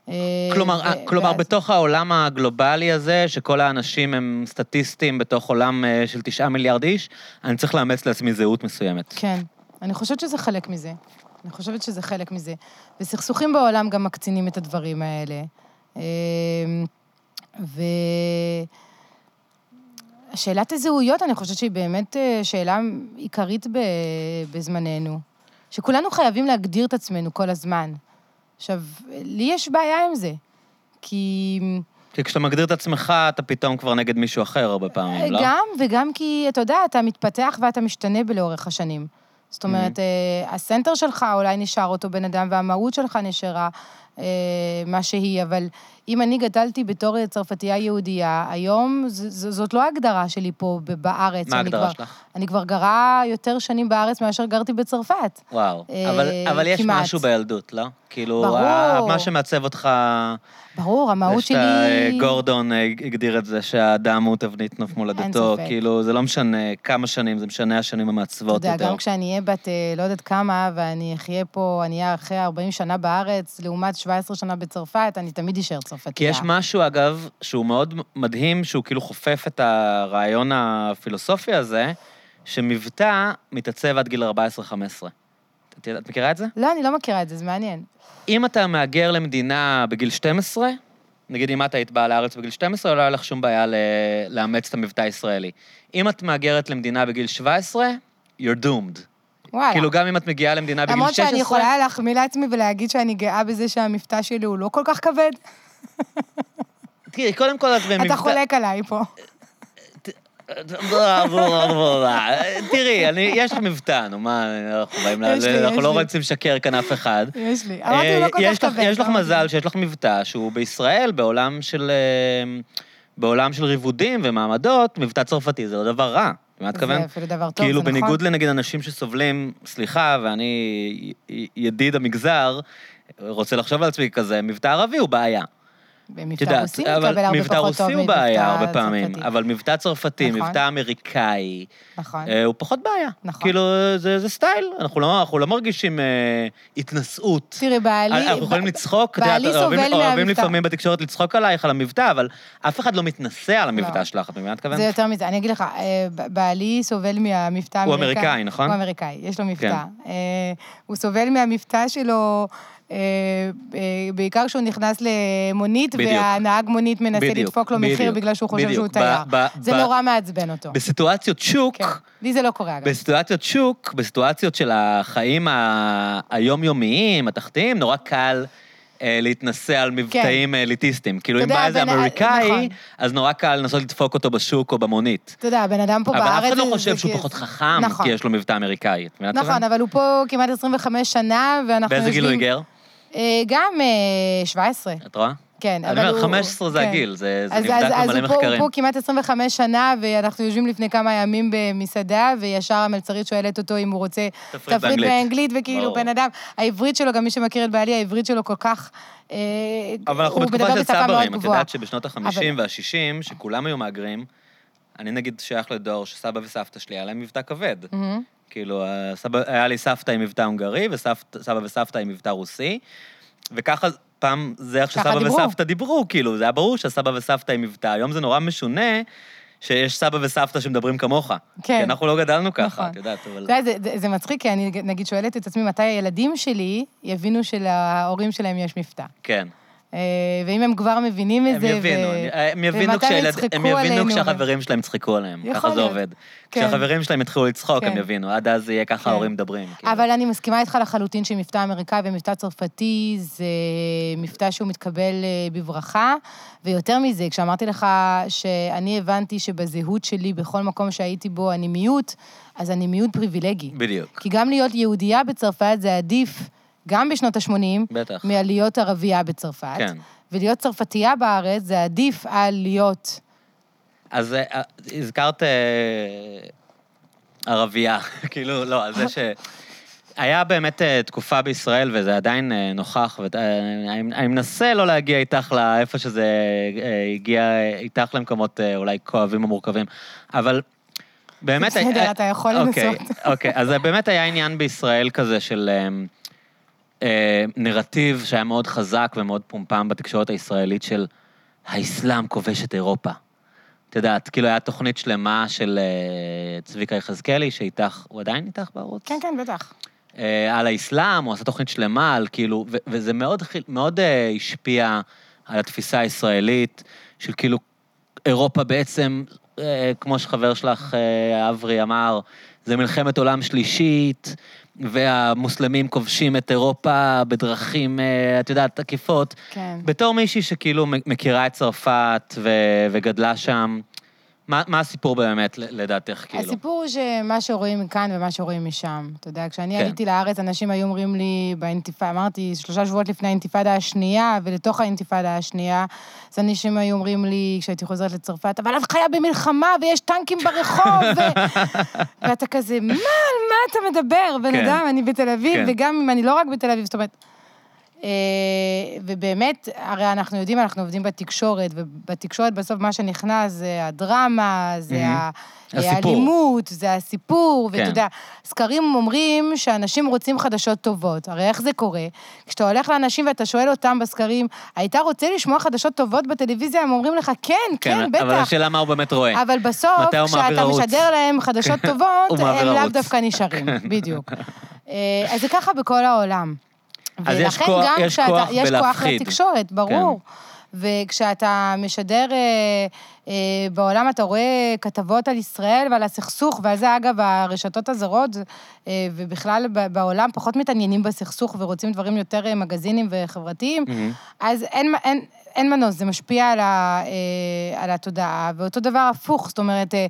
אה, כלומר, ו- כלומר ואז- בתוך העולם הגלובלי הזה, שכל האנשים הם סטטיסטים בתוך עולם אה, של תשעה מיליארד איש, אני צריך לאמץ לעצמי זהות מסוימת. כן, אני חושבת שזה חלק מזה. אני חושבת שזה חלק מזה. וסכסוכים בעולם גם מקצינים את הדברים האלה. אה, ו... שאלת הזהויות, אני חושבת שהיא באמת אה, שאלה עיקרית. בזמננו. שכולנו חייבים להגדיר את עצמנו כל הזמן. עכשיו, לי יש בעיה עם זה. כי... כי כשאתה מגדיר את עצמך, אתה פתאום כבר נגד מישהו אחר הרבה פעמים, לא? גם, וגם כי, אתה יודע, אתה מתפתח ואתה משתנה לאורך השנים. זאת אומרת, Mm-hmm. הסנטר שלך אולי נשאר אותו בן אדם, והמהות שלך נשארה אה, מה שהיא, אבל אם אני גדלתי בתור צרפתייה יהודייה, היום ז- ז- זאת לא ההגדרה שלי פה בארץ. מה ההגדרה שלך? אני כבר גרה יותר שנים בארץ מאשר גרתי בצרפת. וואו. אה, אבל, אבל יש כמעט. משהו בילדות, לא? כאילו, ברור. ה- מה שמעצב אותך... ברור, המהות שלי... גורדון אה, הגדיר את זה שהאדם הוא תבנית נוף מולדתו. ספק. כאילו, זה לא משנה כמה שנים, זה משנה השנים המעצבות אתה יודע, יותר. גם כשאני אהיה בת אה, לא יודעת כמה, ואני אחיה פה, אני אהיה אחרי 40 שנה בארץ, לעומת 17 שנה בצרפת, אני תמיד אשאר צרפתייה. כי יש משהו, אגב, שהוא מאוד מדהים, שהוא כאילו חופף את הרעיון הפילוסופי הזה, שמבטא מתעצב עד גיל 14-15. את את מכירה את זה? לא, אני לא מכירה את זה, זה מעניין. אם אתה מהגר למדינה בגיל 12, נגיד אם את היית באה לארץ בגיל 12, לא היה לך שום בעיה ל- לאמץ את המבטא הישראלי. אם את מהגרת למדינה בגיל 17, you're doomed. וואלה. כאילו, גם אם את מגיעה למדינה בגיל 16... למרות שאני יכולה להחמיא לעצמי ולהגיד שאני גאה בזה שהמבטא שלי הוא לא כל כך כבד. תראי, קודם כל את במבטא... אתה חולק עליי פה. תראי, אני- יש לך מבטא, נו, מה, אנחנו באים ל... אנחנו לא. רוצים לשקר כאן אף אחד. יש לי. אמרתי, אה, לא כל יש כך לך- כבד. יש לך אמרתי. מזל שיש לך מבטא שהוא בישראל, בעולם של... אה, בעולם של ריבודים ומעמדות, מבטא צרפתי זה לא דבר רע. מה את מתכוון? זה אפילו דבר טוב, כאילו, זה נכון. בניגוד לנגיד אנשים שסובלים, סליחה, ואני ידיד המגזר, רוצה לחשוב על עצמי כזה, מבטא ערבי הוא בעיה. את במבטא רוסי מקבל אבל הרבה מבטא פחות טוב רוסי הוא בעיה הרבה מבטא פעמים, צרפתי. אבל מבטא צרפתי, נכון. מבטא אמריקאי, נכון. אה, הוא פחות בעיה. נכון. כאילו, זה זה סטייל, אנחנו לא אנחנו לא מרגישים אה, התנשאות. תראי, בעלי... אנחנו יכולים ב- לצחוק, את בעלי אוהבים סובל אוהבים מהמבטא. לפעמים בתקשורת לצחוק עלייך, על המבטא, אבל אף אחד לא מתנשא על המבטא לא. שלך, את מבינה אני מתכוון? זה יותר מזה, אני אגיד לך, אה, בעלי סובל מהמבטא הוא האמריקאי. אמריקאי, נכון? הוא אמריקאי, יש לו מבטא. כן. אה, הוא סובל מהמבטא שלו, אה, אה, בעיקר כשהוא נכנס למונית, בדיוק. והנהג מונית מנסה בדיוק, לדפוק לו מחיר בגלל שהוא חושב בדיוק. שהוא תייר. זה ב- נורא מעצבן אותו. בסיטואציות שוק, כן. לי זה לא קורה, אגב. בסיטואציות שוק, בסיטואציות של החיים ה- היומיומיים, התחתיים, נורא קל אה, להתנשא על מבטאים אליטיסטיים. כאילו, אתה אם בא איזה אמריקאי, נכון. אז נורא קל לנסות לדפוק אותו בשוק או במונית. אתה יודע, הבן אדם פה אבל בארץ... אף אחד לא חושב שהוא כאילו- פחות חכם, נכון. כי יש לו מבטא אמריקאי. נכון? אבל הוא פה כמעט 25 שנה, ואנחנו באיזה גיל הוא היגר? אה, גם אה, 17. את רואה? כן, אני אבל אומר, הוא... 15 זה כן. הגיל, זה אז, אז, נבדק אז במלא הוא, פה, הוא מחקרים. פה כמעט 25 שנה, ואנחנו יושבים לפני כמה ימים במסעדה, וישר המלצרית שואלת אותו אם הוא רוצה תפריט באנגלית. באנגלית, וכאילו. בן אדם, העברית שלו, גם מי שמכיר את בעלי, העברית שלו כל כך... אה, אבל אנחנו בתקופה של צברים, את. יודעת שבשנות ה-50 וה-60, שכולם היו מהגרים, אני נגיד שייך לדור שסבא וסבתא שלי, היה להם מבטא כבד. מהמם. כאילו, סבא, היה לי סבתא עם מבטא הונגרי, וסבא וסבתא עם מבטא רוסי, וככה פעם זה איך שסבא דיברו. וסבתא דיברו, כאילו, זה היה ברור שהסבא וסבתא עם מבטא. היום זה נורא משונה שיש סבא וסבתא שמדברים כמוך. כן. כי אנחנו לא גדלנו ככה, נכון. את יודעת, אבל... זה, זה, זה מצחיק, כי אני נגיד שואלת את עצמי, מתי הילדים שלי יבינו שלהורים שלהם יש מבטא. כן. אה, ואם הם כבר מבינים את זה, יבינו, ו... הם יבינו ומתי הם יצחקו הם יבינו עלינו, כשהחברים שלהם יצחקו עליהם, ככה זה. עובד. כן. כשהחברים שלהם יתחילו לצחוק, הם כן. יבינו, עד אז יהיה ככה כן. ההורים מדברים. כאילו. אבל אני מסכימה איתך לחלוטין שמבטא אמריקאי ומבטא צרפתי זה מבטא שהוא מתקבל אה, בברכה, ויותר מזה, כשאמרתי לך שאני הבנתי שבזהות שלי, בכל מקום שהייתי בו, אני מיעוט, אז אני מיעוט פריבילגי. בדיוק. כי גם להיות יהודייה בצרפת זה עדיף, גם בשנות ה-80, בטח. מלהיות ערבייה בצרפת. כן. ולהיות צרפתייה בארץ זה עדיף על להיות... אז אה, הזכרת אה, ערבייה, [LAUGHS] כאילו, לא, על זה [LAUGHS] ש... היה באמת אה, תקופה בישראל, וזה עדיין נוכח, ואני אני מנסה לא להגיע איתך לאיפה שזה הגיע איתך למקומות אולי כואבים או מורכבים, אבל באמת... בסדר, אתה יכול אוקיי, לנסות. אוקיי, אז באמת היה עניין בישראל כזה של אה, נרטיב שהיה מאוד חזק ומאוד פומפם בתקשורת הישראלית של האסלאם כובש את אירופה. את יודעת, כאילו היה תוכנית שלמה של אה, צביקה יחזקאלי, שאיתך, הוא עדיין איתך בערוץ? כן, כן, בטח. אה, על האסלאם, הוא עשה תוכנית שלמה על כאילו, ו- וזה מאוד, מאוד אה, השפיע על התפיסה הישראלית, של כאילו, אירופה בעצם, אה, כמו שחבר שלך, אה, אברי, אמר, זה מלחמת עולם שלישית, והמוסלמים כובשים את אירופה בדרכים, אה, את יודעת, תקיפות. כן. בתור מישהי שכאילו מכירה את צרפת וגדלה שם, מה, מה הסיפור באמת, לדעתך, כאילו? הסיפור הוא שמה שרואים מכאן ומה שרואים משם. אתה יודע, כשאני כן. עליתי לארץ, אנשים היו אומרים לי באינתיפאדה, אמרתי, שלושה שבועות לפני האינתיפאדה השנייה, ולתוך האינתיפאדה השנייה, אז אנשים היו אומרים לי, כשהייתי חוזרת לצרפת, אבל את חיה במלחמה ויש טנקים ברחוב, ו... ואתה כזה, מה, על מה אתה מדבר? בן כן. אדם, אני בתל אביב, כן. וגם אם אני לא רק בתל אביב, זאת אומרת... אה, ובאמת, הרי אנחנו יודעים, אנחנו עובדים בתקשורת, ובתקשורת בסוף מה שנכנס זה הדרמה, זה הסיפור. האלימות, זה הסיפור, כן. ואתה יודע, סקרים אומרים שאנשים רוצים חדשות טובות. הרי איך זה קורה? כשאתה הולך לאנשים ואתה שואל אותם בסקרים, היית רוצה לשמוע חדשות טובות בטלוויזיה? הם אומרים לך, כן, כן, בטח. אבל השאלה מה הוא באמת רואה. אבל בסוף, כשאתה? משדר להם חדשות [LAUGHS] טובות, הם לאו. דווקא נשארים, [LAUGHS] בדיוק. אה, אז זה ככה בכל העולם. אז יש כוח- גם יש כשאתה- כוח יש כוח בלהפחיד. כן. לתקשורת, ברור. וכשאתה משדר אה, אה, בעולם, אתה רואה כתבות על ישראל ועל הסכסוך, ועל זה, אגב, הרשתות הזרות, אה, ובכלל בעולם פחות מתעניינים בסכסוך ורוצים דברים יותר אה, מגזינים וחברתיים, מהמם. אז אין, אין, אין מנוס, זה משפיע על, ה, אה, על התודעה, ואותו דבר הפוך, זאת אומרת, אה,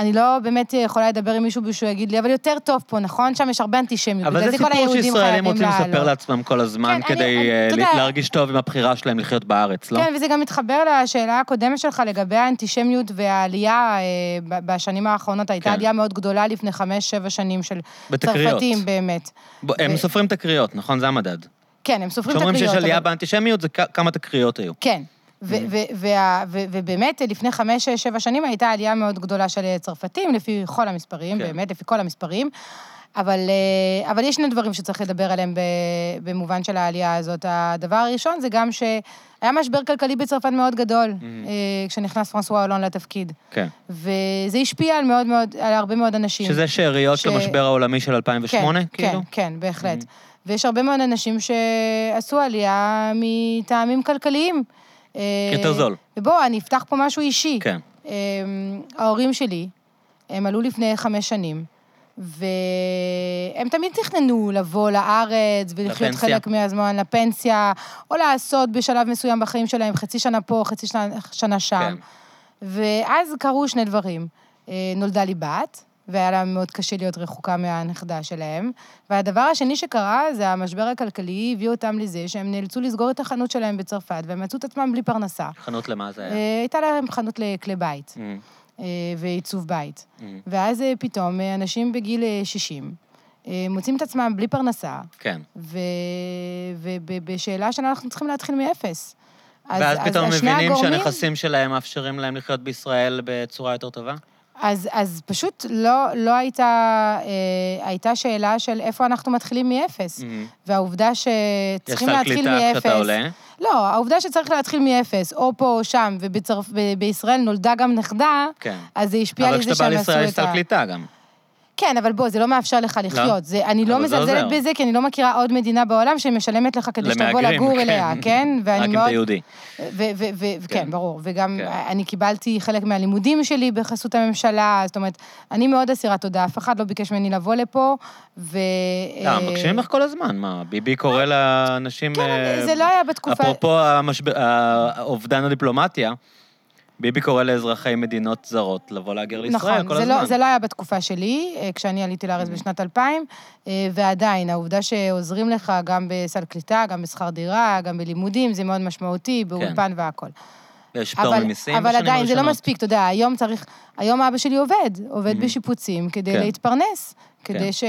אני לא באמת יכולה לדבר עם מישהו שהוא יגיד לי, אבל יותר טוב פה, נכון? שם יש הרבה אנטישמיות. אבל זה סיפור שישראלים רוצים לספר. לעצמם כל הזמן כן, אני- כדי אני- אה, אתה יודע- להרגיש טוב עם הבחירה שלהם לחיות בארץ, לא? כן, וזה גם מתחבר לשאלה הקודמת שלך לגבי האנטישמיות והעלייה אה, ב- בשנים האחרונות. הייתה כן. עלייה מאוד גדולה לפני חמש-שבע שנים של בתקריות. צרפתים, באמת. בוא, הם ו- סופרים תקריות, נכון? זה המדד. כן, הם סופרים כשאומרים תקריות. שיש עלייה אבל- באנטישמיות, זה כ- כמה תקריות היו. כן. ו- ובאמת, לפני חמש-שבע שנים הייתה עלייה מאוד גדולה של צרפתים, לפי כל המספרים, כן. באמת, לפי כל המספרים. אבל, אה, אבל יש שני דברים שצריך לדבר עליהם במובן של העלייה הזאת. הדבר הראשון זה גם שהיה משבר כלכלי בצרפת מאוד גדול, אה, כשנכנס פרנסואה הולון לתפקיד. כן. וזה השפיע על מאוד מאוד, על הרבה מאוד אנשים. שזה שאריות ש- של המשבר העולמי של 2008, כן, כאילו? כן, כן, בהחלט. ויש הרבה מאוד אנשים שעשו עלייה מטעמים כלכליים. אה, יותר זול. ובואו, אני אפתח פה משהו אישי. כן. אה, ההורים שלי, הם עלו לפני חמש שנים, והם תמיד תכננו לבוא לארץ ולחיות. חלק מהזמן לפנסיה, או לעשות בשלב מסוים בחיים שלהם חצי שנה פה, חצי שנה, שנה שם. כן. ואז קרו שני דברים. אה, נולדה לי בת, והיה לה מאוד קשה להיות רחוקה מהנכדה שלהם. והדבר השני שקרה, זה המשבר הכלכלי הביא אותם לזה שהם נאלצו לסגור את החנות שלהם בצרפת, והם מצאו את עצמם בלי פרנסה. חנות למה זה היה? אה, הייתה להם חנות לכלי בית Mm, אה, ועיצוב בית. mm. ואז אה, פתאום אנשים בגיל אה, 60 אה, מוצאים את עצמם בלי פרנסה, כן. ובשאלה שאנחנו צריכים להתחיל מאפס. אז- ואז אז פתאום השני מבינים הגורמים- שהנכסים שלהם מאפשרים להם לחיות בישראל בצורה יותר טובה? אז, אז פשוט לא, לא הייתה, אה, הייתה שאלה של איפה אנחנו מתחילים מאפס. Mm. והעובדה יש שצריכים להתחיל קליטה מאפס... כשאתה עולה? לא, העובדה שצריך להתחיל מאפס, או פה או שם, ובישראל נולדה גם נכדה, כן. אז זה השפיע אבל על זה כשאתה בא שהם עשו לישראל יש את סל ה... קליטה גם. כן, אבל בוא, זה לא מאפשר לך לחיות. זה, אני לא מזלזלת עוזר. בזה, כי אני לא מכירה עוד מדינה בעולם שמשלמת לך כדי שתבוא לגור כן. אליה, כן? ואני רק אם. אתה יהודי. כן. כן, ברור. וגם כן. אני קיבלתי חלק מהלימודים שלי בחסות הממשלה, זאת אומרת, אני מאוד אסירת תודה, אף אחד לא ביקש ממני לבוא לפה, ו... לא, אה, מבקשים ממך כל הזמן, מה, ביבי קורא לאנשים... כן, אה, זה לא היה בתקופה... אפרופו האובדן הדיפלומטיה, ביבי קורא לאזרחי מדינות זרות לבוא להגר לישראל נכון, כל זה הזמן. לא, זה לא היה בתקופה שלי, אה, כשאני עליתי לארץ Mm. בשנת 2000, אה, ועדיין, העובדה שעוזרים לך גם בסל קליטה, גם בשכר דירה, גם בלימודים, זה מאוד משמעותי, באולפן והכול. יש פטור אבל, ממיסים אבל עדיין, זה לא. מספיק, אתה יודע, היום צריך... היום אבא שלי עובד, עובד Mhm. בשיפוצים כדי כן. להתפרנס. כן. כדי, ש...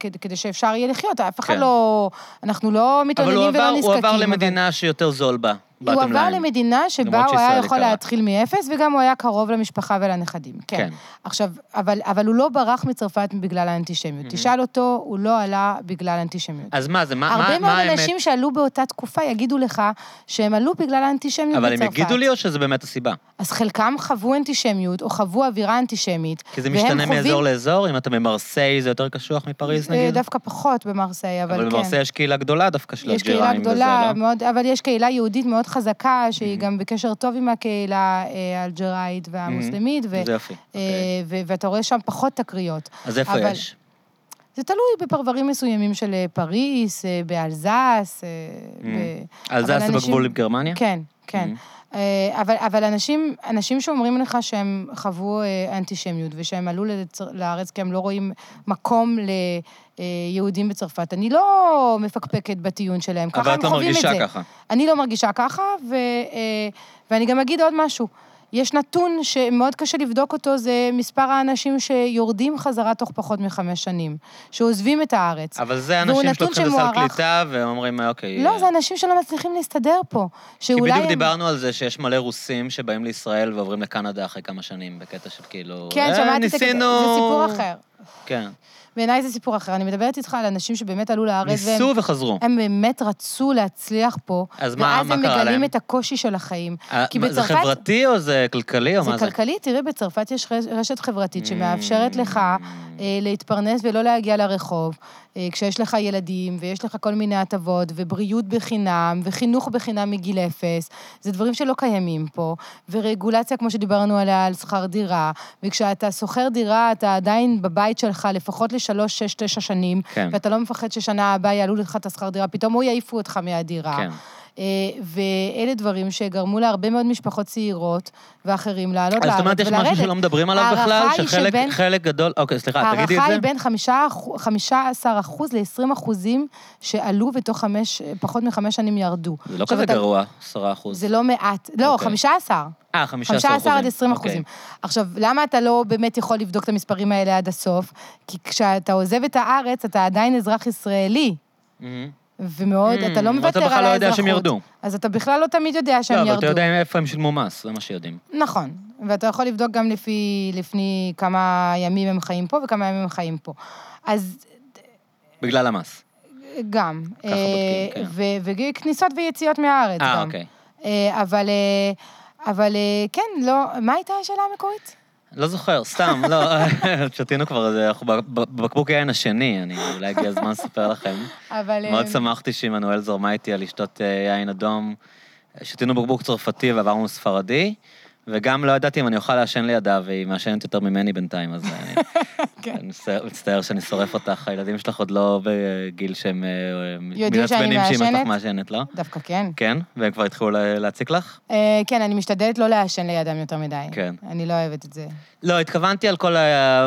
כדי, כדי שאפשר יהיה לחיות, אף אחד כן. לא... אנחנו לא אבל הוא ולא נזקקים. הוא עבר אבל- למדינה שיותר זול בה, הוא עבר. למדינה שבה הוא היה יכול יקרה. להתחיל מאפס, וגם הוא היה קרוב למשפחה ולנכדים. כן. כן. עכשיו, אבל, אבל הוא לא ברח מצרפת בגלל האנטישמיות. תשאל אותו, הוא לא עלה בגלל האנטישמיות. אז מה זה, מה, מה, הרבה מאוד האמת? אנשים שעלו באותה תקופה יגידו לך שהם עלו בגלל האנטישמיות אבל בצרפת. הם יגידו לי או שזה באמת הסיבה? אז חלקם חוו אנטישמיות, או חוו אווירה אנטישמית. כי זה משתנה חווים- מאזור לאזור? אם אתה ממרסיי זה יותר קשוח מפריז אה, נגיד? דווקא פחות במרסיי, אבל, אבל כן. במרסיי יש קהילה גדולה דווקא של יש קהילה אלג'יראים וזה, גדולה לא? מאוד, אבל יש קהילה יהודית מאוד חזקה, שהיא גם בקשר טוב עם הקהילה אה, האלג'יראית והמוסלמית, ו- זה יופי. אה, אוקיי. ו- ואתה רואה שם פחות תקריות. אז איפה אבל- יש? זה תלוי בפרברים מסוימים של אה, פריס, באלזס. ב- אבל זה אנשים- בגבול עם גרמניה? כן, כן. אה, אבל, אבל אנשים, אנשים שאומרים לך שהם חוו אנטישמיות ושהם עלו לארץ כי הם לא רואים מקום ליהודים בצרפת, אני לא מפקפקת בטיעון שלהם, ככה אבל הם את לא חווים את זה. מרגישה ככה. אני לא מרגישה ככה, ו, אה, ואני גם אגיד עוד משהו. יש נתון שמאוד קשה לבדוק אותו, זה מספר האנשים שיורדים חזרה תוך פחות מחמש שנים, שעוזבים את הארץ. אבל זה אנשים שלוקחים לסל קליטה ואומרים, אוקיי... לא, אה, זה אנשים שלא מצליחים להסתדר פה. כי בדיוק הם... דיברנו על זה שיש מלא רוסים שבאים לישראל ועוברים לקנדה אחרי כמה שנים, בקטע של כאילו... כן, "אה, שמעתי את ניסינו... זה סיפור אחר. כן. בעיניי זה סיפור אחר. אני מדברת איתך על אנשים שבאמת עלו לארץ, והם ניסו וחזרו. הם באמת רצו להצליח פה, אז מה- ואז מה הם קרה מגלים להם? את הקושי של החיים. אה, כי מה, זה בצרפת- חברתי או זה כלכלי או זה מה זה? כלכלי, תראי, בצרפת יש רש- רשת חברתית שמאפשרת Mm. לך אה, להתפרנס ולא להגיע לרחוב, אה, כשיש לך ילדים ויש לך כל מיני הטבות, ובריאות בחינם, וחינוך בחינם מגיל אפס. זה דברים שלא קיימים פה. ורגולציה, כמו שדיברנו עליה, על שכר דירה, וכשאתה שוכר דירה, אתה עדיין בבית בבית שלך לפחות לשלוש, שש, תשע שנים, כן. ואתה לא מפחד ששנה הבאה יעלו לך את השכר דירה, פתאום או יעיפו אותך מהדירה. כן. אה, ואלה דברים שגרמו להרבה מאוד משפחות צעירות ואחרים לעלות אז לארץ זאת אומרת, יש משהו שלא מדברים עליו בכלל? ההערכה שחלק שבין- חלק גדול... אוקיי, סליחה, תגידי את ההערכה זה. היא בין חמישה אחו- 15 אחוז ל-20 אחוזים שעלו ותוך חמש, פחות מחמש שנים ירדו. זה לא כזה אתה- גרוע, עשרה אחוז. זה לא מעט. לא, אוקיי. 15. אה, חמישה עשר 15 עד 20 אוקיי. אחוזים. עכשיו, למה אתה לא באמת יכול לבדוק את המספרים האלה עד הסוף? כי כשאתה עוזב את הארץ, אתה עדיין אזרח ישראלי. מהמם. ומאוד, Mm, אתה לא ואתה מוותר בכלל על לא יודע האזרחות. שהם ירדו. אז אתה בכלל לא תמיד יודע שהם לא, ירדו. אבל אתה יודע איפה הם שילמו מס, זה מה שיודעים. נכון, ואתה יכול לבדוק גם לפי, לפני כמה ימים הם חיים פה וכמה ימים הם חיים פה. אז בגלל המס. גם. ככה בודקים, כן. אה, וכניסות ויציאות מהארץ גם. אה, אוקיי. אה, אבל, אה, אבל אה, כן, לא, מה הייתה השאלה המקורית? לא זוכר, סתם, לא, [LAUGHS] שתינו כבר, זה- אנחנו בבקבוק יין השני, אני אולי הגיע הזמן לספר לכם. אבל... אה, מאוד שמחתי שעמנואל זרמה איתי על לשתות אה, יין אדום. שתינו בקבוק צרפתי ועברנו ספרדי, וגם לא ידעתי אם אני אוכל לעשן לידה, והיא מעשנת יותר ממני בינתיים, אז אני [LAUGHS] כן. מצטער- שאני שורף אותך. הילדים שלך עוד לא בגיל שהם אה, מתעצבנים שאמא שלך מעשנת? לא? דווקא כן. כן? והם כבר התחילו לה- להציק לך? אה, כן, אני משתדלת לא לעשן לידם יותר מדי. כן. אני לא אוהבת את זה. לא, התכוונתי על כל ה...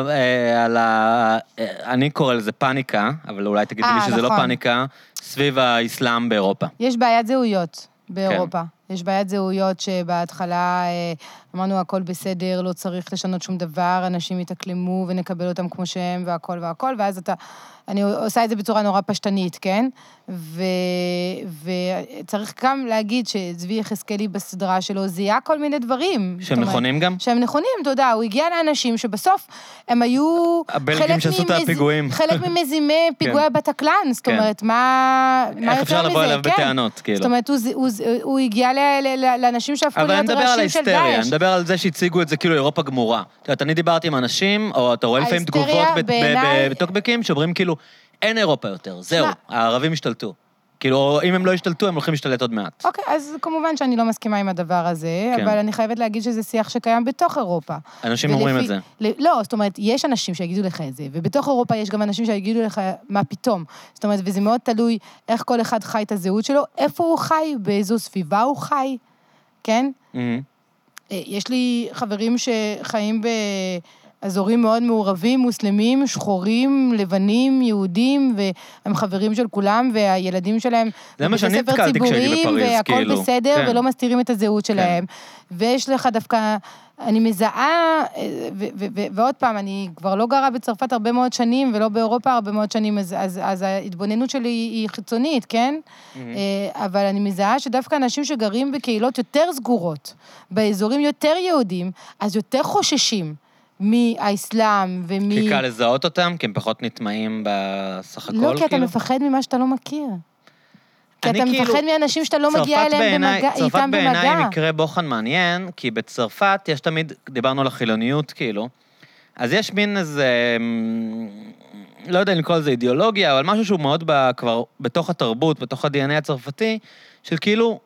אה, על ה... אני קורא לזה פאניקה, אבל אולי תגידי לי שזה לא נכון. פאניקה, סביב האסלאם באירופה. יש בעיית זהויות באירופה. יש בעיית זהויות שבהתחלה אה, אמרנו, הכל בסדר, לא צריך לשנות שום דבר, אנשים יתאקלמו ונקבל אותם כמו שהם והכל והכל, ואז אתה... אני עושה את זה בצורה נורא פשטנית, כן? ו... וצריך גם להגיד שצבי יחזקאלי בסדרה שלו זיהה כל מיני דברים. שהם אומרת, נכונים גם? שהם נכונים, אתה יודע, הוא הגיע לאנשים שבסוף הם היו... הבלגים חלק שעשו את הפיגועים. חלק ממזימי [LAUGHS] פיגועי בטקלן, זאת כן. אומרת, מה מה יותר מזה? איך אפשר לבוא אליו כן. בטענות, כאילו? זאת אומרת, הוא, הוא, ז- הוא הגיע ל, ל, ל, לאנשים שהפכו אבל אני להיות מדבר על ראשים של ההיסטריה, דאעש. אני מדבר על זה שהציגו את זה כאילו אירופה גמורה. את יודעת, אני דיברתי עם אנשים, או אתה רואה לפעמים ההיסטריה תגובות ב- ב- בעיניי- ב- בטוקבקים, שאומרים כאילו, אין אירופה יותר, זהו. הערבים השתלטו. כאילו, אם הם לא השתלטו, הם הולכים להשתלט עוד מעט. אוקיי, אז כמובן שאני לא מסכימה עם הדבר הזה, כן. אבל אני חייבת להגיד שזה שיח שקיים בתוך אירופה. אנשים אומרים את ולפי- זה. ל- לא, זאת אומרת, יש אנשים שיגידו לך את זה, ובתוך אירופה יש גם אנשים שיגידו לך, מה פתאום. זאת אומרת, וזה מאוד תלוי איך כל אחד חי את הזהות שלו, איפה הוא חי, באיזו סביבה הוא חי, כן? מהמם. אה, יש לי חברים שחיים באזורים מאוד מעורבים, מוסלמים, שחורים, לבנים, יהודים, והם חברים של כולם, והילדים שלהם... זה מה שאני נתקלתי כשהייתי בפריז, והכל כאילו. בסדר, כן. ולא מסתירים את הזהות שלהם. ויש לך דווקא... אני מזהה, ו- ו- ו- ועוד פעם, אני כבר לא גרה בצרפת הרבה מאוד שנים, ולא באירופה הרבה מאוד שנים, אז, אז, אז ההתבוננות שלי היא חיצונית, כן? אה, אבל אני מזהה שדווקא אנשים שגרים בקהילות יותר סגורות, באזורים יותר יהודיים, אז יותר חוששים מהאסלאם ומ... כי קל לזהות אותם, כי הם פחות נטמעים בסך הכל, לא, כי אתה כאילו. מפחד ממה שאתה לא מכיר. כי אתה כאילו- מפחד מאנשים שאתה לא מגיע אליהם במגע, איתם צרפת בעיניי היא במגע. מקרה בוחן מעניין, כי בצרפת יש תמיד, דיברנו על החילוניות, כאילו, אז יש מין איזה, אמ, לא יודע אם לקרוא לזה אידיאולוגיה, אבל משהו שהוא מאוד ב, כבר בתוך התרבות, בתוך ה-DNA הצרפתי, של כאילו,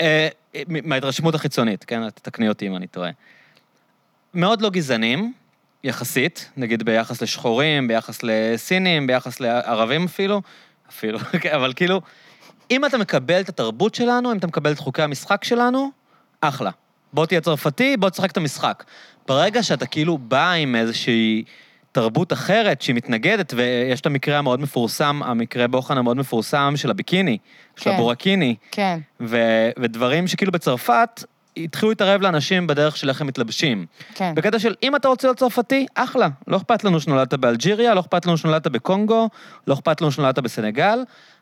אה, מ- מההתרשמות החיצונית, כן? תתקני אותי אם אני טועה. מאוד לא גזענים, יחסית, נגיד ביחס לשחורים, ביחס לסינים, ביחס לערבים אפילו, אפילו, [LAUGHS] אבל כאילו, אם אתה מקבל את התרבות שלנו, אם אתה מקבל את חוקי המשחק שלנו, אחלה. בוא תהיה צרפתי, בוא תשחק את המשחק. ברגע שאתה כאילו בא עם איזושהי תרבות אחרת שהיא מתנגדת, ויש את המקרה המאוד מפורסם, המקרה בוחן המאוד מפורסם של הביקיני, של כן. הבורקיני, כן, ו- ודברים שכאילו בצרפת התחילו להתערב לאנשים בדרך של איך הם מתלבשים. כן. בקטע של אם אתה רוצה להיות צרפתי, אחלה. לא אכפת לנו שנולדת באלג'יריה, לא אכפת לנו שנולדת בקונגו, לא אכפת לנו שנולדת בסנגל,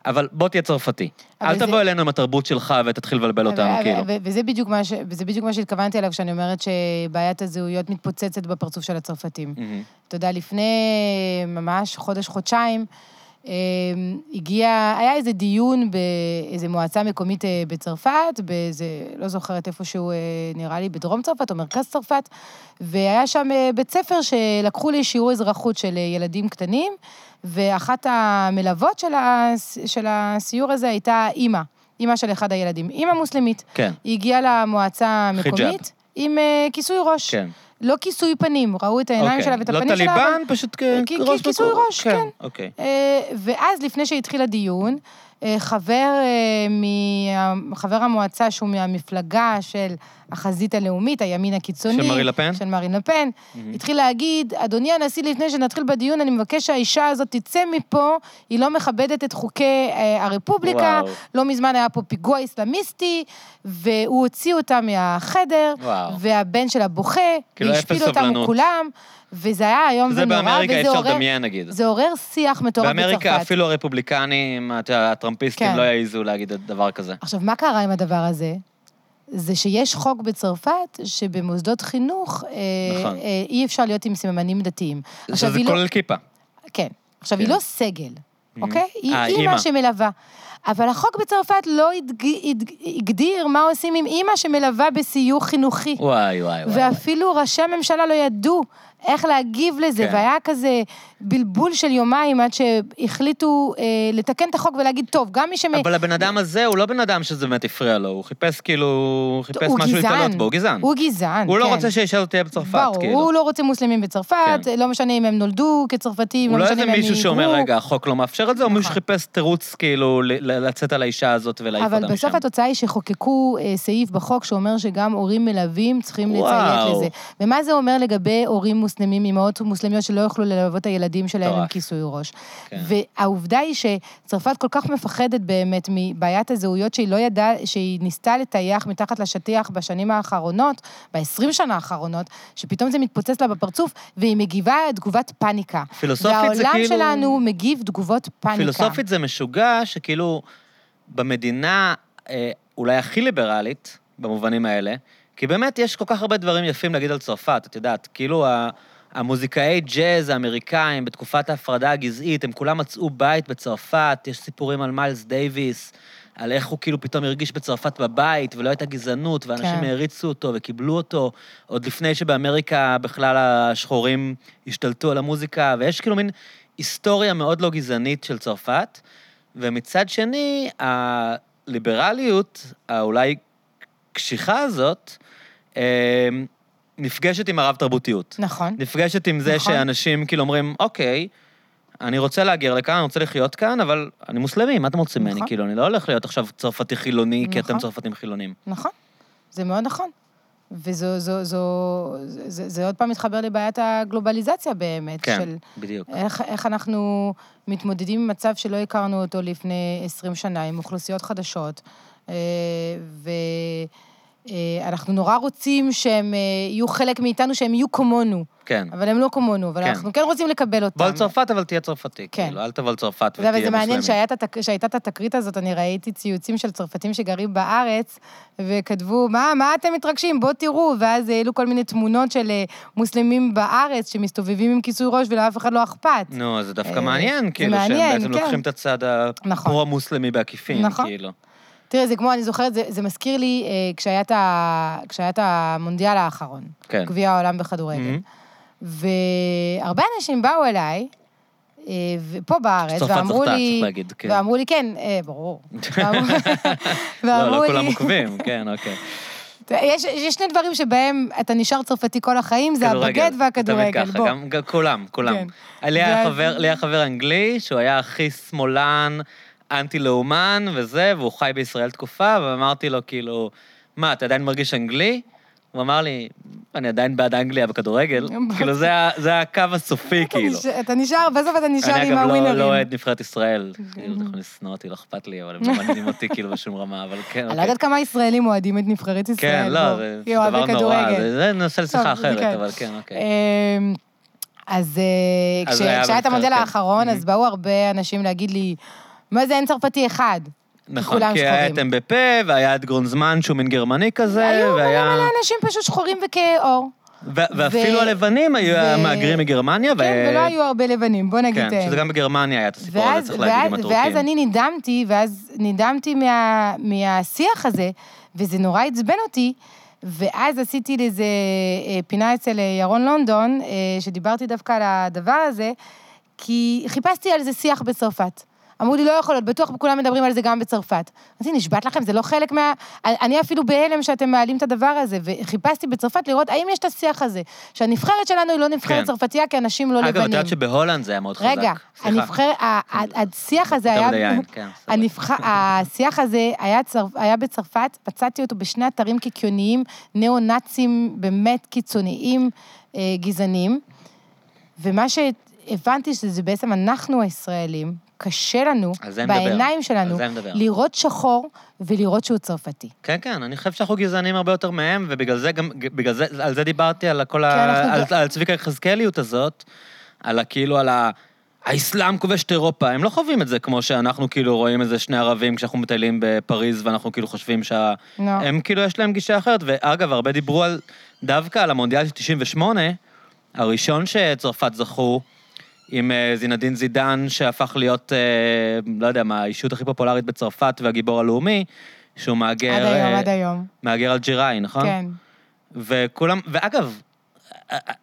אבל בוא תהיה צרפתי. אל זה- תבוא אלינו עם התרבות שלך ותתחיל לבלבל אותנו, כאילו. וזה בדיוק מה ש- וזה בדיוק מה שהתכוונתי אליו כשאני אומרת שבעיית הזהויות מתפוצצת בפרצוף של הצרפתים. אתה יודע, לפני ממש חודש, חודשיים, אה, הגיע, היה איזה דיון באיזה מועצה מקומית אה, בצרפת, באיזה, לא זוכרת איפשהו, אה, נראה לי בדרום צרפת או מרכז צרפת, והיה שם אה, בית ספר שלקחו לי שיעור אזרחות של ילדים קטנים, ואחת המלוות של, הס, של הסיור הזה הייתה אימא, אימא של אחד הילדים, אימא מוסלמית. כן, היא הגיעה למועצה המקומית חיג'אב. עם אה, כיסוי ראש. כן. לא כיסוי פנים, ראו את העיניים אוקיי. שלה ואת לא הפנים שלה. אבל- טליבן, פשוט כ- כי- ראש כי- כיסוי. ראש, כן. כן. אוקיי. אה, ואז, לפני שהתחיל הדיון, אה, חבר, אה, מה- חבר המועצה, שהוא מהמפלגה של החזית הלאומית, הימין הקיצוני... של מרין לפן? של מרין לפן, התחיל להגיד, אדוני הנשיא, לפני שנתחיל בדיון, אני מבקש שהאישה הזאת תצא מפה, היא לא מכבדת את חוקי אה, הרפובליקה, וואו. לא מזמן היה פה פיגוע איסלאמיסטי, והוא הוציא אותה מהחדר, וואו. והבן שלה בוכה, כאילו, והשפיל אפס אותם סובלנות. כולם, וזה היה איום זה ונורא, באמריקה, אי וזה אפשר עורר... לדמיין, נגיד. זה עורר שיח מטורף בצרפת. באמריקה אפילו הרפובליקנים, הטראמפיסטים, כן. לא יעזו להגיד דבר כזה. עכשיו, מה קרה עם הדבר הזה? זה שיש חוק בצרפת שבמוסדות חינוך אה, נכון. אה, אי אפשר להיות עם סממנים דתיים. עכשיו, שזה היא לא- כולל כיפה. כן. עכשיו, היא כן. לא סגל, אוקיי? היא אה, אימא. שמלווה. אבל החוק בצרפת לא הדג... הדג... הגדיר מה עושים עם אימא שמלווה בסיור חינוכי. וואי, וואי, וואי. ואפילו ראשי הממשלה לא ידעו איך להגיב לזה, כן. והיה כזה בלבול של יומיים עד שהחליטו אה, לתקן את החוק ולהגיד, טוב, גם מי שמ... אבל הבן אדם הזה הוא לא בן אדם שזה באמת הפריע לו, הוא חיפש כאילו, הוא חיפש הוא משהו. להתעלות בו, הוא גזען. הוא גזען, הוא לא כן. רוצה שהאישה הזאת תהיה בצרפת, ברור, כאילו. הוא לא רוצה מוסלמים בצרפת, כן. לא משנה אם הם נולדו כצרפתים, הוא לא לא משנה איזה אם הם מישהו שאומר. רגע, החוק לא מאפשר את זה, או מישהו נכון. שחיפש תירוץ כאילו ל- ל- לצאת על האישה הזאת ולהעיף אותה אבל משם. בסוף התוצאה היא שחוקקו אה, סעיף בחוק שאומר שגם הורים מלווים צריכים לציית. לזה. ומה זה אומר לגבי הורים מוסלמים, אמהות מוסלמיות שלא יוכלו ללוות את הילדים שלהם עם. כיסוי ראש? כן. והעובדה היא שצרפת כל כך מפחדת באמת מבעיית הזהויות שהיא לא ידעה, שהיא ניסתה לטייח מתחת לשטיח בשנים האחרונות, ב-20 שנה האחרונות, שפתאום זה מתפוצץ לה בפרצוף, והיא מגיבה תגובת פאניקה. פילוסופית זה והעולם כאילו- שלנו מגיב תגובות פאניקה. פילוסופית זה משוגע שכאילו במדינה אה, אולי הכי ליברלית, במובנים האלה, כי באמת יש כל כך הרבה דברים יפים להגיד על צרפת, את יודעת, כאילו ה- המוזיקאי ג'אז האמריקאים בתקופת ההפרדה הגזעית, הם כולם מצאו בית בצרפת, יש סיפורים על מיילס דייוויס, על איך הוא כאילו פתאום הרגיש בצרפת בבית, ולא הייתה גזענות, ואנשים כן. העריצו אותו וקיבלו אותו, עוד לפני שבאמריקה בכלל השחורים השתלטו על המוזיקה, ויש כאילו מין היסטוריה מאוד לא גזענית של צרפת, ומצד שני, הליברליות, האולי קשיחה הזאת, אה, נפגשת עם הרב-תרבותיות. נכון. נפגשת עם זה נכון. שאנשים כאילו אומרים, אוקיי, אני רוצה להגר לכאן, אני רוצה לחיות כאן, אבל אני מוסלמי, מה אתם רוצים ממני? נכון. כאילו, אני לא הולך להיות עכשיו צרפתי חילוני, כי אתם נכון. צרפתים חילונים. נכון, זה מאוד נכון. וזו, זו, זו, זה, זה עוד פעם מתחבר לבעיית הגלובליזציה באמת, כן, של בדיוק. איך, איך אנחנו מתמודדים עם מצב שלא הכרנו אותו לפני 20 שנה, עם אוכלוסיות חדשות, אה, ואנחנו נורא רוצים שהם אה, יהיו חלק מאיתנו, שהם יהיו כמונו, כן. אבל הם לא כמונו, אבל כן. אנחנו כן רוצים לקבל אותם. בוא לצרפת, אבל תהיה צרפתי. כן. כאילו, אל תבוא לצרפת ותהיה מעניין מוסלמי. שהייתה את התק- שהייתה את התקרית הזאת, אני ראיתי ציוצים של צרפתים שגרים בארץ, וכתבו, מה, מה אתם מתרגשים? בואו תראו, ואז העלו כל מיני תמונות של אה, מוסלמים בארץ שמסתובבים עם כיסוי ראש ולאף אחד לא אכפת. נו, זה דווקא אה, מעניין, זה כאילו, מעניין, שהם בעצם כן. לוקחים את הצד נכון. הפרו-מוסלמי בעקיפין, נכון. כאילו. תראה, זה כמו, אני זוכרת, זה, זה מזכיר לי אה, כשהיה את ה- כשהיה את המונדיאל האחרון, כן. גביע העולם בכדורגל. מהמם. והרבה אנשים באו אליי, אה, ופה בארץ, ואמרו זכתה, לי... צריך להגיד, כן. ואמרו לי, כן, אה, ברור. ואמרו- [LAUGHS] לא, ואמרו לא כולם לי- עוקבים, כן, אוקיי. יש, יש שני דברים שבהם אתה נשאר צרפתי כל החיים, זה הבגד והכדורגל. תמיד ככה, בוא. גם, גם כולם, כולם. כן. לי היה חבר אנגלי, שהוא היה הכי שמאלן, אנטי-לאומן וזה, והוא חי בישראל תקופה, ואמרתי לו, כאילו, מה, אתה עדיין מרגיש אנגלי? הוא אמר לי, אני עדיין בעד אנגליה בכדורגל. [LAUGHS] כאילו, זה ה- זה הקו הסופי, כאילו. אתה נשאר, בסוף אתה נשאר אני עם אגב לא- הווינרים. לא אוהד נבחרת ישראל. כאילו, אתה יכול לשנוא אותי, לא אכפת לי, אבל הם לא מעניינים אותי כאילו בשום רמה, אבל כן, אני לא אוקיי. יודעת כמה ישראלים אוהדים את נבחרת ישראל. כן, לא, בוא. זה היא אוהבי דבר נורא, כדורגל. זה זה נושא לשיחה טוב, אחרת, כן. אבל כן, אוקיי. אמ, אז אה, אז כש- היה כשהיה את המודל כן. האחרון, אז באו הרבה אנשים להגיד לי, מה זה אין צרפתי אחד? נכון, כי היה את. אמבפה, והיה את גרונזמן שהוא מין גרמני כזה, היו מלא והיה... מלא אנשים פשוט שחורים וכהי עור. ו- ואפילו ו- הלבנים היו ו- המהגרים מגרמניה, ו- כן, ולא היו הרבה לבנים, בוא נגיד. כן, אה, שזה גם בגרמניה היה את הסיפור ואז, הזה, צריך להגיד עם ואז, הטורקים. ואז אני נדהמתי, ואז נדהמתי מה, מהשיח הזה, וזה נורא עצבן אותי, ואז עשיתי לזה אה, פינה אצל אה, ירון לונדון, שדיברתי דווקא על הדבר הזה, כי חיפשתי על זה שיח בצרפת. אמרו לי, לא יכול להיות, בטוח כולם מדברים על זה גם בצרפת. אמרתי, נשבעת לכם, זה לא חלק מה... אני אפילו בהלם שאתם מעלים את הדבר הזה, וחיפשתי בצרפת לראות האם יש את השיח הזה, שהנבחרת שלנו היא לא נבחרת כן. צרפתייה, כי אנשים לא אגב, לבנים. את יודעת שבהולנד זה היה מאוד חזק. רגע. הנבחר, ה- השיח הזה היה... כן. השיח הזה היה, צר... היה בצרפת, מצאתי אותו בשני אתרים קיקיוניים, ניאו-נאצים באמת קיצוניים, אה, גזעניים, ומה שהבנתי שזה בעצם אנחנו הישראלים, קשה לנו. בעיניים שלנו. לראות שחור ולראות שהוא צרפתי. כן, כן, אני חושב שאנחנו גזענים הרבה יותר מהם, ובגלל זה גם, בגלל זה, על זה דיברתי, על כל כן, ה... אנחנו על, צביקה יחזקאליות הזאת, על. כאילו, על ה... האסלאם כובש את אירופה, הם לא חווים את זה כמו שאנחנו כאילו רואים איזה שני ערבים כשאנחנו מטיילים בפריז ואנחנו כאילו חושבים שה... לא. הם כאילו, יש להם גישה אחרת, ואגב, הרבה דיברו על, דווקא על המונדיאל של 98, הראשון שצרפת זכו, עם אה, זינדין זידן, שהפך להיות, אה, לא יודע מה, האישות הכי פופולרית בצרפת והגיבור הלאומי, שהוא מהגר... עד היום, אה, עד היום. מהגר אלג'יראי, נכון? כן. וכולם, ואגב,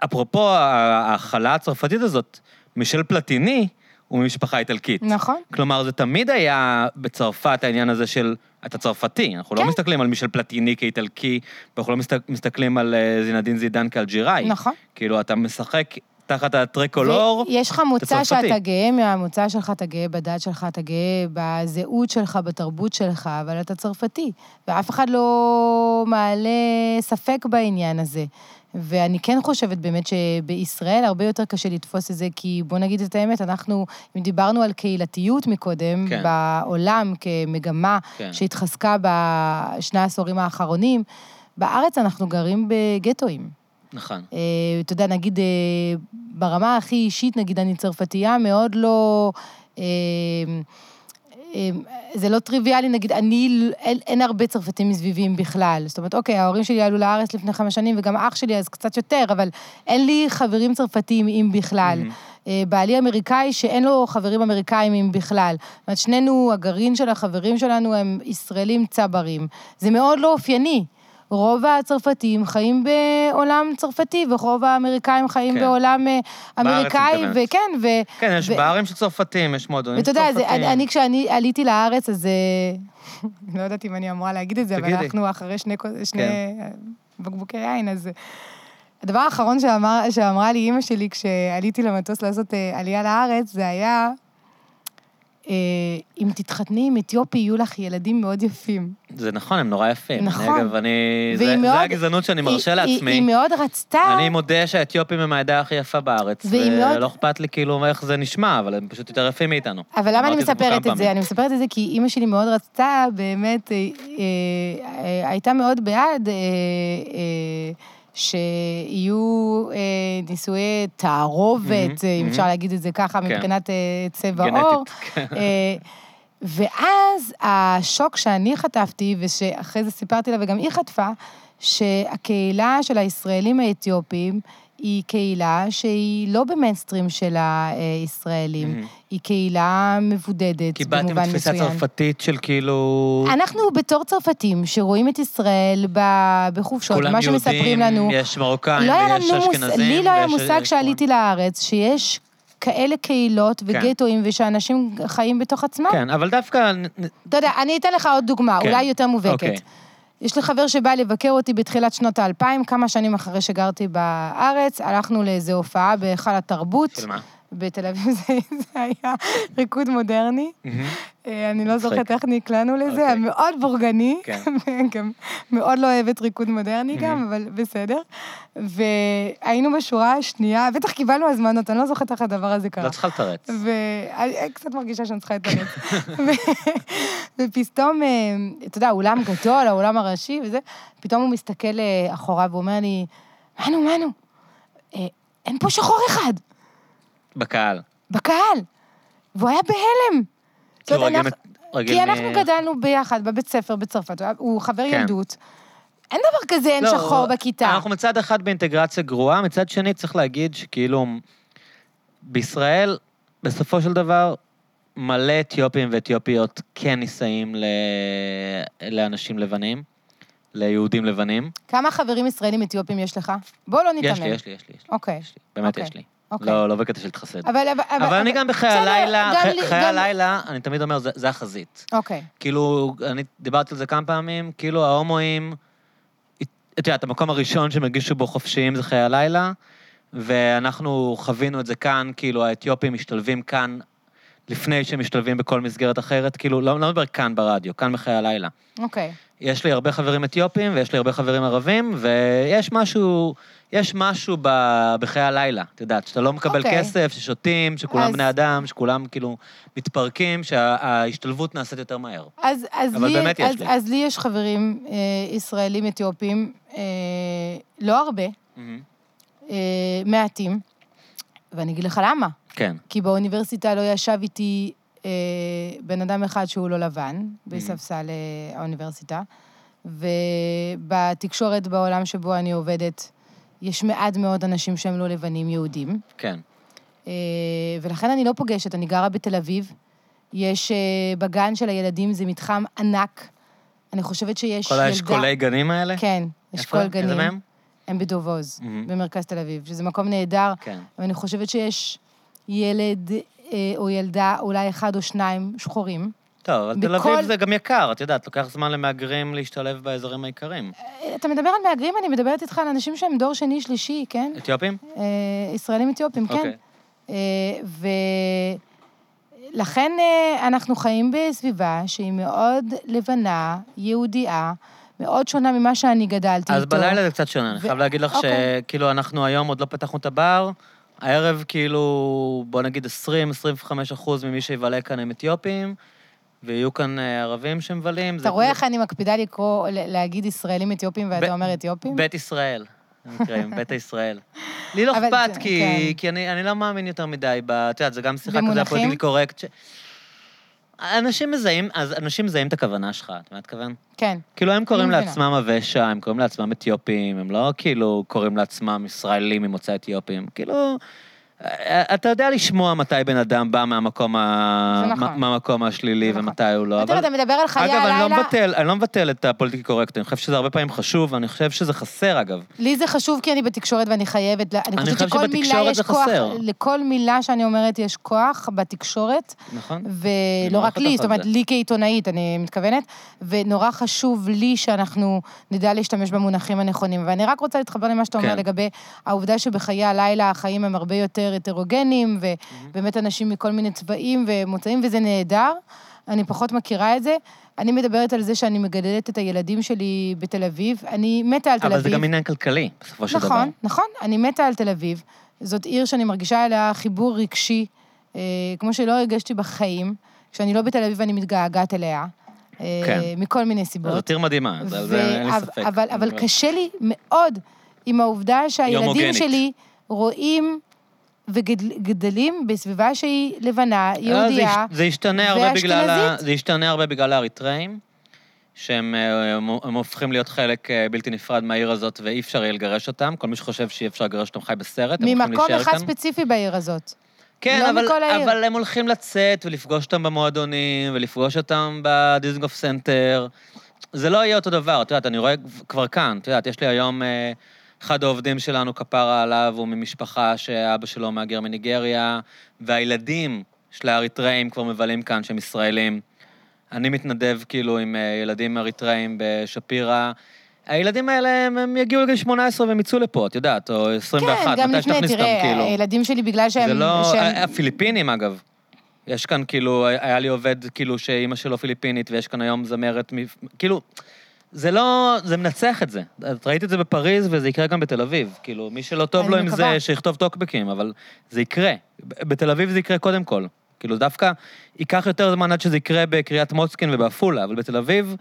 אפרופו ההכלה הצרפתית הזאת, מישל פלטיני הוא ממשפחה איטלקית. נכון. כלומר, זה תמיד היה בצרפת העניין הזה של, אתה צרפתי, אנחנו כן. לא מסתכלים על מישל פלטיני כאיטלקי, ואנחנו לא מסת- מסתכלים על אה, זינדין זידן כאלג'יראי. נכון. כאילו, אתה משחק תחת הטריקולור, ויש לך מוצא. שאתה גאה מהמוצא שלך, אתה גאה בדת שלך, אתה גאה בזהות שלך, בתרבות שלך, אבל אתה צרפתי. ואף אחד לא מעלה ספק בעניין הזה. ואני כן חושבת באמת שבישראל הרבה יותר קשה לתפוס את זה, כי בוא נגיד את האמת, אנחנו, אם דיברנו על קהילתיות מקודם, כן. בעולם כמגמה כן. שהתחזקה בשני העשורים האחרונים, בארץ אנחנו גרים בגטואים. נכון. אה, אתה יודע, נגיד, אה, ברמה הכי אישית, נגיד, אני צרפתייה, מאוד לא... אה, זה לא טריוויאלי, נגיד, אני, אין, אין הרבה צרפתים מסביבים בכלל. זאת אומרת, אוקיי, ההורים שלי עלו לארץ לפני חמש שנים, וגם אח שלי אז קצת יותר, אבל אין לי חברים צרפתים, אם בכלל. אה, בעלי אמריקאי שאין לו חברים אמריקאים, אם בכלל. זאת אומרת, שנינו, הגרעין של החברים שלנו הם ישראלים צברים. זה מאוד לא אופייני. רוב הצרפתים חיים בעולם צרפתי, ורוב האמריקאים חיים כן. בעולם אה, אמריקאי. וכן, ו... כן, יש ו- ברים של צרפתים, יש מועדונים ואתה יודע, צרפתיים. זה- אני, אני, כשאני עליתי לארץ, אז... אה, [LAUGHS] לא יודעת אם אני אמורה להגיד את זה, אבל תגידי. אנחנו אחרי שני, שני כן. אה, בקבוקי יין, אז... הדבר האחרון שאמר, שאמרה לי אימא שלי כשעליתי למטוס לעשות עלייה לארץ, זה היה, אם תתחתני עם אתיופי, יהיו לך ילדים מאוד יפים. זה נכון, הם נורא יפים. נכון. אגב, אני... זה, מאוד- זה הגזענות שאני מרשה היא- היא- לעצמי. היא מאוד רצתה... אני מודה שהאתיופים הם העדה הכי יפה בארץ. והיא מאוד- ולא אכפת לי כאילו איך זה נשמע, אבל הם פשוט יותר יפים מאיתנו. אבל למה אני מספרת את זה? אני מספרת את זה כי אימא שלי מאוד רצתה, באמת, אה, אה, אה, הייתה מאוד בעד אה, אה, שיהיו אה, נישואי תערובת, אה, אם מהמם. אפשר להגיד את זה ככה, כן. מבחינת אה, צבע גנטית, עור. כן. אה, ואז השוק שאני חטפתי, ושאחרי זה סיפרתי לה וגם היא חטפה, שהקהילה של הישראלים האתיופים היא קהילה שהיא לא במיינסטרים של הישראלים, מהמם. היא קהילה מבודדת במובן עם תפיסה מסוים. צרפתית של כאילו... אנחנו בתור צרפתים שרואים את ישראל בחופשות, כולם מה שמספרים יהודים, לנו, יש מרוקאים לא ויש לנו מוס... אשכנזים. לי לא היה מושג יש- שעליתי לארץ, שיש כאלה קהילות וגטואים ושאנשים חיים בתוך עצמם. כן, אבל דווקא... אתה יודע, אני אתן לך עוד דוגמה, כן. אולי יותר מובהקת. אוקיי. יש לי חבר שבא לבקר אותי בתחילת שנות האלפיים, כמה שנים אחרי שגרתי בארץ, הלכנו לאיזו הופעה בהיכל התרבות. של מה? בתל אביב [LAUGHS] זה, זה היה ריקוד מודרני. אה, אני לא. זוכרת איך נקלענו לזה, אוקיי. היה מאוד בורגני, כן. [LAUGHS] וגם מאוד לא אוהבת ריקוד מודרני גם, אבל בסדר. והיינו בשורה השנייה, בטח קיבלנו הזמנות, אני לא זוכרת איך הדבר הזה קרה. לא צריכה לתרץ. ואני קצת מרגישה שאני צריכה לתרץ. [LAUGHS] ופתאום, אה, אתה יודע, אולם גדול, האולם הראשי וזה, פתאום הוא מסתכל אה, אחורה ואומר לי, מנו, מנו, אין פה שחור אחד, בקהל. בקהל. והוא היה בהלם. זאת אומרת, רגיל אנחנו- רגיל כי אנחנו גדלנו ביחד בבית ספר בצרפת, הוא חבר כן. ילדות. אין דבר כזה, אין לא, שחור בכיתה. אנחנו מצד אחד באינטגרציה גרועה, מצד שני צריך להגיד שכאילו, בישראל, בסופו של דבר, מלא אתיופים ואתיופיות כן נישאים ל... לאנשים לבנים, ליהודים לבנים. כמה חברים ישראלים אתיופים יש לך? בוא לא ניתמם. יש לי, יש לי, יש לי. אוקיי. יש לי. באמת אוקיי. יש לי. אוקיי. לא, לא בקטע של להתחסד. אבל... אבל, אבל אני גם בחיי הלילה, גם חיי- גם- הלילה, אני תמיד אומר, זה זה החזית. אוקיי. כאילו, אני דיברתי על זה כמה פעמים, כאילו ההומואים, את יודעת, המקום הראשון שהם הרגישו בו חופשיים זה חיי הלילה, ואנחנו חווינו את זה כאן, כאילו האתיופים משתלבים כאן לפני שהם משתלבים בכל מסגרת אחרת, כאילו, לא, לא מדבר כאן ברדיו, כאן בחיי הלילה. אוקיי. יש לי הרבה חברים אתיופים ויש לי הרבה חברים ערבים, ויש משהו, יש משהו ב, בחיי הלילה, את יודעת, שאתה לא מקבל אוקיי. כסף, ששותים, שכולם אז- בני אדם, שכולם כאילו מתפרקים, שההשתלבות נעשית יותר מהר. אז, אז, אבל לי, באמת יש אז, לי. אז לי יש חברים אה, ישראלים אתיופים, אה, לא הרבה, אה, מעטים, ואני אגיד לך למה. כן. כי באוניברסיטה לא ישב איתי בן אדם אחד שהוא לא לבן, בספסל אה, האוניברסיטה, ובתקשורת בעולם שבו אני עובדת, יש מעט מאוד אנשים שהם לא לבנים יהודים. כן. אה, ולכן אני לא פוגשת, אני גרה בתל אביב. יש אה, בגן של הילדים, זה מתחם ענק. אני חושבת שיש כל ילדה... האשכולי גנים האלה? כן? אשכול גנים. איזה מהם? הם בדוב עוז, מהמם. במרכז תל אביב, שזה מקום נהדר. כן. אבל אני חושבת שיש ילד אה, או ילדה, אולי אחד או שניים, שחורים. טוב, אבל תל בכל- אביב זה גם יקר, את יודעת, לוקח זמן למהגרים להשתלב באזורים העיקריים. אה, אתה מדבר על מהגרים, אני מדברת איתך על אנשים שהם דור שני, שלישי, כן? אתיופים? אה, ישראלים אתיופים, כן. אוקיי. אה, ולכן אה, אנחנו חיים בסביבה שהיא מאוד לבנה, יהודייה, מאוד שונה ממה שאני גדלתי אז איתו. בלילה זה קצת שונה, אני ו- חייב להגיד לך אוקיי. שכאילו אנחנו היום עוד לא פתחנו את הבר, הערב כאילו, בוא נגיד 20-25 אחוז ממי שיבלה כאן הם אתיופים, ויהיו כאן אה, ערבים שמבלים. אתה רואה איך אני מקפידה לקרוא, להגיד ישראלים אתיופים ואתה אומר אתיופים? בית ישראל, נקראים, ביתא ישראל. [LAUGHS] לי לא אכפת, כי, כן. כי אני, אני לא מאמין יותר מדי. את יודעת, זה גם שיחה כזה במונחים? פוליטיקלי קורקט. ש... אנשים מזהים, אז אנשים מזהים את הכוונה שלך, מבין מה אני מתכוון? כן. כאילו, הם קוראים. לעצמם הוושע, הם קוראים לעצמם אתיופים, הם לא כאילו קוראים לעצמם ישראלים ממוצא אתיופים. כאילו, אתה יודע לשמוע מתי בן אדם בא מהמקום, ה... נכון. מה- מהמקום השלילי נכון. ומתי הוא לא. תראה, אתה מדבר על חיי אגב, אני לא הלילה, מבטל, אני לא מבטל את הפוליטיקלי קורקט, אני חושב שזה הרבה פעמים חשוב, ואני חושב שזה חסר, אגב. לי זה חשוב כי אני בתקשורת ואני חייבת, אני אני חושבת חושב שכל מילה יש כוח, חסר. לכל מילה שאני אומרת יש כוח בתקשורת, נכון? ולא רק לי, זאת אומרת. לי כעיתונאית, אני מתכוונת, ונורא חשוב לי שאנחנו נדע להשתמש במונחים הנכונים. ואני רק רוצה להתחבר למה שאתה אומר כן. לגבי העובדה שבחיי הלילה החיים הם הרבה יותר הטרוגנים, ובאמת אנשים מכל מיני צבעים ומוצאים, וזה נהדר. אני פחות מכירה את זה. אני מדברת על זה שאני מגדלת את הילדים שלי בתל אביב. אני מתה על תל אביב. אבל זה גם עניין כלכלי, בסופו של דבר. נכון, נכון, אני מתה על תל אביב. זאת עיר שאני מרגישה אליה חיבור רגשי, אה, כמו שלא הרגשתי בחיים. כשאני לא בתל אביב אני מתגעגעת אליה. אה, כן. מכל מיני סיבות. זאת עיר מדהימה, זה על זה אין לי ו- ספק. אבל, אבל קשה לי מאוד עם העובדה שהילדים. שלי רואים וגדלים בסביבה שהיא לבנה, זה יהודייה. יש- זה ישתנה הרבה בגלל, ה-. זה ישתנה הרבה בגלל האריתראים, שהם אה, הם, הם הופכים להיות חלק אה, בלתי נפרד מהעיר הזאת, ואי אפשר יהיה לגרש אותם. כל מי שחושב שאי אפשר לגרש אותם חי בסרט, הם הולכים ממקום להישאר אחד כאן. ספציפי בעיר הזאת. כן, לא אבל. אבל הם הולכים לצאת ולפגוש אותם במועדונים, ולפגוש אותם בדיזנגוף סנטר. זה לא יהיה אותו דבר, את יודעת, אני רואה כבר כאן, את יודעת, יש לי היום... אה, אחד העובדים שלנו, כפרה עליו, הוא ממשפחה שאבא שלו מהגר מניגריה, והילדים של האריתראים כבר מבלים כאן, שהם ישראלים. אני מתנדב כאילו עם אה, ילדים אריתראים בשפירא. הילדים האלה, הם, הם יגיעו לגיל 18 והם יצאו לפה, את יודעת, או 21, כן, מתי שתכניס אותם, כאילו. הילדים שלי בגלל שהם... זה לא... שהם- הפיליפינים, אגב. יש כאן, כאילו, היה לי עובד, כאילו, שאימא שלו פיליפינית, ויש כאן היום זמרת, מ- כאילו, זה לא... זה מנצח את זה. את ראית את זה בפריז, וזה יקרה גם בתל אביב. כאילו, מי שלא טוב לו עם מקווה. זה, שיכתוב טוקבקים, אבל זה יקרה. בתל אביב זה יקרה קודם כל. כאילו, דווקא ייקח יותר זמן עד שזה יקרה בקריית מוצקין ובעפולה, אבל בתל אביב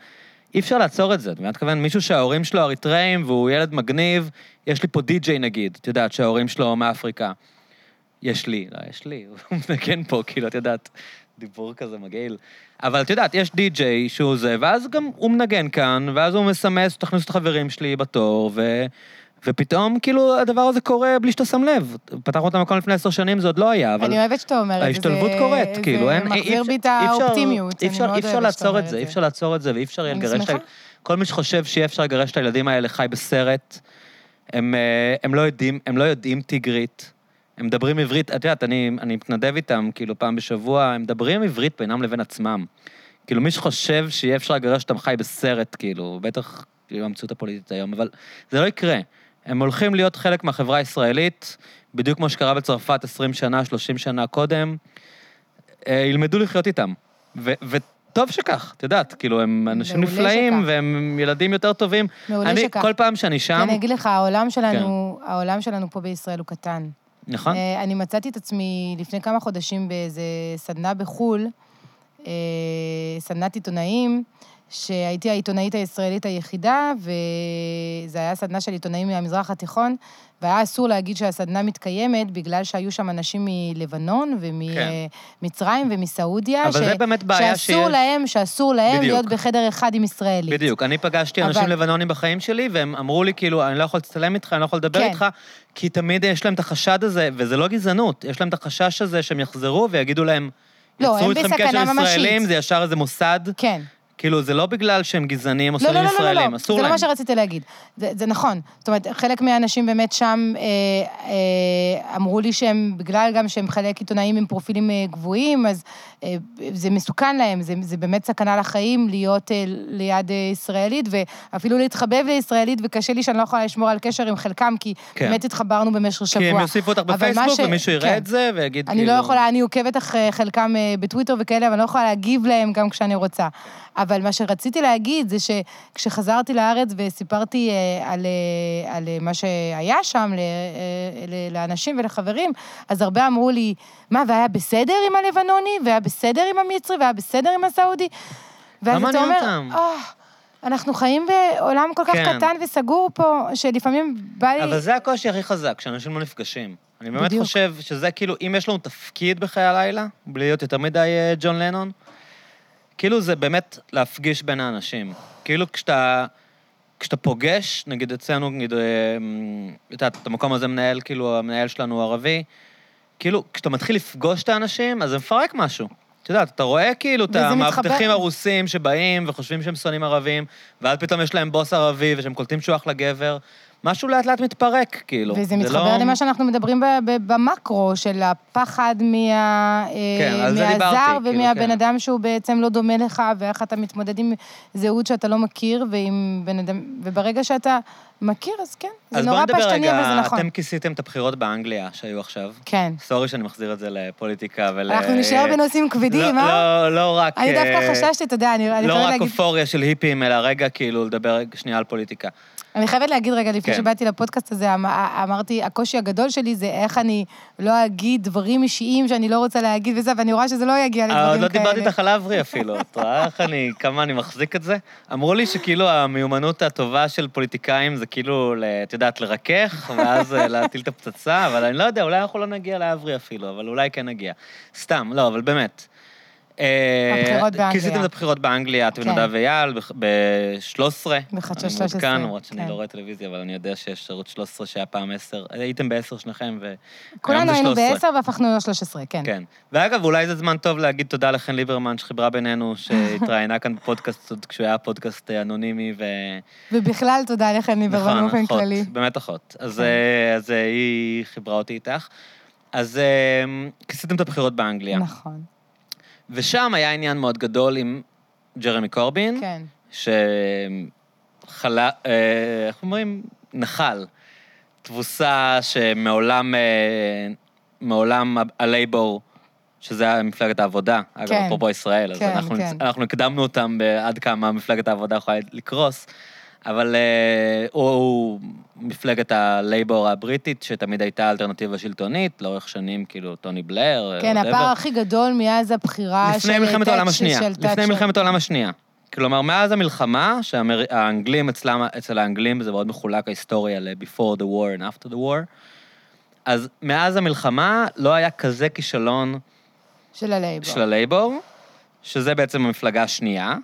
אי אפשר לעצור את זה. אתה מתכוון, מישהו שההורים שלו אריתראים והוא ילד מגניב, יש לי פה די-ג'יי נגיד, את יודעת, שההורים שלו מאפריקה. יש לי, לא, יש לי, [LAUGHS] הוא מנגן פה, כאילו, את יודעת, דיבור כזה מגעיל. אבל את יודעת, יש די-ג'יי שהוא זה, ואז גם הוא מנגן כאן, ואז הוא מסמס, תכניסו את החברים שלי בתור, ו... ופתאום, כאילו, הדבר הזה קורה בלי שאתה שם לב. פתחנו את המקום לפני עשר שנים, זה עוד לא היה, אבל... אני אוהבת שאתה אומר את זה. ההשתלבות זה- קורית, כאילו, אין... זה מחזיר בי את האופטימיות. אי אפשר- אי אפשר לעצור את זה, אי אפשר לעצור את זה, ואי אפשר יהיה לגרש. כל מי שחושב שאי אפשר לגרש את הילדים האלה חי בסרט. הם, אה, הם, לא יודעים, הם לא יודעים טיגרית, הם מדברים עברית, את יודעת, אני, אני מתנדב איתם כאילו פעם בשבוע, הם מדברים עברית בינם לבין עצמם. כאילו, מי שחושב שיהיה אפשר לגרש אותם חי בסרט, כאילו, בטח כאילו, המציאות הפוליטית היום, אבל זה לא יקרה. הם הולכים להיות חלק מהחברה הישראלית, בדיוק כמו שקרה בצרפת 20 שנה, 30 שנה קודם, אה, ילמדו לחיות איתם. ו- וטוב שכך, את יודעת, כאילו, הם אנשים נפלאים, שכך. והם ילדים יותר טובים. מעולה אני, שכך. כל פעם שאני כי שם, אני אגיד לך, העולם שלנו, העולם שלנו פה בישראל הוא קטן. נכון? אה, אני מצאתי את עצמי לפני כמה חודשים באיזה סדנה בחו"ל, אה, סדנת עיתונאים, שהייתי העיתונאית הישראלית היחידה, וזו הייתה סדנה של עיתונאים מהמזרח התיכון, והיה אסור להגיד שהסדנה מתקיימת בגלל שהיו שם אנשים מלבנון וממצרים ומסעודיה, כן. אבל זה באמת בעיה שאסור שיש. להם, שאסור להם בדיוק. להיות בחדר אחד עם ישראלית. בדיוק. אני פגשתי אנשים אבל- לבנונים בחיים שלי, והם אמרו לי, כאילו, אני לא יכול להצטלם איתך, אני לא יכול לדבר כן. איתך, כי תמיד יש להם את החשד הזה, וזה לא גזענות, יש להם את החשש הזה שהם יחזרו ויגידו להם, לא, יצרו הם איתכם בסכנה קשר ממשית. ישראלים, זה ישר איזה מוסד. כן. כאילו, זה לא בגלל שהם גזענים או לא, לא, שונאים לא, לא, לא, ישראלים, לא, אסור זה להם. לא מה שרציתי להגיד. זה, זה נכון. זאת אומרת, חלק מהאנשים באמת שם אה, אה, אמרו לי שהם, בגלל גם שהם חלק עיתונאים עם פרופילים אה, גבוהים, אז אה, זה מסוכן להם, זה, זה באמת סכנה לחיים להיות אה, ליד אה, ישראלית, ואפילו להתחבב לישראלית, וקשה לי שאני לא יכולה לשמור על קשר עם חלקם, כי כן. באמת התחברנו במשך שבוע. כי הם יוסיפו אותך בפייסבוק, ש- ומישהו יראה כן. את זה, ויגיד, אני כאילו... לא יכולה, אני עוקבת אחרי חלקם אה, בטוויטר וכאלה, אבל אני לא יכולה להגיב להם גם כשאני רוצה. אבל מה שרציתי להגיד זה שכשחזרתי לארץ וסיפרתי אה, על, אה, על אה, מה שהיה שם לאנשים ולחברים, אז הרבה אמרו לי, מה, והיה בסדר עם הלבנוני? והיה בסדר עם המצרי? והיה בסדר עם הסעודי? ואז אתה אומר, אותם? "אה, אנחנו חיים בעולם כל כך כן. קטן וסגור פה, שלפעמים בא לי... אבל זה הקושי הכי חזק, שאנשים לא נפגשים. אני באמת בדיוק. חושב שזה כאילו, אם יש לנו תפקיד בחיי הלילה, בלי להיות יותר מדי ג'ון לנון, כאילו זה באמת להפגיש בין האנשים. כאילו כשאתה, כשאתה פוגש, נגיד אצלנו, נגיד, אה, את יודעת, את המקום הזה מנהל, כאילו המנהל שלנו הוא ערבי, כאילו, כשאתה מתחיל לפגוש את האנשים, אז זה מפרק משהו. את יודעת, אתה רואה כאילו את המאבטחים. הרוסים שבאים וחושבים שהם שונאים ערבים, ואז פתאום יש להם בוס ערבי ושהם קולטים שהוא אחלה גבר. משהו לאט לאט מתפרק, כאילו. וזה זה מתחבר לא- למה שאנחנו מדברים ב- ב- במקרו, של הפחד מה, כן, אה, זה מהזר כאילו, ומהבן כן. אדם שהוא בעצם לא דומה לך, ואיך אתה מתמודד עם זהות שאתה לא מכיר, ועם בן אדם... וברגע שאתה מכיר, אז כן, זה אז נורא בואו נדבר פשטני, אבל זה נכון. אתם כיסיתם את הבחירות באנגליה שהיו עכשיו. כן. סורי שאני מחזיר את זה לפוליטיקה ול... אנחנו נישאר בנושאים כבדים, לא, אה? לא, לא רק... אני דווקא אה, חששתי, אתה יודע, אני לא רק. אופוריה של היפים, אלא רגע, כאילו, לדבר שנייה על פוליטיקה. אני חייבת להגיד רגע, לפני כן. שבאתי לפודקאסט הזה, אמ- אמרתי, הקושי הגדול שלי זה איך אני לא אגיד דברים אישיים שאני לא רוצה להגיד וזה, ואני רואה שזה לא יגיע אה, לדברים עוד כאלה. לא דיברתי איתך על אברי אפילו, את רואה איך אני, כמה אני מחזיק את זה? אמרו לי שכאילו המיומנות הטובה של פוליטיקאים זה כאילו, את יודעת, לרכך, ואז אה, להטיל את הפצצה, אבל אני לא יודע, אולי אנחנו לא נגיע לאברי אפילו, אבל אולי כן נגיע. סתם, לא, אבל באמת. אה, הבחירות באנגליה. כיסיתם את הבחירות באנגליה, את כן. ונדב ואייל, ב-13. בחדשות אני 13, מעודכן, למרות שאני כן. לא רואה טלוויזיה, אבל אני יודע שיש ערוץ 13 שהיה פעם 10. הייתם ב-10 שניכם, ו... כולנו היום זה היינו 13. בעשר והפכנו ל-13, כן. כן. ואגב, אולי זה זמן טוב להגיד תודה לחן ליברמן שחיברה בינינו, שהתראיינה כאן בפודקאסט עוד כשהוא היה פודקאסט אה, אנונימי ו... ובכלל, תודה לך, ליברמן, נכון, באופן כללי. באמת אחות. אז, כן. אה, אה, היא חיברה אותי איתך. אז אה, כיסיתם את הבחירות באנגליה. נכון, ושם היה עניין מאוד גדול עם ג'רמי קורבין, כן. שחלה, אה, איך אומרים? נחל. תבוסה שמעולם, אה, מעולם הלייבור, שזה היה מפלגת העבודה, אגב, כן. אפרופו ישראל, אז כן, אנחנו, כן. אנחנו הקדמנו אותם בעד כמה מפלגת העבודה יכולה לקרוס, אבל אה, הוא, מפלגת הלייבור הבריטית, שתמיד הייתה אלטרנטיבה שלטונית, לאורך שנים, כאילו, טוני בלר, כן, whatever. הפער הכי גדול מאז הבחירה של... לפני מלחמת העולם השנייה. לפני. מלחמת העולם השנייה. כלומר, מאז המלחמה, שהאנגלים אצלם, אצל האנגלים זה מאוד מחולק ההיסטוריה ל-before the war and after the war, אז מאז המלחמה לא היה כזה כישלון של הלייבור. של הלייבור, שזה בעצם המפלגה השנייה.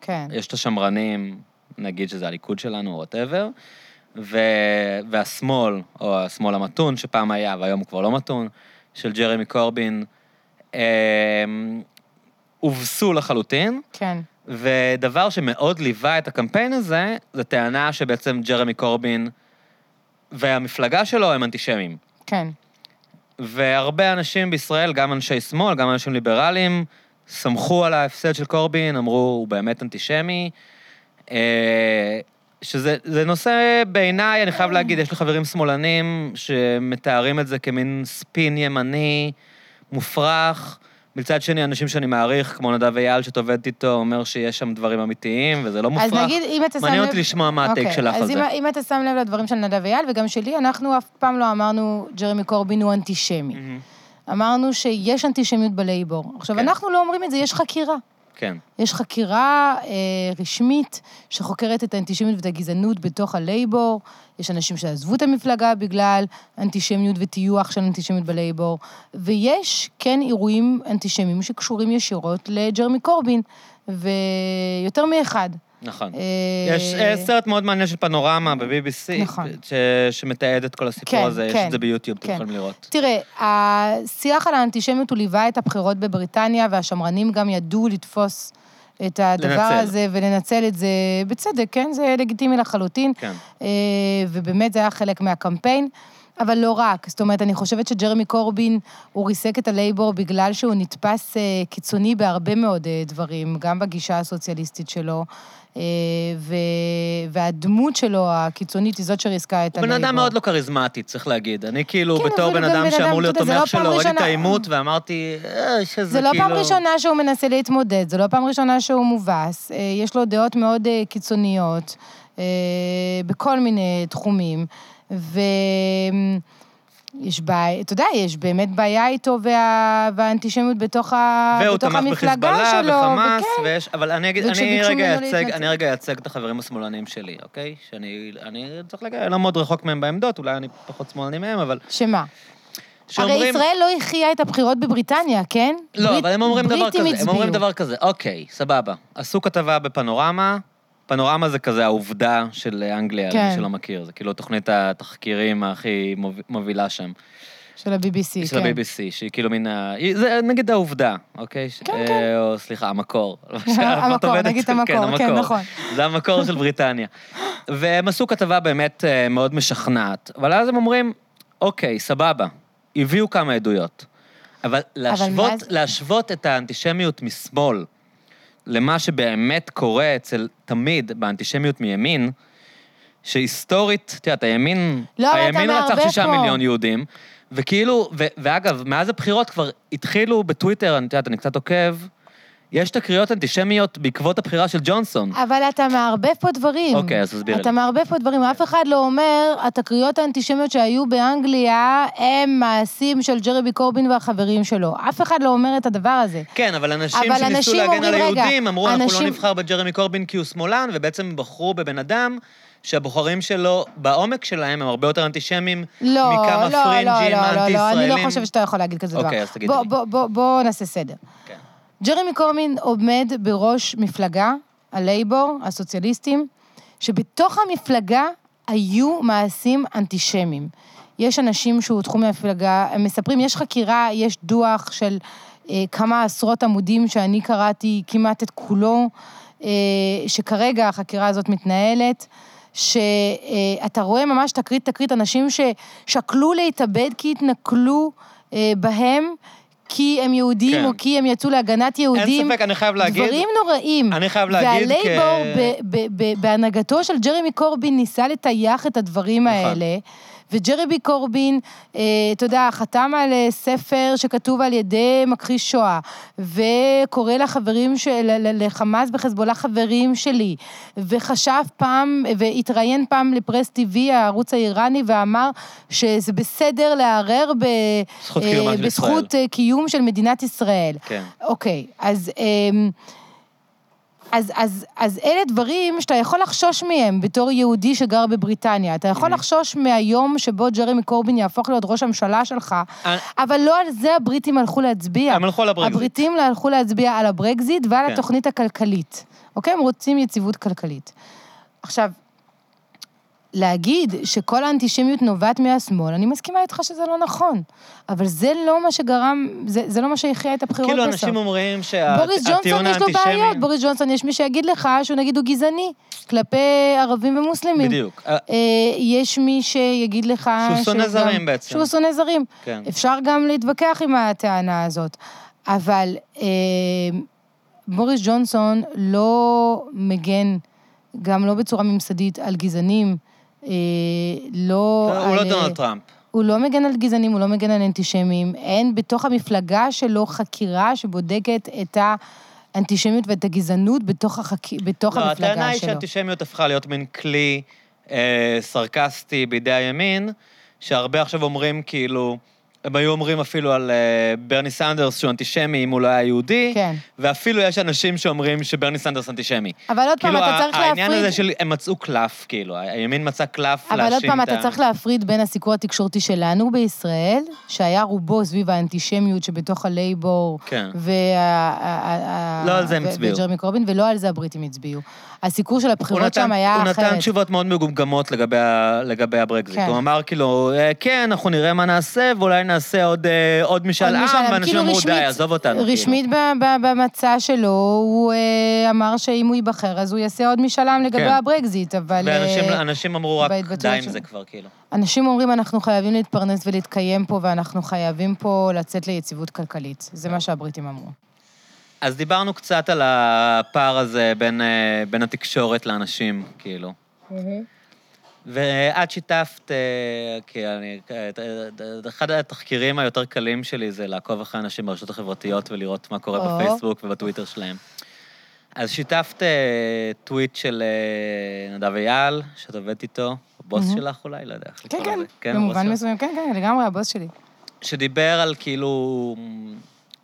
כן. יש את השמרנים, נגיד שזה הליכוד שלנו, whatever, ו... והשמאל, או השמאל המתון, שפעם היה, והיום הוא כבר לא מתון, של ג'רמי קורבין, אה, הובסו לחלוטין, כן. ודבר שמאוד ליווה את הקמפיין הזה, זו טענה שבעצם ג'רמי קורבין והמפלגה שלו הם אנטישמים. כן. והרבה אנשים בישראל, גם אנשי שמאל, גם אנשים ליברליים, סמכו על ההפסד של קורבין, אמרו, הוא באמת אנטישמי. אה, שזה זה נושא, בעיניי, אני חייב להגיד, יש לי חברים שמאלנים שמתארים את זה כמין ספין ימני, מופרך. מצד שני, אנשים שאני מעריך, כמו נדב אייל, שאת עובדת איתו, אומר שיש שם דברים אמיתיים, וזה לא מופרך. אז נגיד, אם אתה שם לב... מעניין אותי לשמוע מה הטייק אוקיי, שלך על אז אם, זה. אתה שם לב לדברים של נדב אייל, וגם שלי, אנחנו אף פעם לא אמרנו ג'רמי קורבין הוא אנטישמי. מהמם. אמרנו שיש אנטישמיות בלייבור. עכשיו, כן. אנחנו לא אומרים את זה, יש חקירה. כן. יש חקירה אה, רשמית שחוקרת את האנטישמיות ואת הגזענות בתוך הלייבור. יש אנשים שעזבו את המפלגה בגלל אנטישמיות וטיוח של אנטישמיות בלייבור. ויש כן אירועים אנטישמיים שקשורים ישירות לג'רמי קורבין, ויותר מאחד. נכון. אה, יש אה, סרט מאוד מעניין של פנורמה ב-BBC, נכון. שמתעד את כל הסיפור כן, הזה, יש כן, את זה ביוטיוב, אתם כן. יכולים לראות. תראה, השיח על האנטישמיות הוא ליווה את הבחירות בבריטניה, והשמרנים גם ידעו לתפוס את הדבר לנצל. הזה ולנצל את זה בצדק, כן? זה לגיטימי לחלוטין. כן. אה, ובאמת זה היה חלק מהקמפיין. אבל לא רק, זאת אומרת, אני חושבת שג'רמי קורבין, הוא ריסק את הלייבור בגלל שהוא נתפס קיצוני בהרבה מאוד דברים, גם בגישה הסוציאליסטית שלו, ו... והדמות שלו, הקיצונית, היא זאת שריסקה את הוא בן. אדם מאוד לא כריזמטי, צריך להגיד. אני כאילו, כן, בתור בן אדם שאמור להיות תומך לא שלו, ראיתי את העימות ואמרתי, אה, שזה זה לא כאילו... פעם ראשונה שהוא מנסה להתמודד, זה לא פעם ראשונה שהוא מובס. אה, יש לו דעות מאוד אה, קיצוניות אה, בכל מיני תחומים, ויש בעיה, אתה יודע, יש באמת בעיה איתו וה... והאנטישמיות בתוך, ה... והוא בתוך תמך המפלגה בחיזבאללה שלו. וחמאס, וכן. ויש... אבל אני אגיד, אני רגע אייצג. אני רגע אייצג את החברים השמאלנים שלי, אוקיי? שאני אני צריך להגיד, אני לא מאוד רחוק מהם בעמדות, אולי אני פחות שמאלני מהם, אבל... שמה? הרי שאומרים... ישראל לא הכריעה את הבחירות בבריטניה, כן? לא, ברית- אבל הם אומרים דבר כזה, הם אומרים. דבר כזה, אוקיי, סבבה. עשו כתבה בפנורמה, פנורמה זה כזה העובדה של אנגליה, כן. למי שלא מכיר, זה כאילו תוכנית התחקירים הכי מוב- מובילה שם. של ה-BBC, של כן. ה-BBC, שהיא כאילו מן ה... זה נגיד העובדה, אוקיי? ש- כן, אה, כן. או סליחה, המקור. [LAUGHS] המקור, נגיד את [LAUGHS] המקור, כן, נכון. זה המקור של בריטניה. והם עשו כתבה באמת אה, מאוד משכנעת, אבל אז הם אומרים, אוקיי, סבבה, הביאו כמה עדויות, אבל להשוות, מה זה- להשוות את האנטישמיות משמאל למה שבאמת קורה אצל, תמיד, באנטישמיות מימין, שהיסטורית, את יודעת, הימין, לא, הימין רצח שישה. מיליון יהודים, וכאילו, ו- ואגב, מאז הבחירות כבר התחילו בטוויטר, את יודעת, אני קצת עוקב, יש תקריות אנטישמיות בעקבות הבחירה של ג'ונסון. אבל אתה מערבב פה דברים. אוקיי, אז תסבירי אתה לי. מערבב פה דברים. אף אחד לא אומר, התקריות האנטישמיות שהיו באנגליה הם מעשים של ג'רבי קורבין והחברים שלו. אף אחד לא אומר את הדבר הזה. כן, אבל אנשים אבל שניסו אנשים להגן על אומרים, היהודים, אמרו, אנחנו לא אנשים- נבחר בג'רמי קורבין כי הוא שמאלן, ובעצם בחרו בבן אדם שהבוחרים שלו, בעומק שלהם, הם הרבה יותר אנטישמים לא, מכמה לא, לא, פרינג'ים לא, לא, לא, אנטי-ישראלים. אני לא חושבת שאתה יכול להגיד כזה דבר. אוקיי, אז תגידי בוא, לי. בוא, בוא, בוא נעשה סדר. ג'רמי קורבין עומד בראש מפלגה, הלייבור, הסוציאליסטים, שבתוך המפלגה היו מעשים אנטישמיים. יש אנשים שהודחו מהמפלגה, הם מספרים, יש חקירה, יש דוח של אה, כמה עשרות עמודים שאני קראתי כמעט את כולו, אה, שכרגע החקירה הזאת מתנהלת. שאתה רואה ממש תקרית תקרית אנשים ששקלו להתאבד כי התנכלו אה, בהם, כי הם יהודים כן. או כי הם יצאו להגנת יהודים. ספק, אני חייב להגיד- דברים נוראים. אני חייב להגיד והלייבור, כ- בהנהגתו של ג'רמי קורבין, ניסה לטייח את הדברים נכון. האלה. וג'רבי קורבין, אה, אתה יודע, חתם על אה, ספר שכתוב על ידי מכחיש שואה, וקורא לחברים, של, לחמאס וחזבאללה חברים שלי, וחשב פעם, והתראיין פעם לפרס TV, הערוץ האיראני, ואמר שזה בסדר לערער ב, זכות אה, קיומה של בזכות אה, קיום של מדינת ישראל. כן. אוקיי, אז... אמ, אז, אז, אז אלה דברים שאתה יכול לחשוש מהם בתור יהודי שגר בבריטניה. אתה יכול לחשוש מהיום שבו ג'רמי קורבין יהפוך להיות ראש הממשלה שלך, אני- אבל לא על זה הבריטים הלכו להצביע. הם הלכו על הברקזיט. הבריטים הלכו להצביע על הברקזיט ועל כן. התוכנית הכלכלית. אוקיי? הם רוצים יציבות כלכלית. עכשיו, להגיד שכל האנטישמיות נובעת מהשמאל, אני מסכימה איתך שזה לא נכון. אבל זה לא מה שגרם, זה, זה לא מה שהכריע את הבחירות כאילו בסוף. אנשים אומרים בוריס שהטיעון ג'ונסון יש לו האנטישמי... בעיות, בוריס ג'ונסון יש מי שיגיד לך שהוא נגיד הוא גזעני כלפי ערבים ומוסלמים. בדיוק. אה, יש מי שיגיד לך... שהוא שונא זרים בעצם. שהוא שונא זרים. כן. אפשר גם להתווכח עם הטענה הזאת. אבל אה, בוריס ג'ונסון לא מגן, גם לא בצורה ממסדית, על גזענים. אה, לא הוא לא על, אה, דונלד טראמפ. הוא לא מגן על גזענים, הוא לא מגן על אנטישמים. אין בתוך המפלגה שלו חקירה שבודקת את האנטישמיות ואת הגזענות בתוך, החק... בתוך לא, המפלגה הטענה היא שלו. שאנטישמיות הפכה להיות מין כלי אה, סרקסטי בידי הימין, שהרבה עכשיו אומרים כאילו, הם היו אומרים אפילו על אה, ברני סנדרס שהוא אנטישמי אם הוא לא היה יהודי, כן. ואפילו יש אנשים שאומרים שברני סנדרס אנטישמי. אבל עוד פעם, כאילו, אתה צריך להפריד... העניין הזה של הם מצאו קלף, כאילו, הימין מצא קלף אבל עוד להאשים פעם, את אתה ה... צריך להפריד בין הסיקור התקשורתי שלנו בישראל, שהיה רובו סביב האנטישמיות שבתוך הלייבור, כן. וה... לא על זה הם הצביעו. וג'רמי קורבין, ולא על זה הבריטים הצביעו. הסיקור של הוא הבחירות שם היה הוא אחרת. נתן תשובות מאוד מגומגמות לגבי, ה- לגבי הברקזיט. כן. הוא אמר כאילו, "אה, כן, אנחנו נראה מה נעשה, ואולי נעשה עוד, אה, עוד משאל עוד עם, משאל עם. ואנשים כאילו אמרו, די, עזוב אותנו. כאילו." רשמית ב- במצע שלו, הוא אה, אמר שאם הוא ייבחר, אז הוא יעשה עוד משאל עם לגבי כן. הברקזיט, אבל... ואנשים אה, אנשים אמרו רק, די עם זה כבר, כאילו. אנשים אומרים, אנחנו חייבים להתפרנס ולהתקיים פה, ואנחנו חייבים פה לצאת ליציבות כלכלית. זה מה שהבריטים אמרו. אז דיברנו קצת על הפער הזה בין, בין התקשורת לאנשים, כאילו. ואת שיתפת, אה, כי אני, אה, אחד התחקירים היותר קלים שלי זה לעקוב אחרי אנשים ברשתות החברתיות ולראות מה קורה או. בפייסבוק ובטוויטר שלהם. אז שיתפת אה, טוויט של נדב אייל, שאת עובדת איתו, הבוס מהמם. שלך אולי, לא יודע איך כן, כן. הבוס במובן. מסוים, כן, כן, לגמרי, הבוס שלי. שדיבר על כאילו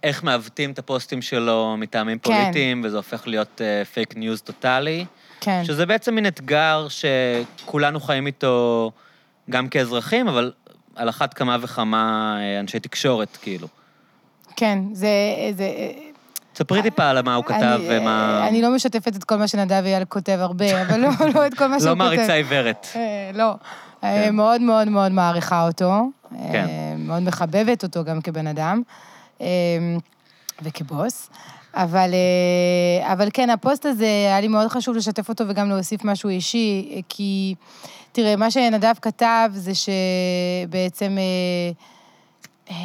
איך מעוותים את הפוסטים שלו מטעמים כן. פוליטיים, וזה הופך להיות fake news טוטאלי. כן. שזה בעצם מין אתגר שכולנו חיים איתו גם כאזרחים, אבל על אחת כמה וכמה אה, אנשי תקשורת, כאילו. כן, זה... זה ספרי טיפה על מה הוא כתב אני, ומה... אני לא משתפת את כל מה שנדב אייל כותב הרבה, [LAUGHS] אבל לא, לא את כל מה שהוא לא כותב. מעריצה עיוורת. אה, לא. אה, מאוד מאוד מאוד מעריכה אותו. כן. אה, מאוד מחבבת אותו גם כבן אדם. אה, וכבוס. אבל, אה, אבל כן, הפוסט הזה, היה לי מאוד חשוב לשתף אותו וגם להוסיף משהו אישי, כי, תראה, מה שנדב כתב זה שבעצם... אה, אה,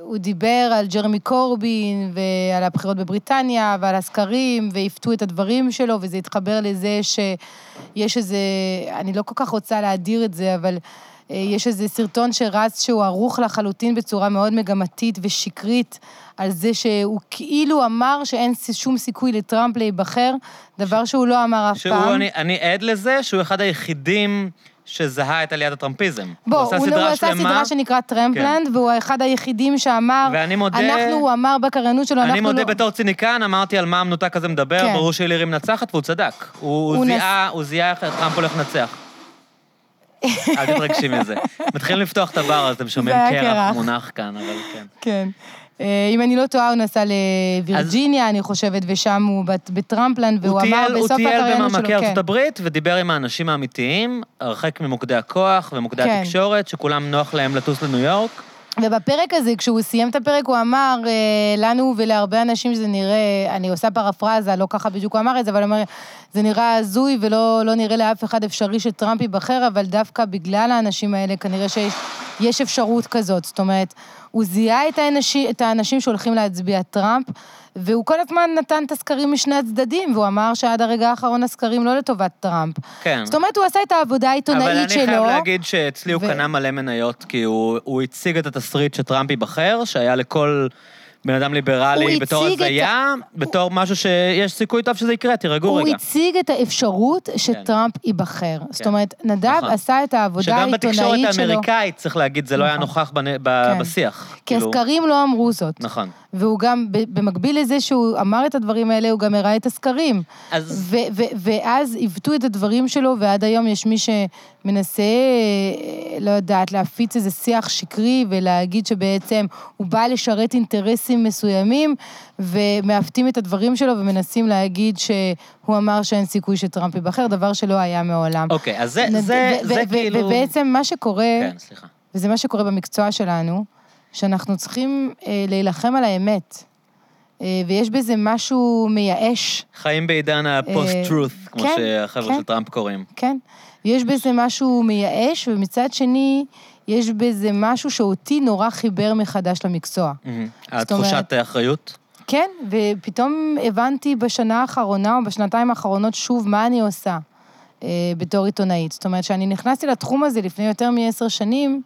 הוא דיבר על ג'רמי קורבין ועל הבחירות בבריטניה ועל הסקרים, ועיוותו את הדברים שלו, וזה התחבר לזה שיש איזה, אני לא כל כך רוצה להדיר את זה, אבל יש איזה סרטון שרץ שהוא ערוך לחלוטין בצורה מאוד מגמתית ושקרית, על זה שהוא כאילו אמר שאין שום סיכוי לטראמפ להיבחר, דבר שהוא לא אמר אף שהוא, פעם. אני, אני עד לזה שהוא אחד היחידים שזהה את עליית הטראמפיזם. בוא, הוא עשה הוא, סדרה הוא עשה שלמה, סדרה שנקראת טרמפלנד, והוא האחד היחידים שאמר, ואני מודה... אנחנו, הוא אמר בקריינות שלו, אני אנחנו מודה לא... בתור ציניקן, אמרתי על מה המנותק הזה מדבר, כן. ברור שהילירי מנצחת, והוא צדק. הוא, הוא, הוא זיהה, הוא זיהה איך טראמפ הולך לנצח. [LAUGHS] אל תתרגשי מזה. מתחילים לפתוח את הבר, אז אתם שומעים קרח. מונח כאן, אבל כן. כן. אה, אם אני לא טועה, הוא נסע לווירג'יניה, אני חושבת, ושם הוא בטראמפלנד, והוא הוא אמר טייל- הוא בסוף טייל הקריינות שלו, במעמקי כן. ארצות הברית, ודיבר עם האנשים האמיתיים, הרחק ממוקדי הכוח ומוקדי כן. התקשורת, שכולם נוח להם לטוס לניו יורק. ובפרק הזה, כשהוא סיים את הפרק, הוא אמר אה, לנו ולהרבה אנשים שזה נראה, אני עושה פרפרזה, לא ככה בדיוק הוא אמר את זה, אבל הוא אומר, זה נראה הזוי ולא לא נראה לאף אחד אפשרי שטראמפ ייבחר, אבל דווקא בגלל האנשים האלה, כנראה שיש יש אפשרות כזאת. זאת אומרת, הוא זיהה את האנשים, את האנשים שהולכים להצביע טראמפ, והוא כל הזמן נתן את הסקרים משני הצדדים, והוא אמר שעד הרגע האחרון הסקרים לא לטובת טראמפ. כן. זאת אומרת, הוא עשה את העבודה העיתונאית אבל אני שלו. חייב להגיד שאצלי הוא ו- קנה מלא מניות, כי הוא הוא הציג את התסריט שטראמפ ייבחר, שהיה לכל בן אדם ליברלי הוא בתור הציג את הזיה, בתור משהו שיש סיכוי טוב שזה יקרה, תירגעו הוא רגע. כן. הציג את האפשרות שטראמפ ייבחר. זאת אומרת, נדב נכון. עשה את העבודה שגם בתקשורת העיתונאית שלו. האמריקאית, צריך להגיד, זה לא היה נכון. נוכח בנ- ב- כן. בשיח. כי כאילו, הסקרים לא אמרו זאת. נכון. והוא גם, במקביל לזה שהוא אמר את הדברים האלה, הוא גם הראה את הסקרים. אז ו- ו- ואז עיוותו את הדברים שלו, ועד היום יש מי מנסה, אה, לא יודעת, להפיץ איזה שיח שקרי ולהגיד שבעצם הוא בא לשרת אינטרסים מסוימים, ומעוותים את הדברים שלו ומנסים להגיד שהוא אמר שאין סיכוי שטראמפ ייבחר, דבר שלא היה מעולם. אוקיי, אז זה, זה, זה כאילו... ובעצם מה שקורה, כן, סליחה. וזה מה שקורה במקצוע שלנו, שאנחנו צריכים אה, להילחם על האמת. אה, ויש בזה משהו מייאש, חיים בעידן הפוסט-טרות, כמו כן, שהחבר'ה כן. של טראמפ קוראים. כן? יש בזה משהו מייאש, ומצד שני, יש בזה משהו שאותי נורא חיבר מחדש למקצוע. אומרת- התחושת האחריות? כן, ופתאום הבנתי בשנה האחרונה, או בשנתיים האחרונות, שוב, מה אני עושה אה, בתור עיתונאית. זאת אומרת, כשאני נכנסתי לתחום הזה לפני יותר מעשר שנים,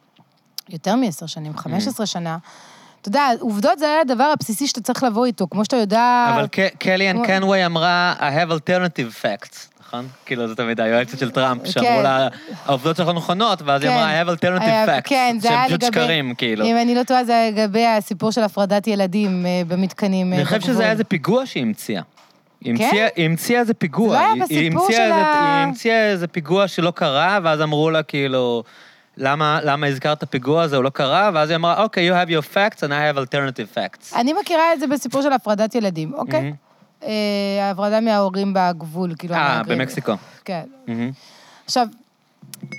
יותר מעשר שנים, 15 שנה, אתה יודע, עובדות זה היה הדבר הבסיסי שאתה צריך לבוא איתו, כמו שאתה יודע... אבל קליאן קנווי אמרה, I have alternative facts, נכון? כאילו, זה תמיד היועצת של טראמפ, שאמרו כן. לה, העובדות שלך נכונות, ואז היא כן. אמרה, I have alternative היה- facts, כן, זה היה שהם פשוט שקרים, כאילו. אם אני לא טועה, זה היה לגבי הסיפור של הפרדת ילדים אה, במתקנים אה, אני חושב. שזה היה איזה פיגוע שהיא המציאה. היא כן? המציאה- היא המציאה איזה פיגוע. זה לא היה בסיפור של ה- היא המציאה איזה פיגוע שלא קרה, ואז אמרו לה, כאילו, למה למה הזכרת פיגוע הזה, הוא לא קרה? ואז היא אמרה, אוקיי, you have your facts and I have alternative facts. אני מכירה את זה בסיפור של הפרדת ילדים, אוקיי? מהמם. אה, הפרדה מההורים בגבול, כאילו... אה. במקסיקו. כן. עכשיו,